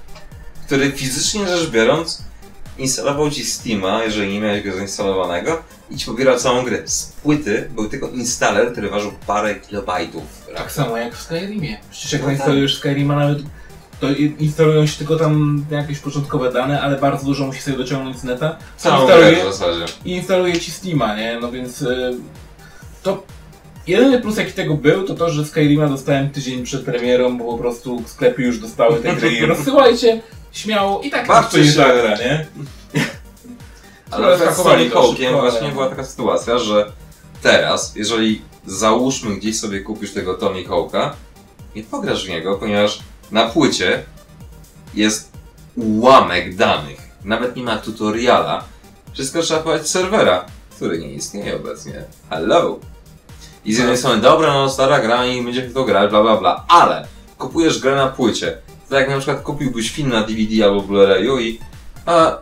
który fizycznie rzecz biorąc instalował ci Steama, jeżeli nie miałeś go zainstalowanego i ci pobierał całą grę. Z płyty był tylko installer, który ważył parę kilobajtów. Tak samo jak w Skyrimie. Przecież jak No tak. zainstalujesz Skyrima nawet, to instalują się tylko tam jakieś początkowe dane, ale bardzo dużo musisz sobie dociągnąć z neta. Całą Instaluje- w zasadzie. i instaluje ci Steama, nie? No więc y, to jedyny plus jaki tego był, to to, że Skyrima dostałem tydzień przed premierą, bo po prostu sklepy już dostały te gry i rozsyłajcie śmiało i tak Bawcie się. zagra, nie? Ale z to Hawkiem właśnie była taka sytuacja, że teraz, jeżeli załóżmy gdzieś sobie kupisz tego Tony Hawka, nie pograsz w niego, ponieważ na płycie jest ułamek danych. Nawet nie ma tutoriala. Wszystko trzeba podać z serwera, który nie istnieje obecnie. Hello! I z jednej strony, dobra, no stara gra i będziemy w to grać, bla bla bla, ale kupujesz grę na płycie. Tak jak na przykład kupiłbyś film na DVD albo Blu-rayu i a, e,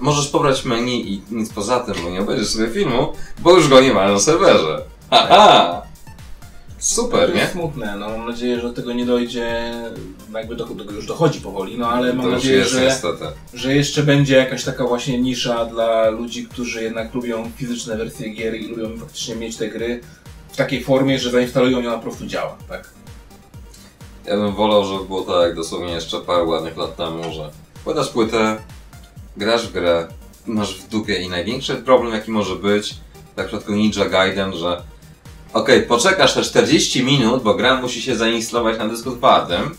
możesz pobrać menu i nic poza tym, bo nie obejrzysz sobie filmu, bo już go nie ma na serwerze. Haha! Super, to nie? jest smutne, no mam nadzieję, że do tego nie dojdzie, jakby do tego już dochodzi powoli, no ale mam nadzieję, że, niestety. że jeszcze będzie jakaś taka właśnie nisza dla ludzi, którzy jednak lubią fizyczne wersje gier i lubią faktycznie mieć te gry w takiej formie, że zainstalują ją, po prostu działa, tak? Ja bym wolał, żeby było tak dosłownie jeszcze parę ładnych lat temu, że płytasz płytę, grasz w grę, masz w dupie i największy problem jaki może być, tak w przypadku Ninja Gaiden, że okej, poczekasz te 40 minut, bo gra musi się zainstalować na dysku twardym,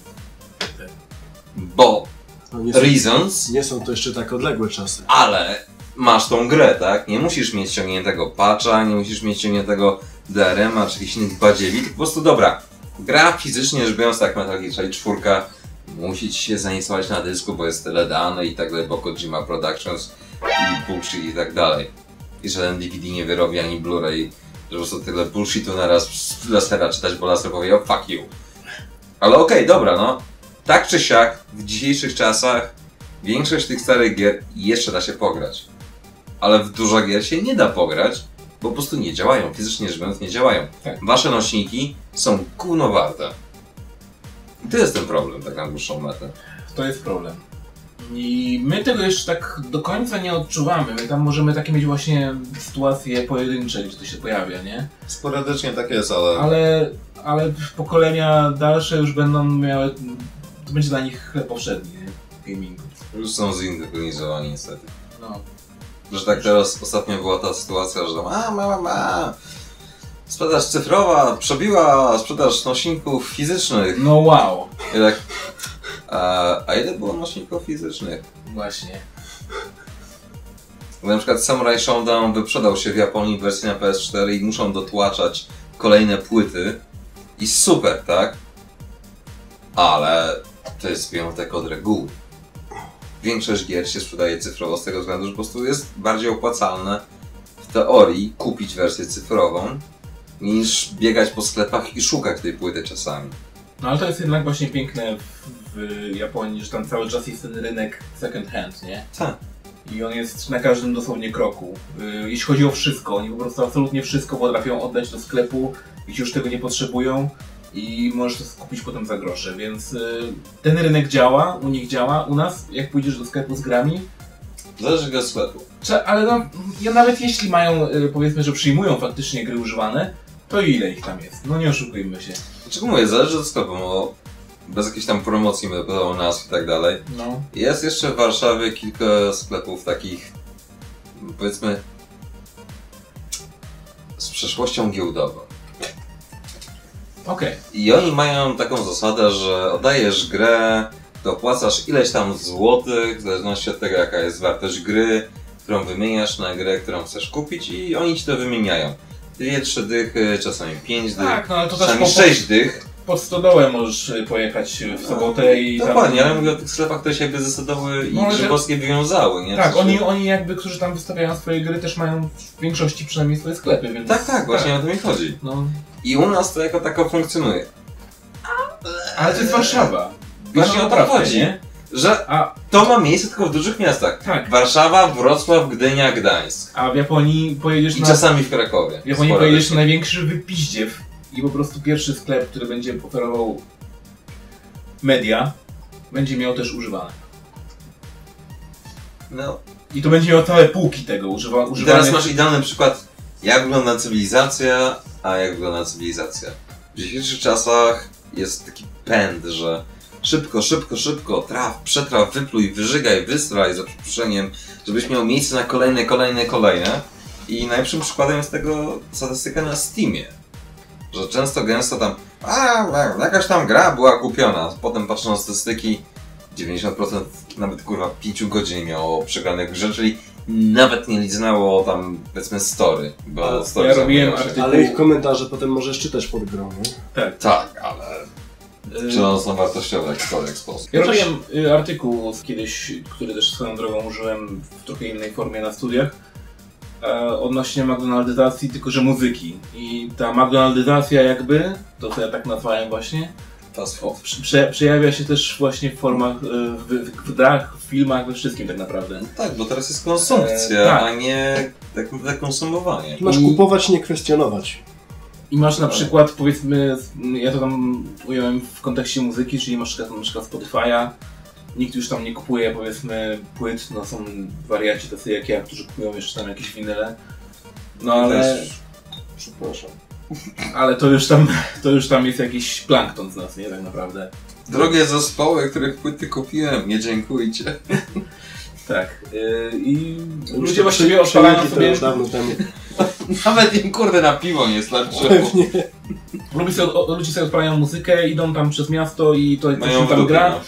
bo No, nie, są, reasons, nie są to jeszcze tak odległe czasy. ale masz tą grę, tak? Nie musisz mieć ściągniętego patcha, nie musisz mieć ściągniętego DRM-a czy jakichś innych. Po prostu dobra. Gra fizycznie rzecz biorąc, tak Metal Gear Solid 4 musi ci się zainstalować na dysku, bo jest tyle danych i tak dalej, bo Kojima Productions i bullshit i tak dalej. I żaden DVD nie wyrobi ani Blu-ray, że po prostu tyle bullshitu naraz z lasera czytać, bo laser powie, oh fuck you. Ale okej, dobra, no. Tak czy siak, w dzisiejszych czasach większość tych starych gier jeszcze da się pograć. Ale w dużo gier się nie da pograć, bo po prostu nie działają. Fizycznie rzecz biorąc nie działają. Tak. Wasze nośniki są gówno warte. I to jest ten problem, tak na dłuższą metę. To jest problem. I my tego jeszcze tak do końca nie odczuwamy. My tam możemy takie mieć właśnie sytuacje pojedyncze, gdzie to się pojawia, nie? Sporadycznie tak jest, ale... Ale, ale pokolenia dalsze już będą miały. To będzie dla nich chleb powszedni, nie? Gamingu. Już są zindywizowani niestety. No. Że tak teraz ostatnio była ta sytuacja, że tam, a ma, ma, ma. sprzedaż cyfrowa przebiła sprzedaż nośników fizycznych. No wow. I tak, a, a ile było nośników fizycznych? Właśnie. Na przykład Samurai Showdown wyprzedał się w Japonii w wersji na PS4 i muszą dotłaczać kolejne płyty. I super, tak? Ale to jest wyjątek od reguły. Większość gier się sprzedaje cyfrowo z tego względu, że po prostu jest bardziej opłacalne w teorii kupić wersję cyfrową niż biegać po sklepach i szukać tej płyty czasami. No ale to jest jednak właśnie piękne w, Japonii, że tam cały czas jest ten rynek second hand, nie? Tak. I on jest na każdym dosłownie kroku. Yy, jeśli chodzi o wszystko, oni po prostu absolutnie wszystko potrafią oddać do sklepu, jeśli już tego nie potrzebują i możesz to kupić potem za grosze, więc yy, ten rynek działa, u nich działa, u nas jak pójdziesz do sklepu z grami, Zależy jakiego sklepu. Ale no, ja nawet jeśli mają, yy, powiedzmy, że przyjmują faktycznie gry używane, to ile ich tam jest? No nie oszukujmy się. Dlaczego mówię, zależy od sklepu, bo bez jakiejś tam promocji, podawał nazw i tak dalej. No. Jest jeszcze w Warszawie kilka sklepów takich, powiedzmy, z przeszłością giełdową. Okej. I oni mają taką zasadę, że oddajesz grę, dopłacasz ileś tam złotych, w zależności od tego jaka jest wartość gry, którą wymieniasz na grę, którą chcesz kupić i oni ci to wymieniają. Dwie, trzy dychy, czasami pięć dych, Tak, no ale to też czasami po, sześć dych. Pod stodołę możesz y, pojechać y, w sobotę i tam- Dokładnie, ale mówię o tych sklepach, które się jakby zdecydowały i No, grzybowskie wywiązały, nie? Tak, oni, oni jakby, którzy tam wystawiają swoje gry, też mają w większości przynajmniej swoje sklepy, więc... Tak, tak, właśnie o to mi chodzi. No, I u nas to jako tako funkcjonuje. ale to jest Warszawa. Właśnie No, o to chodzi. nie? Że A, to ma miejsce tylko w dużych miastach. tak, Warszawa, Wrocław, Gdynia, Gdańsk. a w Japonii pojedziesz I na... czasami w Krakowie. W Japonii pojedziesz na największy wypiździew i po prostu pierwszy sklep, który będzie oferował media, będzie miał też używane. No. I to będzie miał całe półki tego używa, I używanych. teraz masz idealny przykład, jak wygląda cywilizacja, a jak wygląda cywilizacja. W dzisiejszych czasach jest taki pęd, że szybko, szybko, szybko, traf, przetraf, wypluj, wyżygaj, wystraj za przeproszeniem, żebyś miał miejsce na kolejne, kolejne, kolejne. I najlepszym przykładem jest tego statystyka na Steamie. Że często, gęsto tam, a, jakaś tam gra była kupiona. Potem patrzę na statystyki, 90% nawet kurwa 5 godzin miało przegranych grze, czyli nawet nie liznęło tam powiedzmy story. Bo Ale story ja robiłem artykuł- Ale ich komentarze potem możesz czytać pod grą, nie? Tak. Tak, ale Y, czy one są wartościowe w jakikolwiek sposób? Ja robiłem y, artykuł kiedyś, który też swoją drogą użyłem w trochę innej formie na studiach, e, odnośnie McDonaldyzacji, tylko że muzyki. I ta McDonaldyzacja jakby, to co ja tak nazwałem właśnie, Fast o, food. prze, prze, przejawia się też właśnie w formach, e, w, w, w grach, w filmach, we wszystkim tak naprawdę. Tak, bo teraz jest konsumpcja, E, tak. a nie tak naprawdę konsumowanie. Masz I- kupować, nie kwestionować. I masz na przykład, powiedzmy, ja to tam ująłem w kontekście muzyki, czyli masz na przykład Spotify'a, nikt już tam nie kupuje, powiedzmy, płyt, no są wariaci tacy jak ja, którzy kupują jeszcze tam jakieś winyle. No ale, Też- Przepraszam. ale to już tam, to już tam jest jakiś plankton z nas, nie tak naprawdę. Drogie zespoły, których płyty kupiłem, nie dziękujcie. Tak. Yy, I ludzie te właściwie odpalają to sobie, już dawno temu. Nawet im kurde na piwo nie starczyło. Pewnie. ludzie sobie, o, ludzie sobie odpalają muzykę, idą tam przez miasto i to coś tam gra. no.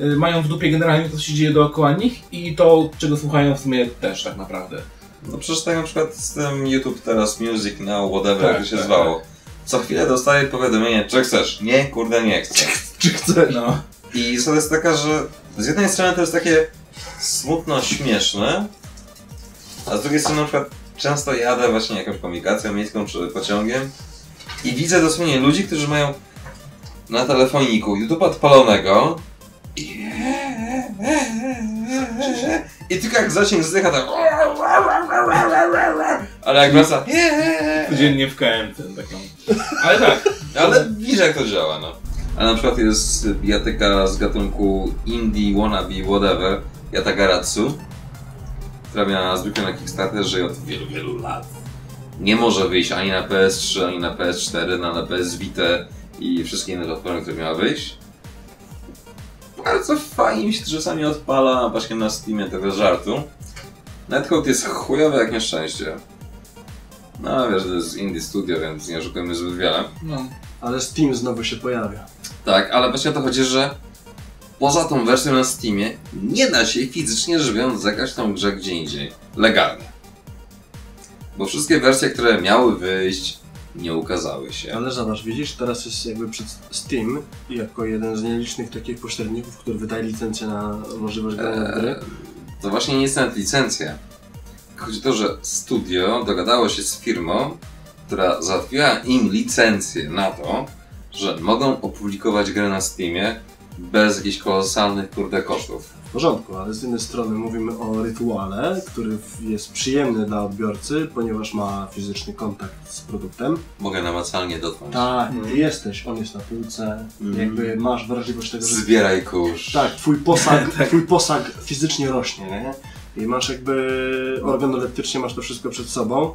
Y, mają w dupie generalnie to, co się dzieje dookoła nich i to, czego słuchają w sumie też tak naprawdę. No przecież tak na przykład z tym YouTube teraz Music Now, whatever, Tak, jak to się tak, zwało. Co chwilę dostaję powiadomienie, czy chcesz? Nie, kurde nie chcę. Czy chcesz? No. I to jest taka, że z jednej strony to jest takie smutno śmieszne, a z drugiej strony na przykład często jadę właśnie jakąś komunikacją miejską czy pociągiem i widzę dosłownie ludzi, którzy mają na telefoniku YouTube odpalonego i, tylko jak zasięg zdycha tak ale jak wraca Codziennie w KMT taką. Ale tak. ale widzisz jak to działa, no. A na przykład jest bijatyka z gatunku indie, wannabe, whatever, Yatagaratsu, która miała zwykle na Kickstarterze od wielu, wielu lat. Nie może wyjść ani na PS3, ani na PS4, no, na PS Vita i wszystkie inne platformy, które miała wyjść. Bardzo fajnie mi się czasami odpala właśnie na Steamie tego żartu. Netcode jest chujowy jak nieszczęście. No wiesz, to jest indie studio, więc nie oszukujemy zbyt wiele. No. Ale Steam znowu się pojawia. Tak, ale właśnie o to chodzi, że poza tą wersją na Steamie nie da się fizycznie rzecz biorąc zagrać tą grze gdzie indziej. Legalnie. Bo wszystkie wersje, które miały wyjść, nie ukazały się. Ale zobacz, widzisz, teraz jest jakby przed Steam jako jeden z nielicznych takich pośredników, który wydaje licencję na możliwość grania w gry. Eee, to właśnie nie jest nawet licencja. Chodzi o to, że studio dogadało się z firmą, która załatwiła im licencję na to, że mogą opublikować grę na Steamie bez jakichś kolosalnych kurde kosztów. W porządku, ale z jednej strony mówimy o rytuale, który jest przyjemny dla odbiorcy, ponieważ ma fizyczny kontakt z produktem. Mogę namacalnie dotknąć. Tak, ty jesteś, on jest na półce, Mhm. jakby masz wrażliwość tego, że Zbieraj kurz. tak, twój posag, twój posag fizycznie rośnie, nie? I masz jakby organoleptycznie masz to wszystko przed sobą.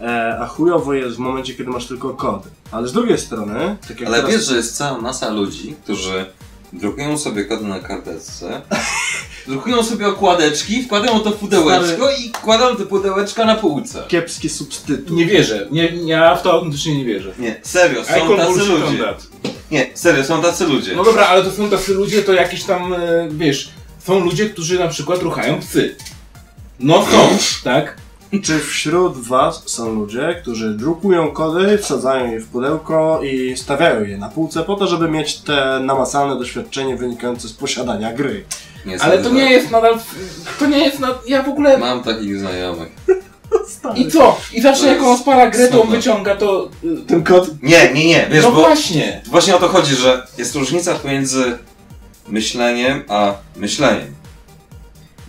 E, a chujowo jest w momencie, kiedy masz tylko kod. Ale z drugiej strony, tak jak Ale teraz... wiesz, że jest cała masa ludzi, którzy drukują sobie kody na karteczce, drukują sobie okładeczki, wkładają to w pudełeczko i kładą te pudełeczka na półce. kiepski substytut. Nie wierzę. Nie, ja w to autentycznie nie wierzę. Nie, serio, są tacy bullshit on ludzie. that. Nie, serio, są tacy ludzie. No dobra, ale to są tacy ludzie, to jakiś tam, e, wiesz, są ludzie, którzy na przykład ruchają psy. No są, tak? Czy wśród Was są ludzie, którzy drukują kody, wsadzają je w pudełko i stawiają je na półce po to, żeby mieć te namacalne doświadczenie wynikające z posiadania gry? Niestety Ale to nie jest nadal, to nie jest nad... ja w ogóle... Mam takich znajomych. I co? I zawsze To jak jest on spala grę, to on smutne. wyciąga to... y, Ten kod Nie, nie, nie, wiesz, No bo właśnie. właśnie o to chodzi, że jest różnica pomiędzy myśleniem a myśleniem.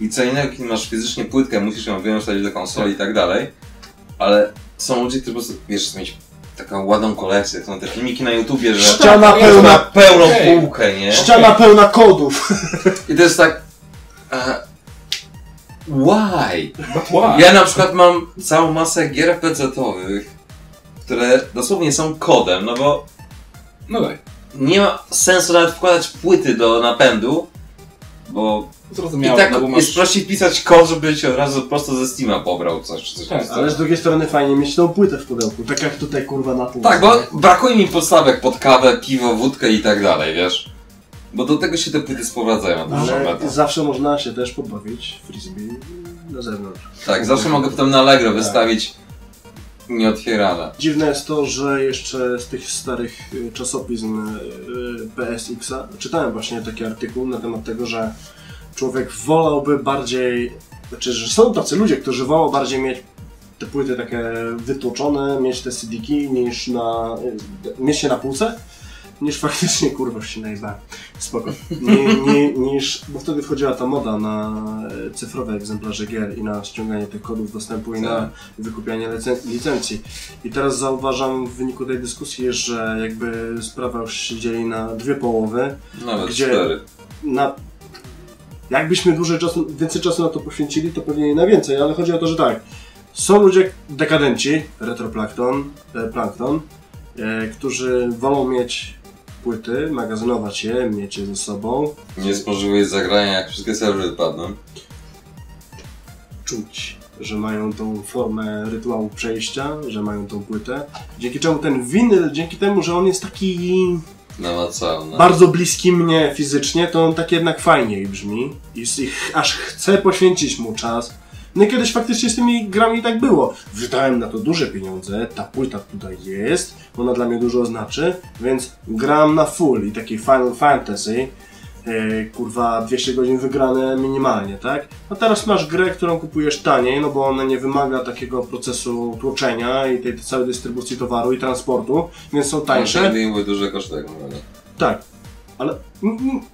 I co innego, kiedy masz fizycznie płytkę, musisz ją wyjąć wsadzić do konsoli i tak dalej, ale są ludzie, którzy po prostu, wiesz, mieć taką ładną kolekcję, są te filmiki na YouTubie, że Ściana pełna, na pełną Okej. półkę, nie? ściana pełna kodów. I to jest tak... E, why? But why? Ja na przykład mam całą masę gier PC-owych, które dosłownie są kodem, no bo No daj. nie ma sensu nawet wkładać płyty do napędu, bo i Zrozumiałem, tak no bo jest masz... prościej pisać kod, żeby ci od razu prosto ze Steama pobrał coś czy coś. Tak, Ale z drugiej strony fajnie mieć tą płytę w pudełku, tak jak tutaj kurwa na półce. Tak, bo brakuje mi podstawek pod kawę, piwo, wódkę i tak dalej, wiesz? Bo do tego się te płyty sprowadzają Ale zawsze można się też pobawić frisbee na zewnątrz. Tak, zawsze mogę potem na Allegro wystawić nieotwierane. Dziwne jest to, że jeszcze z tych starych y, czasopism y, PSX-a czytałem właśnie taki artykuł na temat tego, że człowiek wolałby bardziej, znaczy, że są tacy ludzie, którzy wolą bardziej mieć te płyty takie wytłoczone, mieć te CD-ki niż na, y, mieć się na półce, niż faktycznie kurwa się najba. Spoko. Ni, ni, niż, bo wtedy wchodziła ta moda na e, cyfrowe egzemplarze gier i na ściąganie tych kodów dostępu i na Tak. wykupianie licen- licencji. I teraz zauważam w wyniku tej dyskusji, że jakby sprawa już się dzieli na dwie połowy. Nawet Gdzie- cztery. Na... Jakbyśmy dłużej czasu, więcej czasu na to poświęcili, to pewnie na więcej, ale chodzi o to, że tak. Są ludzie dekadenci, retroplankton, e, plankton, e, którzy wolą mieć płyty, magazynować je, mieć je ze sobą, Nie możliwość zagrania, jak wszystkie serwery padną. czuć, że mają tą formę rytuału przejścia, że mają tą płytę. Dzięki czemu ten winyl, dzięki temu, że on jest taki Namacalne. bardzo bliski mnie fizycznie, to on tak jednak fajniej brzmi i, i aż chcę poświęcić mu czas. No i kiedyś faktycznie z tymi grami tak było. Wydałem na to duże pieniądze, ta płyta tutaj jest, ona dla mnie dużo znaczy, więc gram na full i taki Final Fantasy, e, kurwa 200 godzin wygrane minimalnie, tak? A teraz masz grę, którą kupujesz taniej, no bo ona nie wymaga takiego procesu tłoczenia i tej całej dystrybucji towaru i transportu, więc są tańsze. Były duże koszty, tak naprawdę. Tak, ale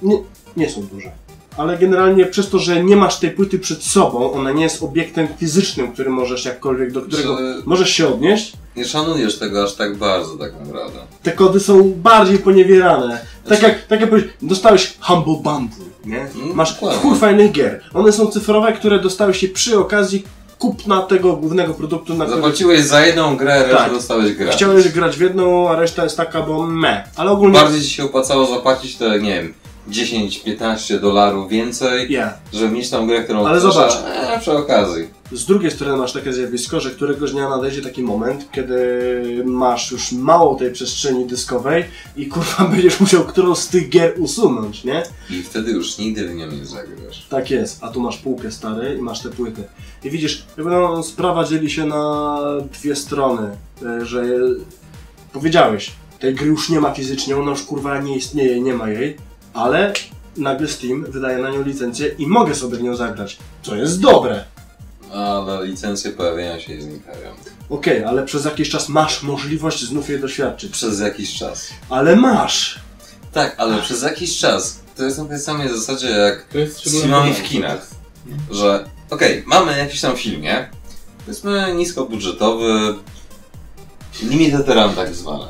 nie, nie są duże. Ale generalnie przez to, że nie masz tej płyty przed sobą, ona nie jest obiektem fizycznym, który możesz jakkolwiek, do którego Że- możesz się odnieść, Nie szanujesz tego aż tak bardzo, tak naprawdę. te kody są bardziej poniewierane. Tak jak, tak jak powiedziałeś, dostałeś Humble Bundle, nie? Mm, Masz dokładnie. chuj fajnych gier. One są cyfrowe, które dostałeś się przy okazji kupna tego głównego produktu, na który Zapłaciłeś za jedną grę, resztę Tak. dostałeś grę. chciałeś grać w jedną, a reszta jest taka, bo me. Ale ogólnie... Bardziej ci się opłacało zapłacić te, nie wiem, 10-15 dolarów więcej, Ja. żeby mieć tą grę, którą Ale zobacz. a- E, przy okazji. Z drugiej strony masz takie zjawisko, że któregoś dnia nadejdzie taki moment, kiedy masz już mało tej przestrzeni dyskowej i kurwa będziesz musiał którąś z tych gier usunąć, nie? I wtedy już nigdy w nią nie zagrasz. Tak jest, a tu masz półkę stary i masz te płyty. I widzisz, jakby no, sprawa dzieli się na dwie strony, e, że powiedziałeś, tej gry już nie ma fizycznie, ona już kurwa nie istnieje, nie ma jej, ale nagle Steam wydaje na nią licencję i mogę sobie w nią zagrać, co jest dobre. Ale licencje pojawiają się i znikają. Okej, ale przez jakiś czas masz możliwość znów jej doświadczyć. Przez jakiś czas. Ale masz! Tak, ale przez jakiś czas. To jest na tej samej zasadzie jak z filmami w kinach. Że okej, mamy jakiś tam film, nie? Powiedzmy niskobudżetowy, limited run tak zwany.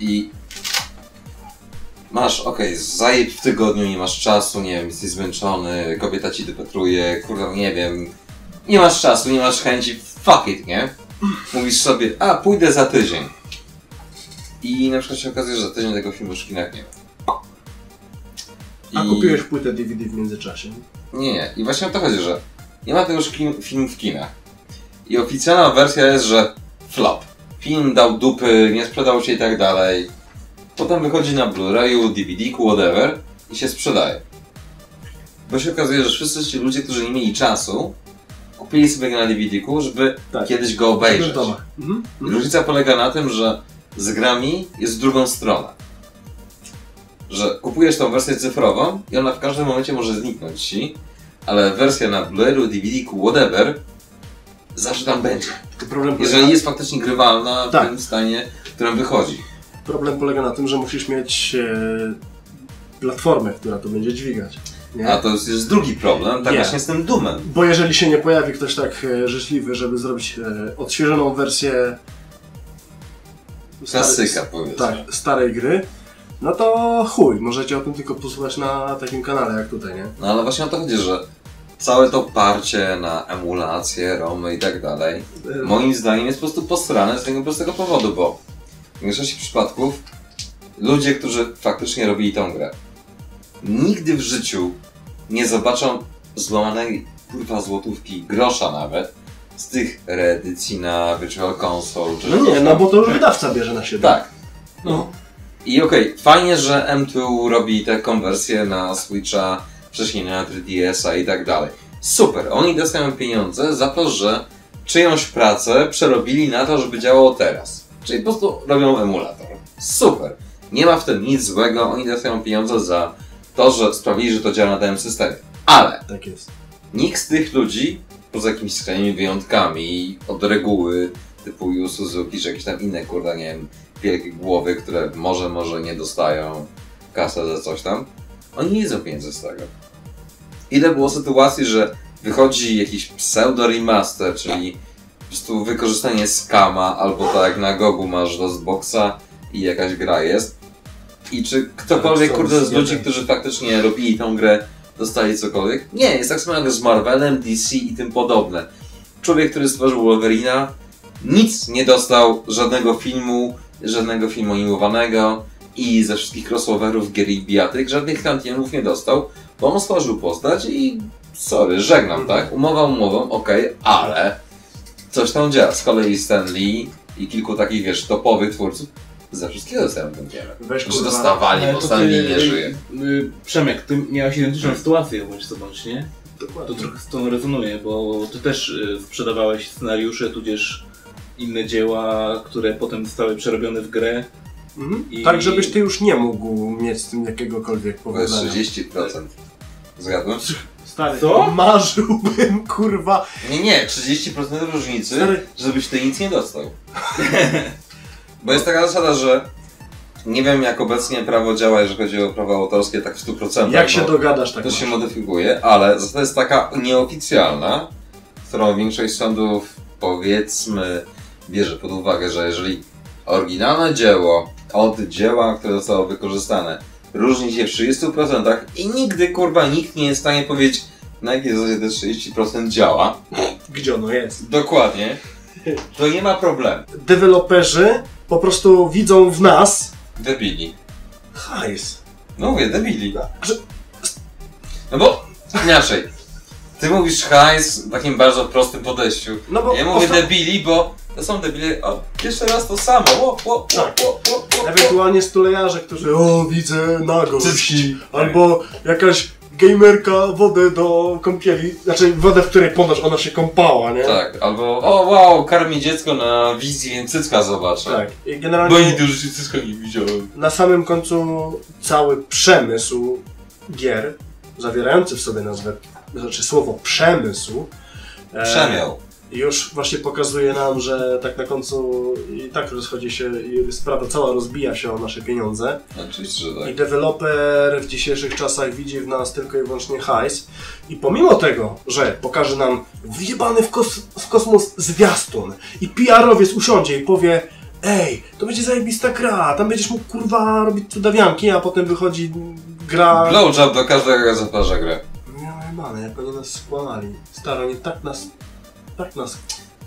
I masz, okej, zajeb w tygodniu, nie masz czasu, nie wiem, jesteś zmęczony, kobieta ci depetruje, kurwa, nie wiem, nie masz czasu, nie masz chęci, fuck it, nie? Mówisz sobie, a pójdę za tydzień. I na przykład się okazuje, że za tydzień tego filmu już w kinach nie ma. A I- kupiłeś płytę DVD w międzyczasie. nie, nie. I właśnie o to chodzi, że nie ma tego już kin- film w kinach. I oficjalna wersja jest, że flop. Film dał dupy, nie sprzedał się i tak dalej. Potem wychodzi na Blu-rayu, DVD-ku, whatever i się sprzedaje. Bo się okazuje, że wszyscy ci ludzie, którzy nie mieli czasu, kupili sobie na DVD-ku, żeby Tak. kiedyś go obejrzeć. Domach. Mhm. Różnica polega na tym, że z grami jest w drugą stronę. Że kupujesz tą wersję cyfrową i ona w każdym momencie może zniknąć ci, ale wersja na Blu-rayu, DVD, whatever, zawsze tam będzie. Jeżeli jest faktycznie grywalna w Tak. tym stanie, w którym wychodzi. Problem polega na tym, że musisz mieć e, platformę, która to będzie dźwigać. Nie? A to jest, jest drugi problem, tak Nie. właśnie z tym dumem. Bo jeżeli się nie pojawi ktoś tak e, życzliwy, żeby zrobić e, odświeżoną wersję Klasyka powiedzmy. tak, starej gry, no to chuj, możecie o tym tylko posłuchać na takim kanale jak tutaj, nie? No ale właśnie o to chodzi, że całe to parcie na emulacje, romy i tak dalej, moim zdaniem jest po prostu posrane z tego prostego powodu, bo w większości przypadków ludzie, którzy faktycznie robili tą grę, nigdy w życiu nie zobaczą złamanej kurwa złotówki, grosza nawet, z tych reedycji na Virtual Console. Czy No nie, no bo to już wydawca bierze na siebie. Tak. No. I okej, fajnie, że M2 robi te konwersje na Switcha, wcześniej na 3DS-a i tak dalej. Super, oni dostają pieniądze za to, że czyjąś pracę przerobili na to, żeby działało teraz. Czyli po prostu robią emulator. Super. Nie ma w tym nic złego, oni dostają pieniądze za to, że sprawili, że to działa na danym systemie. Ale Tak jest. nikt z tych ludzi, poza jakimiś skrajnymi wyjątkami od reguły typu Yu Suzuki, czy jakieś tam inne, kurde, nie wiem, wielkie głowy, które może, może nie dostają kasę za coś tam, oni nie widzą pieniędzy z tego. Ile było sytuacji, że wychodzi jakiś pseudo remaster, czyli prostu wykorzystanie skama, albo tak jak na Gogu masz DOSBoxa i jakaś gra jest. I czy ktokolwiek, są kurde, z ludzi, którzy faktycznie robili tą grę, dostali cokolwiek? Nie, jest tak samo jak z Marvelem, DC i tym podobne. Człowiek, który stworzył Wolverina, nic nie dostał, żadnego filmu, żadnego filmu animowanego i ze wszystkich crossoverów gier i bijatyk, żadnych kantionów nie dostał, bo on stworzył postać i sorry, żegnam, tak? Umowa umową, okej, ale coś tam działa. Z kolei Stan Lee i kilku takich, wiesz, topowych twórców za wszystkiego dostają kantionę. Weź Że kurwa, dostawali, bo to Stan ty, Lee nie żyje. y, Przemek, ty miałeś identyczną sytuację, bądź co bądź, nie? To Dokładnie. trochę z tą rezonuje, bo ty też y, sprzedawałeś scenariusze, tudzież inne dzieła, które potem zostały przerobione w grę. Mhm. I- Tak, żebyś ty już nie mógł mieć z tym jakiegokolwiek To jest powodzenia. 30%. Zgadłem? Stary, Co? marzyłbym, kurwa. Nie, nie, 30% różnicy, Stary. żebyś ty nic nie dostał. Bo jest taka zasada, że nie wiem jak obecnie prawo działa, jeżeli chodzi o prawa autorskie, tak w 100%. Jak się dogadasz, tak To masz. się modyfikuje, ale zasada jest taka nieoficjalna, którą większość sądów, powiedzmy, bierze pod uwagę, że jeżeli oryginalne dzieło od dzieła, które zostało wykorzystane, różni się w 30% i nigdy, kurwa, nikt nie jest w stanie powiedzieć, na jakiej zasadzie te 30% działa, Gdzie ono jest? Dokładnie. To nie ma problemu. Deweloperzy po prostu widzą w nas Wybili. hajs. No mówię, debili. Że- No bo inaczej. Ty mówisz hajs w takim bardzo prostym podejściu. No bo Ja mówię osta- debili, bo to są debile. O, jeszcze raz to samo. O, o, o, Tak. o, o, o, o. Ewentualnie stulejarze, którzy o widzę nagość. Cycki. Albo jakaś gamerka wodę do kąpieli, znaczy wodę, w której ponoć ona się kąpała, nie? Tak, albo o wow, karmi dziecko na wizji, więc cycka zobaczę. Tak. I Bo generalnie nigdy w życiu cycka nie widziałem. na samym końcu cały przemysł gier, zawierający w sobie nazwę, znaczy słowo przemysł, e, Przemiał. Już właśnie pokazuje nam, że tak na końcu i tak rozchodzi się, i sprawa cała rozbija się o nasze pieniądze. Oczywiście, że I tak. deweloper w dzisiejszych czasach widzi w nas tylko i wyłącznie hajs. I pomimo tego, że pokaże nam wyjebany w, kos w kosmos zwiastun i PR-owiec usiądzie i powie Ej, to będzie zajebista gra, tam będziesz mógł kurwa robić cudawianki, a potem wychodzi gra... Blowjob do każdego zaparza grę. No jebane, jak oni nas skłamali. Staro, nie tak nas... Tak nas...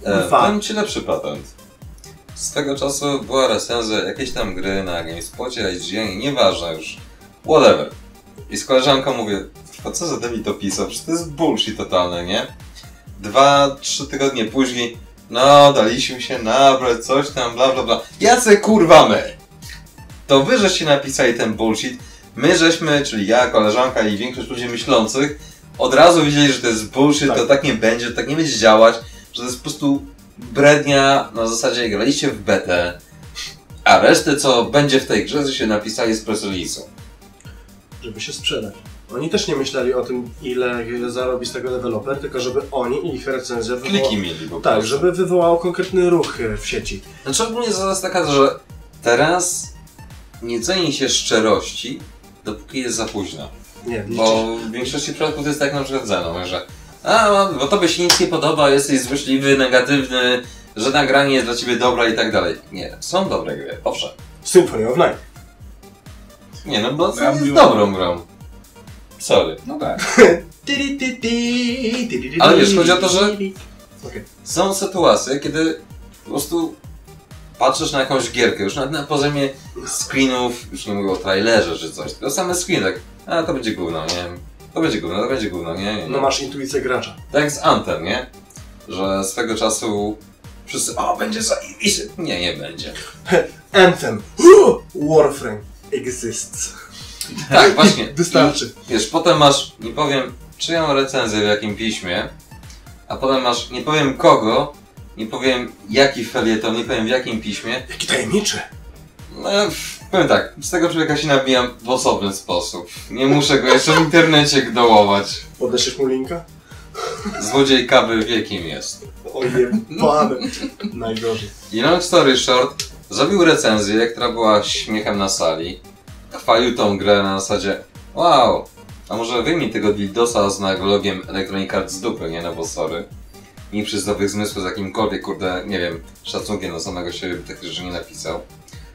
E. Dam ci lepszy patent. Swego czasu była recenzja jakiejś tam gry na GameSpocie, IGN, nieważne już. Whatever. I z koleżanką mówię, a co za debil to pisał? Przecież to jest bullshit totalny, nie? Dwa, trzy tygodnie później, no daliśmy się nabrać, coś tam, bla bla bla. Jacy kurwa my? To wy żeście napisali ten bullshit. My żeśmy, czyli ja, koleżanka i większość ludzi myślących, od razu wiedzieli, że to jest bullshit, Tak. to tak nie będzie, że tak nie będzie działać, że to jest po prostu brednia na zasadzie graliście w betę, a resztę co będzie w tej grze, to się napisali z press release'u. żeby się sprzedać. Oni też nie myśleli o tym, ile zarobi z tego deweloper, tylko żeby oni i ich recenzja wywoła... Kliki mieli po Tak, żeby wywołało konkretny ruch e, w sieci. Znaczy ogólnie zasada jest taka, że teraz nie ceni się szczerości, dopóki jest za późno. Nie, liczysz. Bo w większości przypadków to jest tak na przykład ze mną, że a, bo tobie się nic nie podoba, jesteś złośliwy, negatywny, że nagranie jest dla ciebie dobra i tak dalej. Nie, są dobre gry, owszem. Symphony of Night. Nie no, bo Ja jest mówiłem- dobrą grą. Sorry. No tak. Ale wiesz, chodzi o to, że- Okej. Są sytuacje, kiedy po prostu patrzysz na jakąś gierkę, już nawet na poziomie screenów, już nie mówię o trailerze czy coś, tylko same screeny, tak, a to będzie gówno, nie wiem, to będzie gówno, to będzie gówno, nie, nie, nie. No masz intuicję gracza. Tak jak z Anthem, nie? Że swego czasu wszyscy, o, będzie zajebiście. Nie, nie będzie. Anthem. Warframe exists. Tak, właśnie. Wystarczy. I, wiesz, potem masz, nie powiem czyją recenzję w jakim piśmie, a potem masz, nie powiem kogo, nie powiem jaki felieton, nie powiem w jakim piśmie. Jaki tajemniczy. No, powiem tak, z tego człowieka się nabijam w osobny sposób. Nie muszę go jeszcze w internecie dołować. Podeszesz mu linka? Złodziej kawy wie kim jest. Ojebany. Najgorzej. I long story short, zrobił recenzję, która była śmiechem na sali. Chwalił tą grę na zasadzie Wow, a może wyjmij tego dildosa z naglogiem Electronic Arts z dupy, nie? No bo sorry. Nie przy zdrowych zmysłów z jakimkolwiek, kurde, nie wiem, szacunkiem do samego siebie by tak że nie napisał.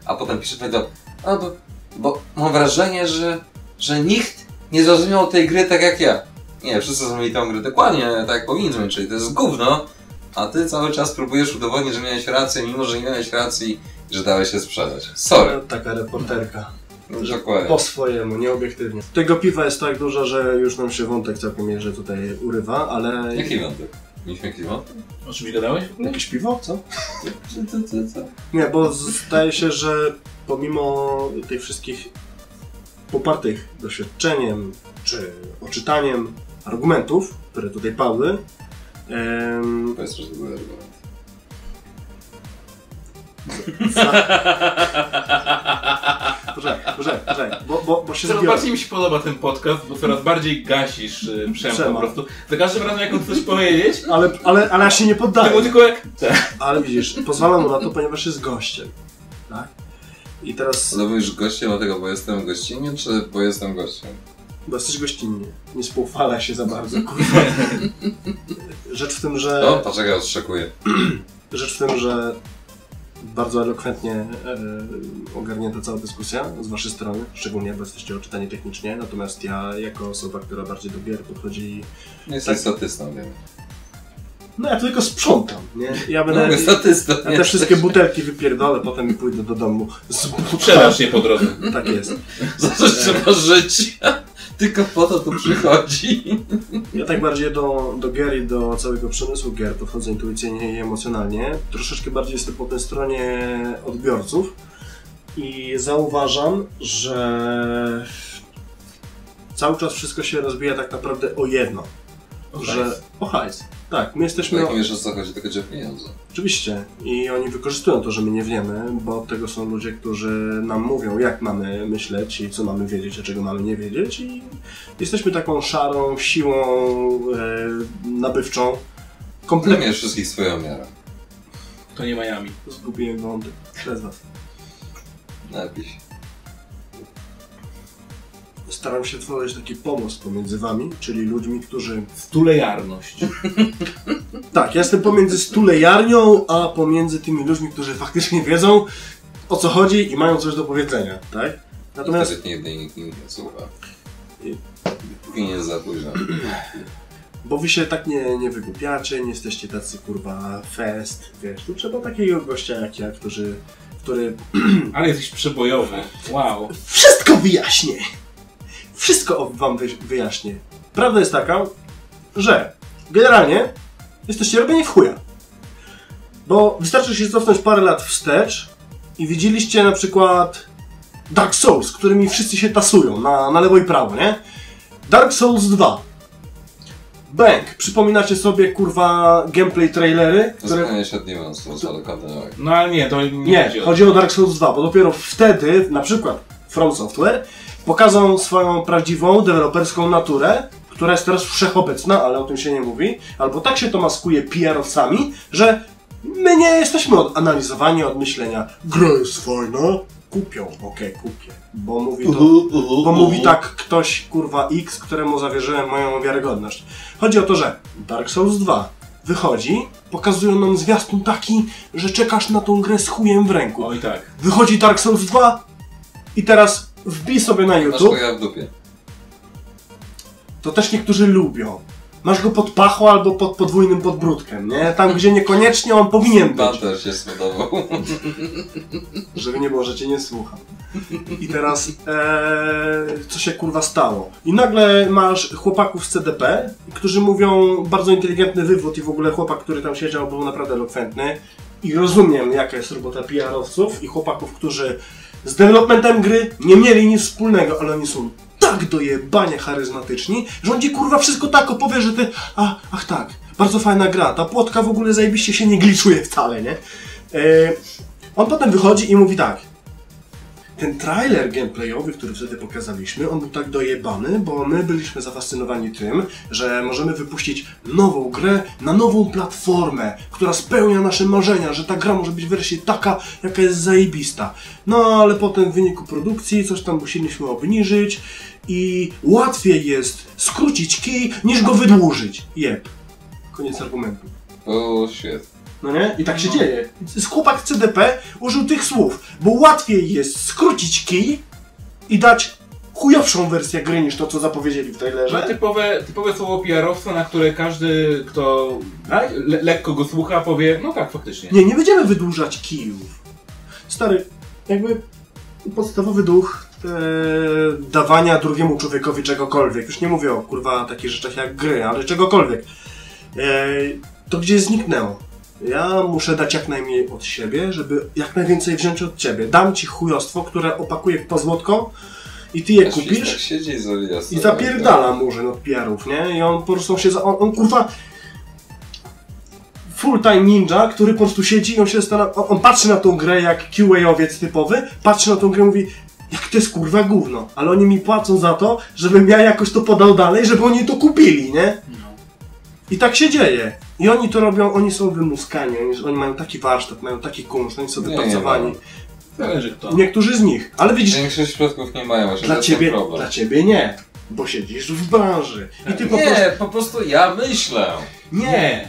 A potem pisze powiedział, a bo, bo mam wrażenie, że, że nikt nie zrozumiał tej gry tak jak ja. Nie, wszyscy zrozumieli tą grę dokładnie tak jak powinniśmy, czyli to jest gówno, a ty cały czas próbujesz udowodnić, że miałeś rację, mimo że nie miałeś racji że dałeś się sprzedać. Sorry. Taka reporterka. No, dokładnie. Po swojemu, nieobiektywnie. Tego piwa jest tak dużo, że już nam się wątek całkiem nieźle tutaj urywa, ale... Jaki wątek? Wątek? O czym mi gadałeś? Jakieś piwo? Co? Co, co, co, co? Nie, bo zdaje się, że pomimo tych wszystkich popartych doświadczeniem czy oczytaniem argumentów, które tutaj padły, em, to był argument. Poczekaj, poczekaj, poczekaj, bo, bo, bo się Coraz zbiorę. bardziej mi się podoba ten podcast, bo coraz bardziej gasisz y, Przema po prostu. Za każdym razem jak on chce coś powiedzieć, Ale, ale, ale ja się nie to poddaję. było tylko jak... Ale widzisz, pozwalam mu na to, ponieważ jest gościem. Tak? I teraz, Ale mówisz gościem dlatego, bo jestem gościnnie, czy bo jestem gościem? bo jesteś gościnnie, nie spoufala się za bardzo, kurwa. Rzecz w tym, że... No, poczekaj, odszczekuję. Rzecz w tym, że bardzo elokwentnie e, ogarnięta cała dyskusja z Waszej strony, szczególnie, bo jesteście oczytani technicznie, natomiast ja, jako osoba, która bardziej do gier podchodzi, Jesteś statystą, wiem. No ja tylko sprzątam, nie? Ja będę... Nowy statysta. Ja te wszystkie butelki wypierdolę, potem i pójdę do domu z Sprzedaż nie po drodze. Tak jest. Za coś trzeba żyć. Tylko po to tu przychodzi. Ja tak bardziej do, do gier i do całego przemysłu gier podchodzę intuicyjnie i emocjonalnie. Troszeczkę bardziej jestem po tej stronie odbiorców i zauważam, że cały czas wszystko się rozbija tak naprawdę o jedno. O że hajs. o hajs. Tak, my jesteśmy... Jak wiesz o co chodzi, tylko gdzie pieniądze. Oczywiście. I oni wykorzystują to, że my nie wiemy, bo od tego są ludzie, którzy nam mówią, jak mamy myśleć i co mamy wiedzieć, a czego mamy nie wiedzieć. I jesteśmy taką szarą siłą e, nabywczą. Kompletnie wszystkich swoją miarę. To nie Miami. zgubiłem wątek. Przez was. Napisz. Staram się tworzyć taki pomost pomiędzy wami, czyli ludźmi, którzy... Stulejarność. Tak, ja jestem pomiędzy stulejarnią, a pomiędzy tymi ludźmi, którzy faktycznie wiedzą, o co chodzi i mają coś do powiedzenia, tak? Natomiast... Wtedy nigdy nikt nie słucha. I- nie jest za późno. Bo wy się tak nie, nie wygłupiacie, nie jesteście tacy kurwa fest, wiesz, tu trzeba takiego gościa jak ja, który, który Ale jesteś przebojowy. Wow. wszystko wyjaśnię! Wszystko wam wy, wyjaśnię. Prawda jest taka, że generalnie jesteście robieni w chuja. Bo wystarczy się cofnąć parę lat wstecz i widzieliście na przykład Dark Souls, którymi wszyscy się tasują na, na lewo i prawo, nie? Dark Souls 2. Bang! Przypominacie sobie kurwa gameplay trailery, To które... się od Demon's ale kontynuuj. No ale nie, to nie, Nie, chodzi o chodzi o Dark Souls 2, bo dopiero wtedy, na przykład From Software, pokazał swoją prawdziwą, deweloperską naturę, która jest teraz wszechobecna, ale o tym się nie mówi, albo tak się to maskuje PR-owcami, że my nie jesteśmy od analizowania, od myślenia, gra jest fajna, kupią, okej, kupię, bo mówi to, bo mówi tak ktoś, kurwa X, któremu zawierzyłem moją wiarygodność. Chodzi o to, że Dark Souls 2 wychodzi, pokazują nam zwiastun taki, że czekasz na tą grę z chujem w ręku. Oj tak. Wychodzi Dark Souls 2 i teraz wbij sobie na Masz YouTube, chuja w dupie. to też niektórzy lubią. Masz go pod pachą albo pod podwójnym podbródkiem, nie? Tam, gdzie niekoniecznie on powinien być. Pan też się spodobał. Żeby nie było, że cię nie słucham. I teraz, e, co się kurwa stało? I nagle masz chłopaków z CDP, którzy mówią bardzo inteligentny wywód i w ogóle chłopak, który tam siedział, był naprawdę elokwentny. I rozumiem, jaka jest robota PR-owców i chłopaków, którzy z developmentem gry nie mieli nic wspólnego, ale oni są tak dojebanie charyzmatyczni, że on ci kurwa wszystko tak opowie, że ty, a, ach tak, bardzo fajna gra, ta płotka w ogóle zajebiście się nie gliczuje wcale, nie? E, on potem wychodzi i mówi tak, ten trailer gameplayowy, który wtedy pokazaliśmy, on był tak dojebany, bo my byliśmy zafascynowani tym, że możemy wypuścić nową grę na nową platformę, która spełnia nasze marzenia, że ta gra może być w wersji taka, jaka jest zajebista. No ale potem w wyniku produkcji coś tam musieliśmy obniżyć i łatwiej jest skrócić kij niż go wydłużyć. Jeb. Koniec argumentu. Bullshit. No nie? I tak się dzieje. Chłopak CDP użył tych słów, bo łatwiej jest skrócić kij i dać chujowszą wersję gry niż to, co zapowiedzieli w trailerze. typowe, typowe słowo PR-owca, na które każdy, kto Tak? le lekko go słucha, powie, no tak, faktycznie. Nie, nie będziemy wydłużać kijów. Stary, jakby podstawowy duch e, dawania drugiemu człowiekowi czegokolwiek. Już nie mówię o kurwa takich rzeczach jak gry, ale czegokolwiek. E, to gdzie zniknęło? Ja muszę dać jak najmniej od siebie, żeby jak najwięcej wziąć od ciebie. Dam ci chujostwo, które opakuję w pozłotko i ty je Aż kupisz. Tak siedzi i zawija I zapierdala murzyn od PR-ów, nie? I on po prostu się za... on, on kurwa full-time ninja, który po prostu siedzi i on się zastanawia, on, on patrzy na tą grę jak QA-owiec typowy, patrzy na tą grę i mówi jak to jest kurwa gówno, ale oni mi płacą za to, żebym ja jakoś to podał dalej, żeby oni to kupili, nie? I tak się dzieje. I oni to robią, oni są wymuskani, oni, oni mają taki warsztat, mają taki kunszt, oni są Nie, wypracowani. Zależy kto. Niektórzy z nich, ale widzisz, Większość przypadków nie mają właśnie dla ciebie, problem. dla ciebie nie, bo siedzisz w branży. I ty po prostu... Nie, po prostu ja myślę. Nie!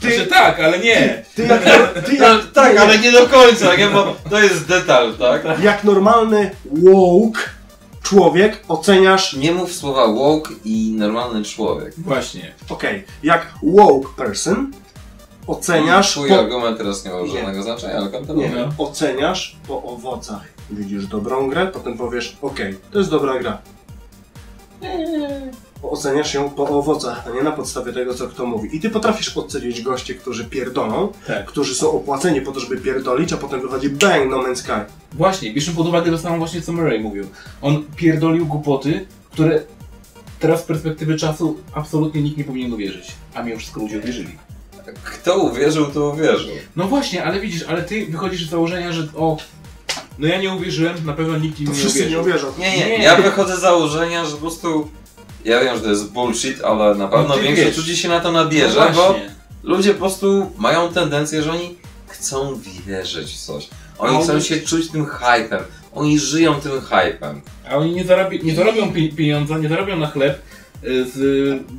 Ty- Ty... Znaczy tak, ale nie! Ty jak, ty No, jak, tak, ale nie do końca, nie? bo to jest detal, tak? jak normalny woke, człowiek oceniasz, Nie mów słowa woke i normalny człowiek. Właśnie. okej, jak woke person, oceniasz Twój po, argument teraz nie ma Nie. żadnego znaczenia, ale nie, kontynuuj. No. oceniasz po owocach. Widzisz dobrą grę, potem powiesz, okej, to jest dobra gra. Oceniasz ją po owocach, a nie na podstawie tego, co kto mówi. I ty potrafisz ocenić goście, którzy pierdolą, Tak. którzy są opłaceni po to, żeby pierdolić, a potem wychodzi bang, no man's sky. Właśnie, bierzmy pod uwagę to samo właśnie, co Murray mówił. On pierdolił głupoty, które teraz z perspektywy czasu absolutnie nikt nie powinien uwierzyć. A mi już ludzie uwierzyli. Kto uwierzył, to uwierzył. No właśnie, ale widzisz, ale ty wychodzisz z założenia, że o... No ja nie uwierzyłem, na pewno nikt im To nie wszyscy uwierzył. nie uwierzą. Nie, nie, Nie. ja wychodzę z założenia, że po prostu... Ja wiem, że to jest bullshit, ale na pewno No większość ludzi się na to No nabierze, bo właśnie. ludzie po prostu mają tendencję, że oni chcą wierzyć w coś. Oni A chcą się czuć tym hypem. Oni żyją tym hypem. A oni nie, zarabia, nie zarobią pi- pieniądza, nie zarobią na chleb y, z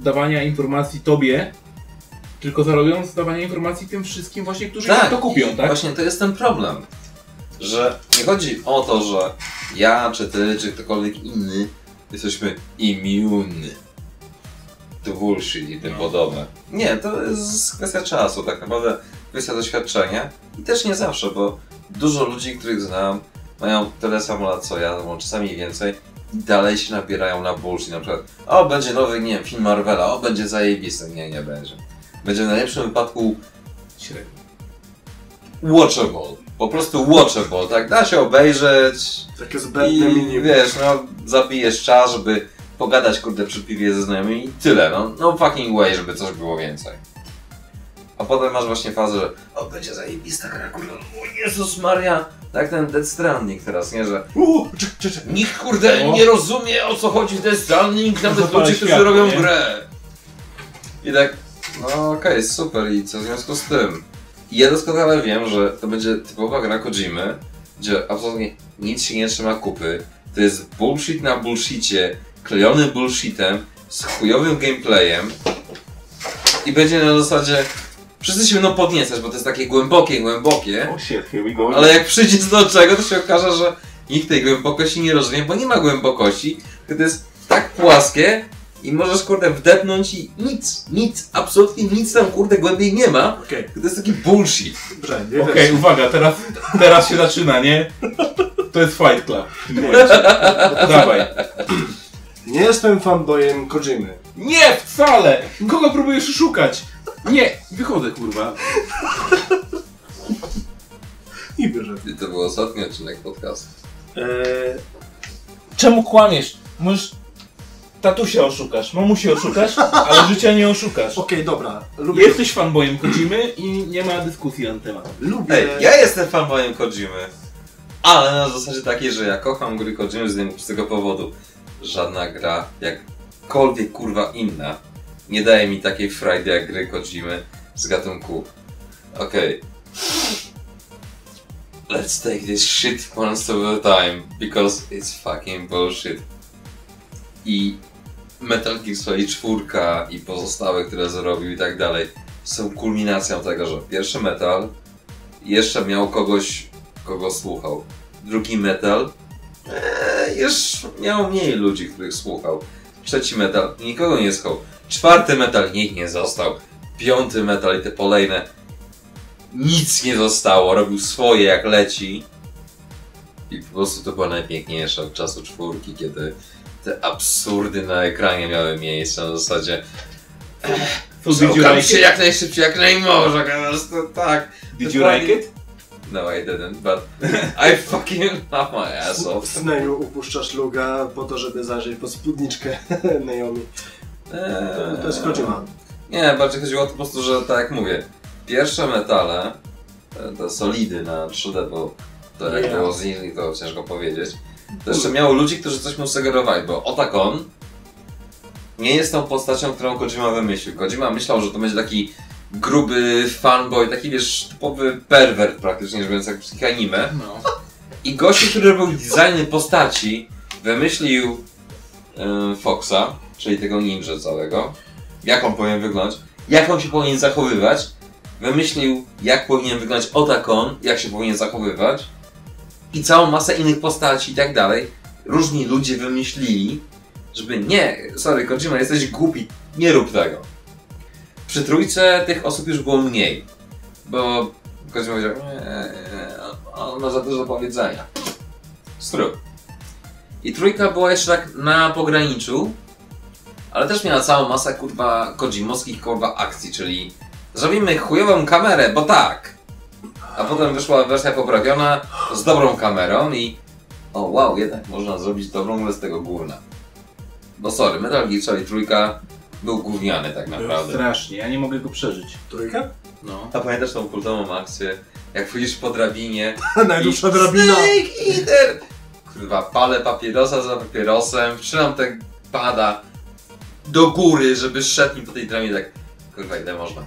dawania informacji tobie, tylko zarobią z dawania informacji tym wszystkim właśnie, którzy to kupią, tak? Właśnie to jest ten problem. Że nie chodzi o to, że ja, czy ty, czy ktokolwiek inny jesteśmy immunni to bullshit i tym podobne. Nie, to jest kwestia czasu, tak naprawdę kwestia doświadczenia i też nie zawsze, bo dużo ludzi, których znam, mają tyle samo lat co ja, czasami więcej i dalej się nabierają na bullshit, na przykład o, będzie nowy, nie wiem, film Marvela, o, będzie zajebisty. Nie, nie będzie. Będzie w najlepszym wypadku Średnio. watchable. Po prostu watchable, tak? Da się obejrzeć Takie zbędne minimum. wiesz, no zabijesz czas, żeby pogadać kurde przy piwie ze znajomymi i tyle, no. No fucking way, żeby coś było więcej. A potem masz właśnie fazę, że o, będzie zajebista gra, kurde, o Jezus Maria, tak ten Dead Stranding teraz, nie, że Uuu, nikt kurde nie rozumie o co chodzi w Dead Stranding, nawet ludzie, którzy robią grę. I tak, no okej, super, i co w związku z tym? I ja doskonale wiem, że to będzie typowa gra Kojimy, gdzie absolutnie nic się nie trzyma kupy. To jest bullshit na bullshicie, klejony bullshitem, z chujowym gameplayem i będzie na zasadzie wszyscy się będą podniecać, bo to jest takie głębokie, głębokie, Oh shit, here we go. ale jak przyjdzie do czego, to się okaże, że nikt tej głębokości nie rozumie, bo nie ma głębokości, to jest tak płaskie i możesz kurde wdepnąć i nic, nic, absolutnie nic tam kurde głębiej nie ma. Okej, To jest taki bullshit. Okej, wiesz. uwaga, teraz, teraz się zaczyna, nie? To jest Fight Club. Dawaj. Nie jestem fanboyem Kojimy. Nie, wcale! Kogo próbujesz szukać? Nie, wychodzę, kurwa. I wyszedł. I to był ostatni odcinek podcastu. Eee, Czemu kłamiesz? Możesz tatusia oszukasz, mamusię oszukasz, ale życia nie oszukasz. Okej, dobra. Lubię. Jesteś fanboyem Kojimy i nie ma dyskusji na ten temat. Lubię. Ej, ja jestem fanboyem Kojimy, ale na zasadzie takiej, że ja kocham gry Kojimy z tego powodu. Żadna gra, jakkolwiek kurwa inna, nie daje mi takiej frajdy jak gry Kojimy z gatunku okej, let's take this shit at a time, because it's fucking bullshit. I Metal Gear Solid 4 i pozostałe, które zrobił i tak dalej, są kulminacją tego, że pierwszy metal jeszcze miał kogoś, kogo słuchał. Drugi metal ee, już miał mniej ludzi, których słuchał. Trzeci metal nikogo nie słuchał. Czwarty metal nikt nie został. Piąty metal i te kolejne nic nie zostało. Robił swoje jak leci. I po prostu to była najpiękniejsza od czasu czwórki, kiedy te absurdy na ekranie miały miejsce na zasadzie did się jak najszybciej, jak najmorze, po prostu tak. Did you like it? No, I didn't, but I fucking love my ass W off. Sneju upuszczasz luga po to, żeby zajrzeć po spódniczkę Naomi. Eee, To jest Kojima. Nie, bardziej chodziło o to po prostu, że tak jak mówię, pierwsze metale, te- te solidy na 3D, bo to jak Yeah. było z nimi, to ciężko powiedzieć, to jeszcze miało ludzi, którzy coś mu sugerowali, bo Otakon nie jest tą postacią, którą Kojima wymyślił. Kojima myślał, że to będzie taki gruby fanboy, taki wiesz, typowy perwert praktycznie, rzecz biorąc, jak wszystkich anime. No. I gościu, który robił designy postaci, wymyślił yy, Foxa, czyli tego ninja całego, jak on powinien wyglądać, jak on się powinien zachowywać, wymyślił, jak powinien wyglądać Otakon, jak się powinien zachowywać i całą masę innych postaci i tak dalej. różni ludzie wymyślili, żeby nie, sorry Kojima, jesteś głupi, nie rób tego. Przy trójce tych osób już było mniej, bo Kojima powiedział, on ma za dużo powiedzenia. Strób. I trójka była jeszcze tak na pograniczu, ale też miała całą masę kurwa Kojimowskich kurwa akcji, czyli zrobimy chujową kamerę, bo tak. A potem wyszła wersja poprawiona z dobrą kamerą i o wow, jednak można zrobić dobrą bez tego gówna. Bo sorry, Metal Gear Solid trójka był gówniany tak naprawdę. Strasznie, ja nie mogę go przeżyć. Trójka? No. A pamiętasz tą kultową akcję, jak wchodzisz po drabinie Najdłuższa i drabina. Snake Eater! Kurwa, palę papierosa za papierosem, trzymam te pada do góry, żeby szedł mi po tej drabinie tak kurwa ile można.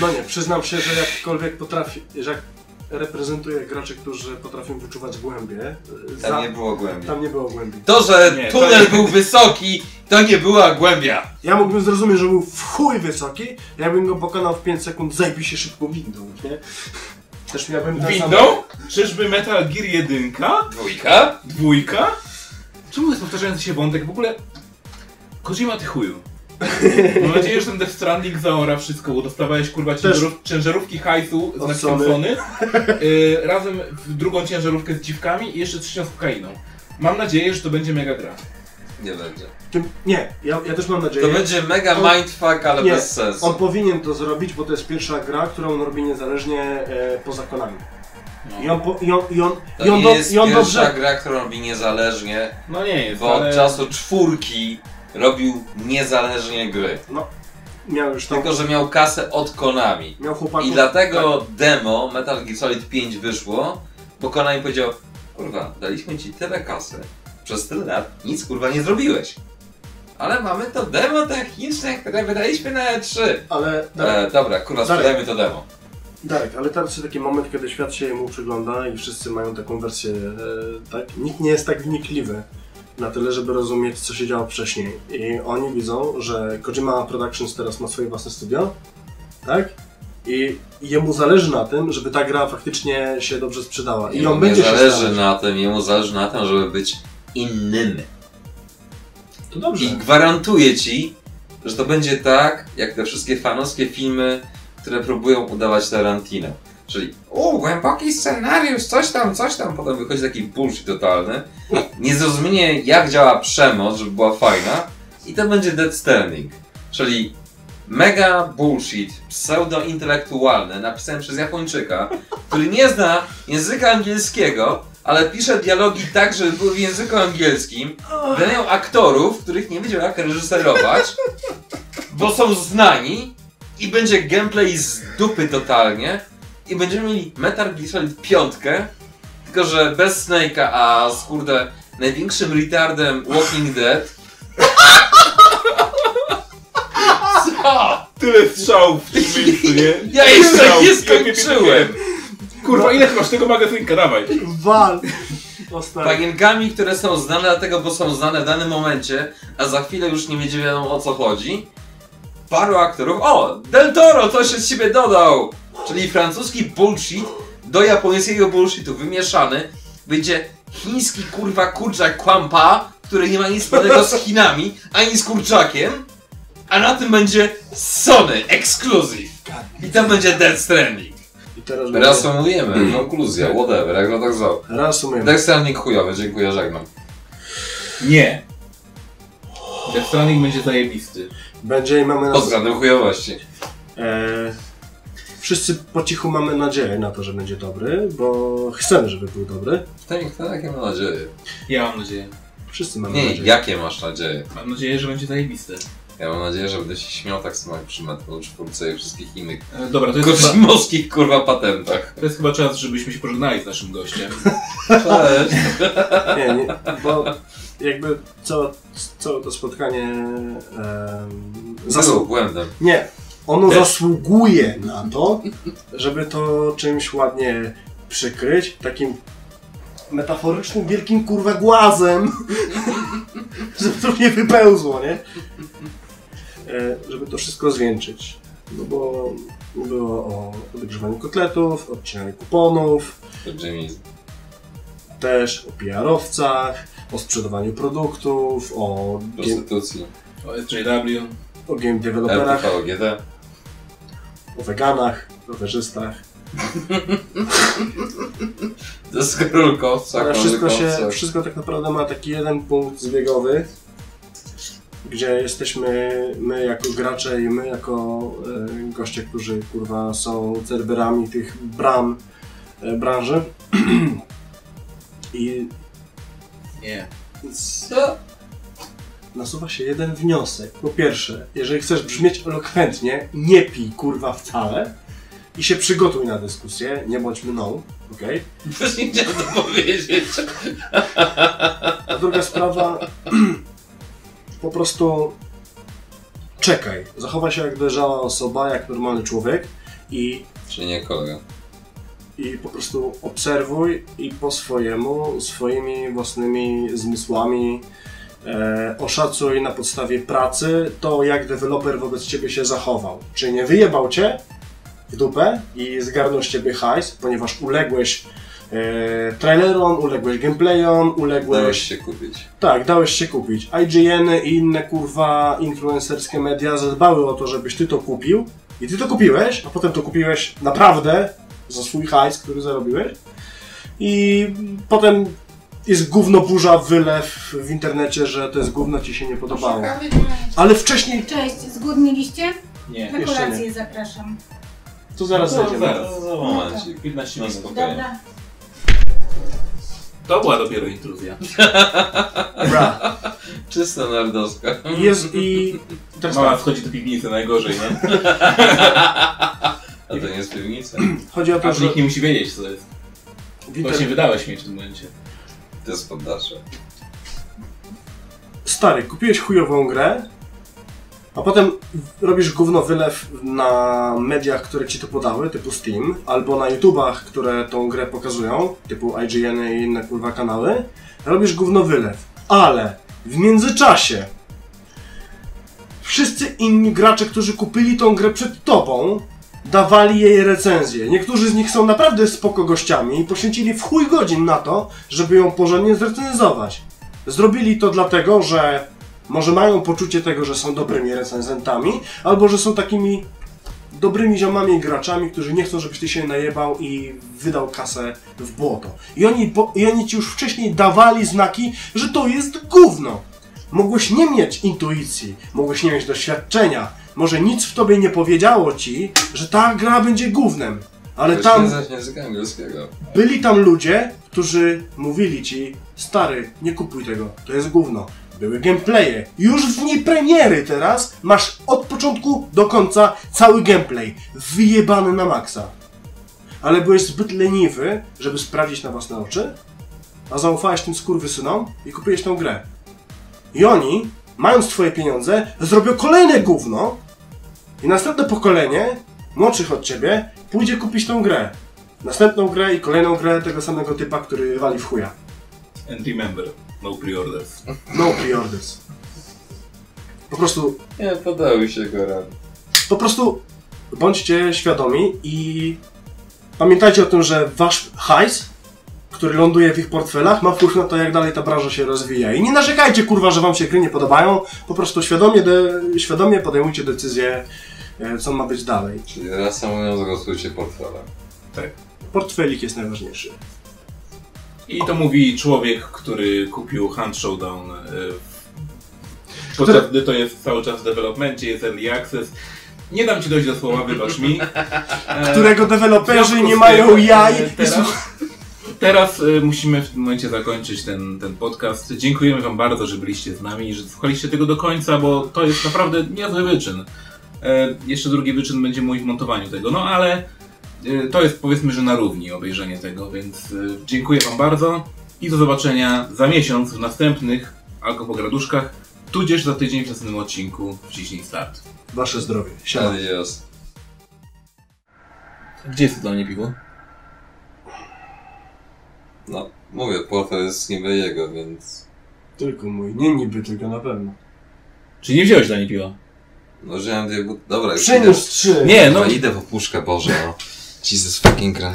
No nie, przyznam się, że jakkolwiek potrafi, że jak reprezentuję graczy, którzy potrafią wyczuwać głębie, Tam za- nie było głębi. tam nie było głębi. To, że Nie, to tunel nie. był wysoki, to nie była głębia. Ja mógłbym zrozumieć, że był w chuj wysoki, jakbym go pokonał w 5 sekund, zajbij się szybko windą, nie? Też miałbym ten sam... Windą? Czyżby Metal Gear 1? Dwójka? Dwójka? Czemu jest powtarzający się wątek? W ogóle... Kojima ty chuju. Mam nadzieję, że ten Death Stranding zaora wszystko, bo dostawałeś kurwa ciężarów, ciężarówki hajsu z Od naciskiem Sony. Y, razem w drugą ciężarówkę z dziwkami i jeszcze trzecią z kokainą. Mam nadzieję, że to będzie mega gra. Nie będzie. Tym, nie, ja, ja też mam nadzieję. To będzie mega On- mindfuck, ale nie, bez sensu. On powinien to zrobić, bo to jest pierwsza gra, którą on robi niezależnie e, poza konami. I on, po, i on, i on, To i on, nie do, jest i on pierwsza dobrze... gra, którą robi niezależnie, No nie jest, bo ale... od czasu czwórki robił niezależnie gry. Miał już tam... Tylko, że miał kasę od Konami. Miał chłopaków... I dlatego demo Metal Gear Solid 5 wyszło, bo Konami powiedział kurwa, daliśmy ci tyle kasy, przez tyle lat nic kurwa nie zrobiłeś. Ale mamy to demo techniczne, które wydaliśmy na E3. Ale Darek, E, dobra, kurwa, sprzedajmy to demo. Darek, ale teraz jest taki moment, kiedy świat się mu przygląda i wszyscy mają taką wersję, e, tak? Nikt nie jest tak wnikliwy na tyle, żeby rozumieć, co się działo wcześniej. I oni widzą, że Kojima Productions teraz ma swoje własne studio, tak? I jemu zależy na tym, żeby ta gra faktycznie się dobrze sprzedała. I Jemu on będzie się zależy na tym, jemu zależy na tym, żeby być innym. To dobrze. I gwarantuję ci, że to będzie tak, jak te wszystkie fanowskie filmy, które próbują udawać Tarantino. Czyli, o, głęboki scenariusz, coś tam, coś tam, potem wychodzi taki bullshit totalny. Niezrozumienie, jak działa przemoc, żeby była fajna. I to będzie Dead Standing. Czyli mega bullshit, pseudo-intelektualny, napisany przez Japończyka, który nie zna języka angielskiego, ale pisze dialogi tak, żeby były w języku angielskim. Wydają aktorów, których nie wiedział jak reżyserować, bo są znani i będzie gameplay z dupy totalnie i będziemy mieli Metal Gear Solid 5, tylko że bez Snake'a, a z kurde największym retardem Walking Dead. Co? Tyle strzałów w tym miejscu, nie? Ja jeszcze nie skończyłem! Kurwa, ile masz tego magazynka, dawaj. Wal! Pagienkami, które są znane dlatego, bo są znane w danym momencie, a za chwilę już nie będzie wiadomo o co chodzi. Paru aktorów. O! Del Toro coś z siebie dodał! Czyli francuski bullshit do japońskiego bullshitu wymieszany. Będzie chiński kurwa kurczak Kwampa, który nie ma nic wspólnego z Chinami, ani z kurczakiem. A na tym będzie Sony Exclusive. I tam będzie Dead Stranding. I teraz Reasumujemy, konkluzja, whatever, jak to tak zwał. Reasumujemy. Death Stranding chujowy, dziękuję, żegnam. Nie. Death Stranding będzie zajebisty. Będzie i mamy Pod względem chujowości. E, wszyscy po cichu mamy nadzieję na to, że będzie dobry, bo chcemy, żeby był dobry. Tak, tak, ja mam nadzieję. Ja mam nadzieję. Wszyscy mamy Nie, nadzieję. jakie masz nadzieje? Mam nadzieję, że będzie zajebisty. Ja mam nadzieję, że będę się śmiał tak samo jak przy Metal 4 i wszystkich innych E, Dobra, to jest, chyba, kosmowskich kurwa patentach. to jest chyba czas, żebyśmy się pożegnali z naszym gościem. Cześć! Nie, nie, bo jakby całe, całe to spotkanie Zasług zasłu- błędem. Nie, ono Też. zasługuje na to, żeby to czymś ładnie przykryć, takim metaforycznym wielkim kurwa głazem, żeby to nie wypełzło, nie? E, żeby to wszystko zwieńczyć. No bo było o odgrzewaniu kotletów, odcinaniu kuponów, też o PR-owcach, o sprzedawaniu produktów, o, game, Prostytucji. O SJW. o game developerach, RTV, GD. O weganach, rowerzystach. Deskorolkowcach, Ale wszystko, się, wszystko tak naprawdę ma taki jeden punkt zbiegowy, gdzie jesteśmy my jako gracze i my jako e, goście, którzy kurwa są serwerami tych bram e, branży. I Nie. Co? Nasuwa się jeden wniosek. Po pierwsze, jeżeli chcesz brzmieć elokwentnie, nie pij kurwa wcale i się przygotuj na dyskusję, nie bądź mną, okej? Też nie chciałem to powiedzieć. A druga sprawa, po prostu czekaj, zachowaj się jak dojrzała osoba, jak normalny człowiek i, Czy nie kolega? i po prostu obserwuj i po swojemu, swoimi własnymi zmysłami e, oszacuj na podstawie pracy to, jak deweloper wobec ciebie się zachował. Czy nie wyjebał cię w dupę i zgarnął z ciebie hajs, ponieważ uległeś e, trailerom, uległeś gameplayom, uległeś... Dałeś się kupić. Tak, dałeś się kupić. IGN i inne kurwa influencerskie media zadbały o to, żebyś ty to kupił. I ty to kupiłeś, a potem to kupiłeś naprawdę za swój hajs, który zarobiłeś. I potem jest gówno burza, wylew w internecie, że to jest gówno ci się nie podobało. Ale wcześniej Cześć, zgłodniliście? Nie. Na Jeszcze kolację zapraszam. to zaraz No, zejdziemy. zaraz. Za momencik. 15 No minut. spokojnie. Dobra. To była dopiero intruzja. Bra. Czysta nerdowska. Jest i teraz Mama tak, wchodzi do piwnicy, najgorzej, nie? A to nie jest piwnica. chodzi o to, Aż że nikt nie musi wiedzieć, co to jest. Właśnie wydałeś mi w tym momencie. To jest poddasze. Stary, kupiłeś chujową grę, a potem robisz gówno wylew na mediach, które ci to podały, typu Steam, albo na YouTubach, które tą grę pokazują, typu IGN i inne kurwa kanały, robisz gówno wylew. Ale w międzyczasie wszyscy inni gracze, którzy kupili tą grę przed tobą, dawali jej recenzje. Niektórzy z nich są naprawdę spoko gościami i poświęcili w chuj godzin na to, żeby ją porządnie zrecenzować. Zrobili to dlatego, że może mają poczucie tego, że są dobrymi recenzentami, albo że są takimi dobrymi ziomami i graczami, którzy nie chcą, żebyś ty się najebał i wydał kasę w błoto. I oni, po, I oni ci już wcześniej dawali znaki, że to jest gówno. Mogłeś nie mieć intuicji, mogłeś nie mieć doświadczenia, może nic w tobie nie powiedziało ci, że ta gra będzie gównem. Ale Ktoś tam byli tam ludzie, którzy mówili ci, stary, nie kupuj tego, to jest gówno. Były gameplaye. Już w dni premiery teraz masz od początku do końca cały gameplay. Wyjebany na maksa. Ale byłeś zbyt leniwy, żeby sprawdzić na własne oczy, a zaufałeś tym skurwysynom i kupiłeś tę grę. I oni, mając twoje pieniądze, zrobią kolejne gówno i następne pokolenie, młodszych od ciebie, pójdzie kupić tą grę. Następną grę i kolejną grę tego samego typa, który wali w chuja. And remember, no pre-orders. No pre-orders. Po prostu, Nie, podały się go rady. po prostu bądźcie świadomi i pamiętajcie o tym, że wasz hajs, który ląduje w ich portfelach, ma wpływ na to, jak dalej ta branża się rozwija. I nie narzekajcie, kurwa, że wam się gry nie podobają, po prostu świadomie, de, świadomie podejmujcie decyzję, e, co ma być dalej. Czyli reasumując, głosujcie portfele. Tak. Portfelik jest najważniejszy. I to mówi człowiek, który kupił Hand Showdown. e, Podczas gdy to jest cały czas w developmencie, jest early access. Nie dam ci dojść do słowa, wybacz mi. E, Którego deweloperzy nie mają e, jaj Teraz, teraz e, musimy w tym momencie zakończyć ten, ten podcast. Dziękujemy Wam bardzo, że byliście z nami i że słuchaliście tego do końca, bo to jest naprawdę niezły wyczyn. E, jeszcze drugi wyczyn będzie mój w montowaniu tego, no ale e, to jest powiedzmy, że na równi obejrzenie tego, więc e, dziękuję Wam bardzo i do zobaczenia za miesiąc w następnych Alkopograduszkach, tudzież za tydzień w następnym odcinku Wciśnij Start. Wasze zdrowie. Siema. Adios. Gdzie jest to dla mnie piwo? No, mówię, portfel jest niby jego, więc... Tylko mój. Nie niby, tylko na pewno. Czy nie wziąłeś dla mnie piwa? No, wziąłem dwie but... Dobra, już idę. Przyniósł trzy. Nie, no No idę po puszkę, Boże, no. Jesus fucking Christ.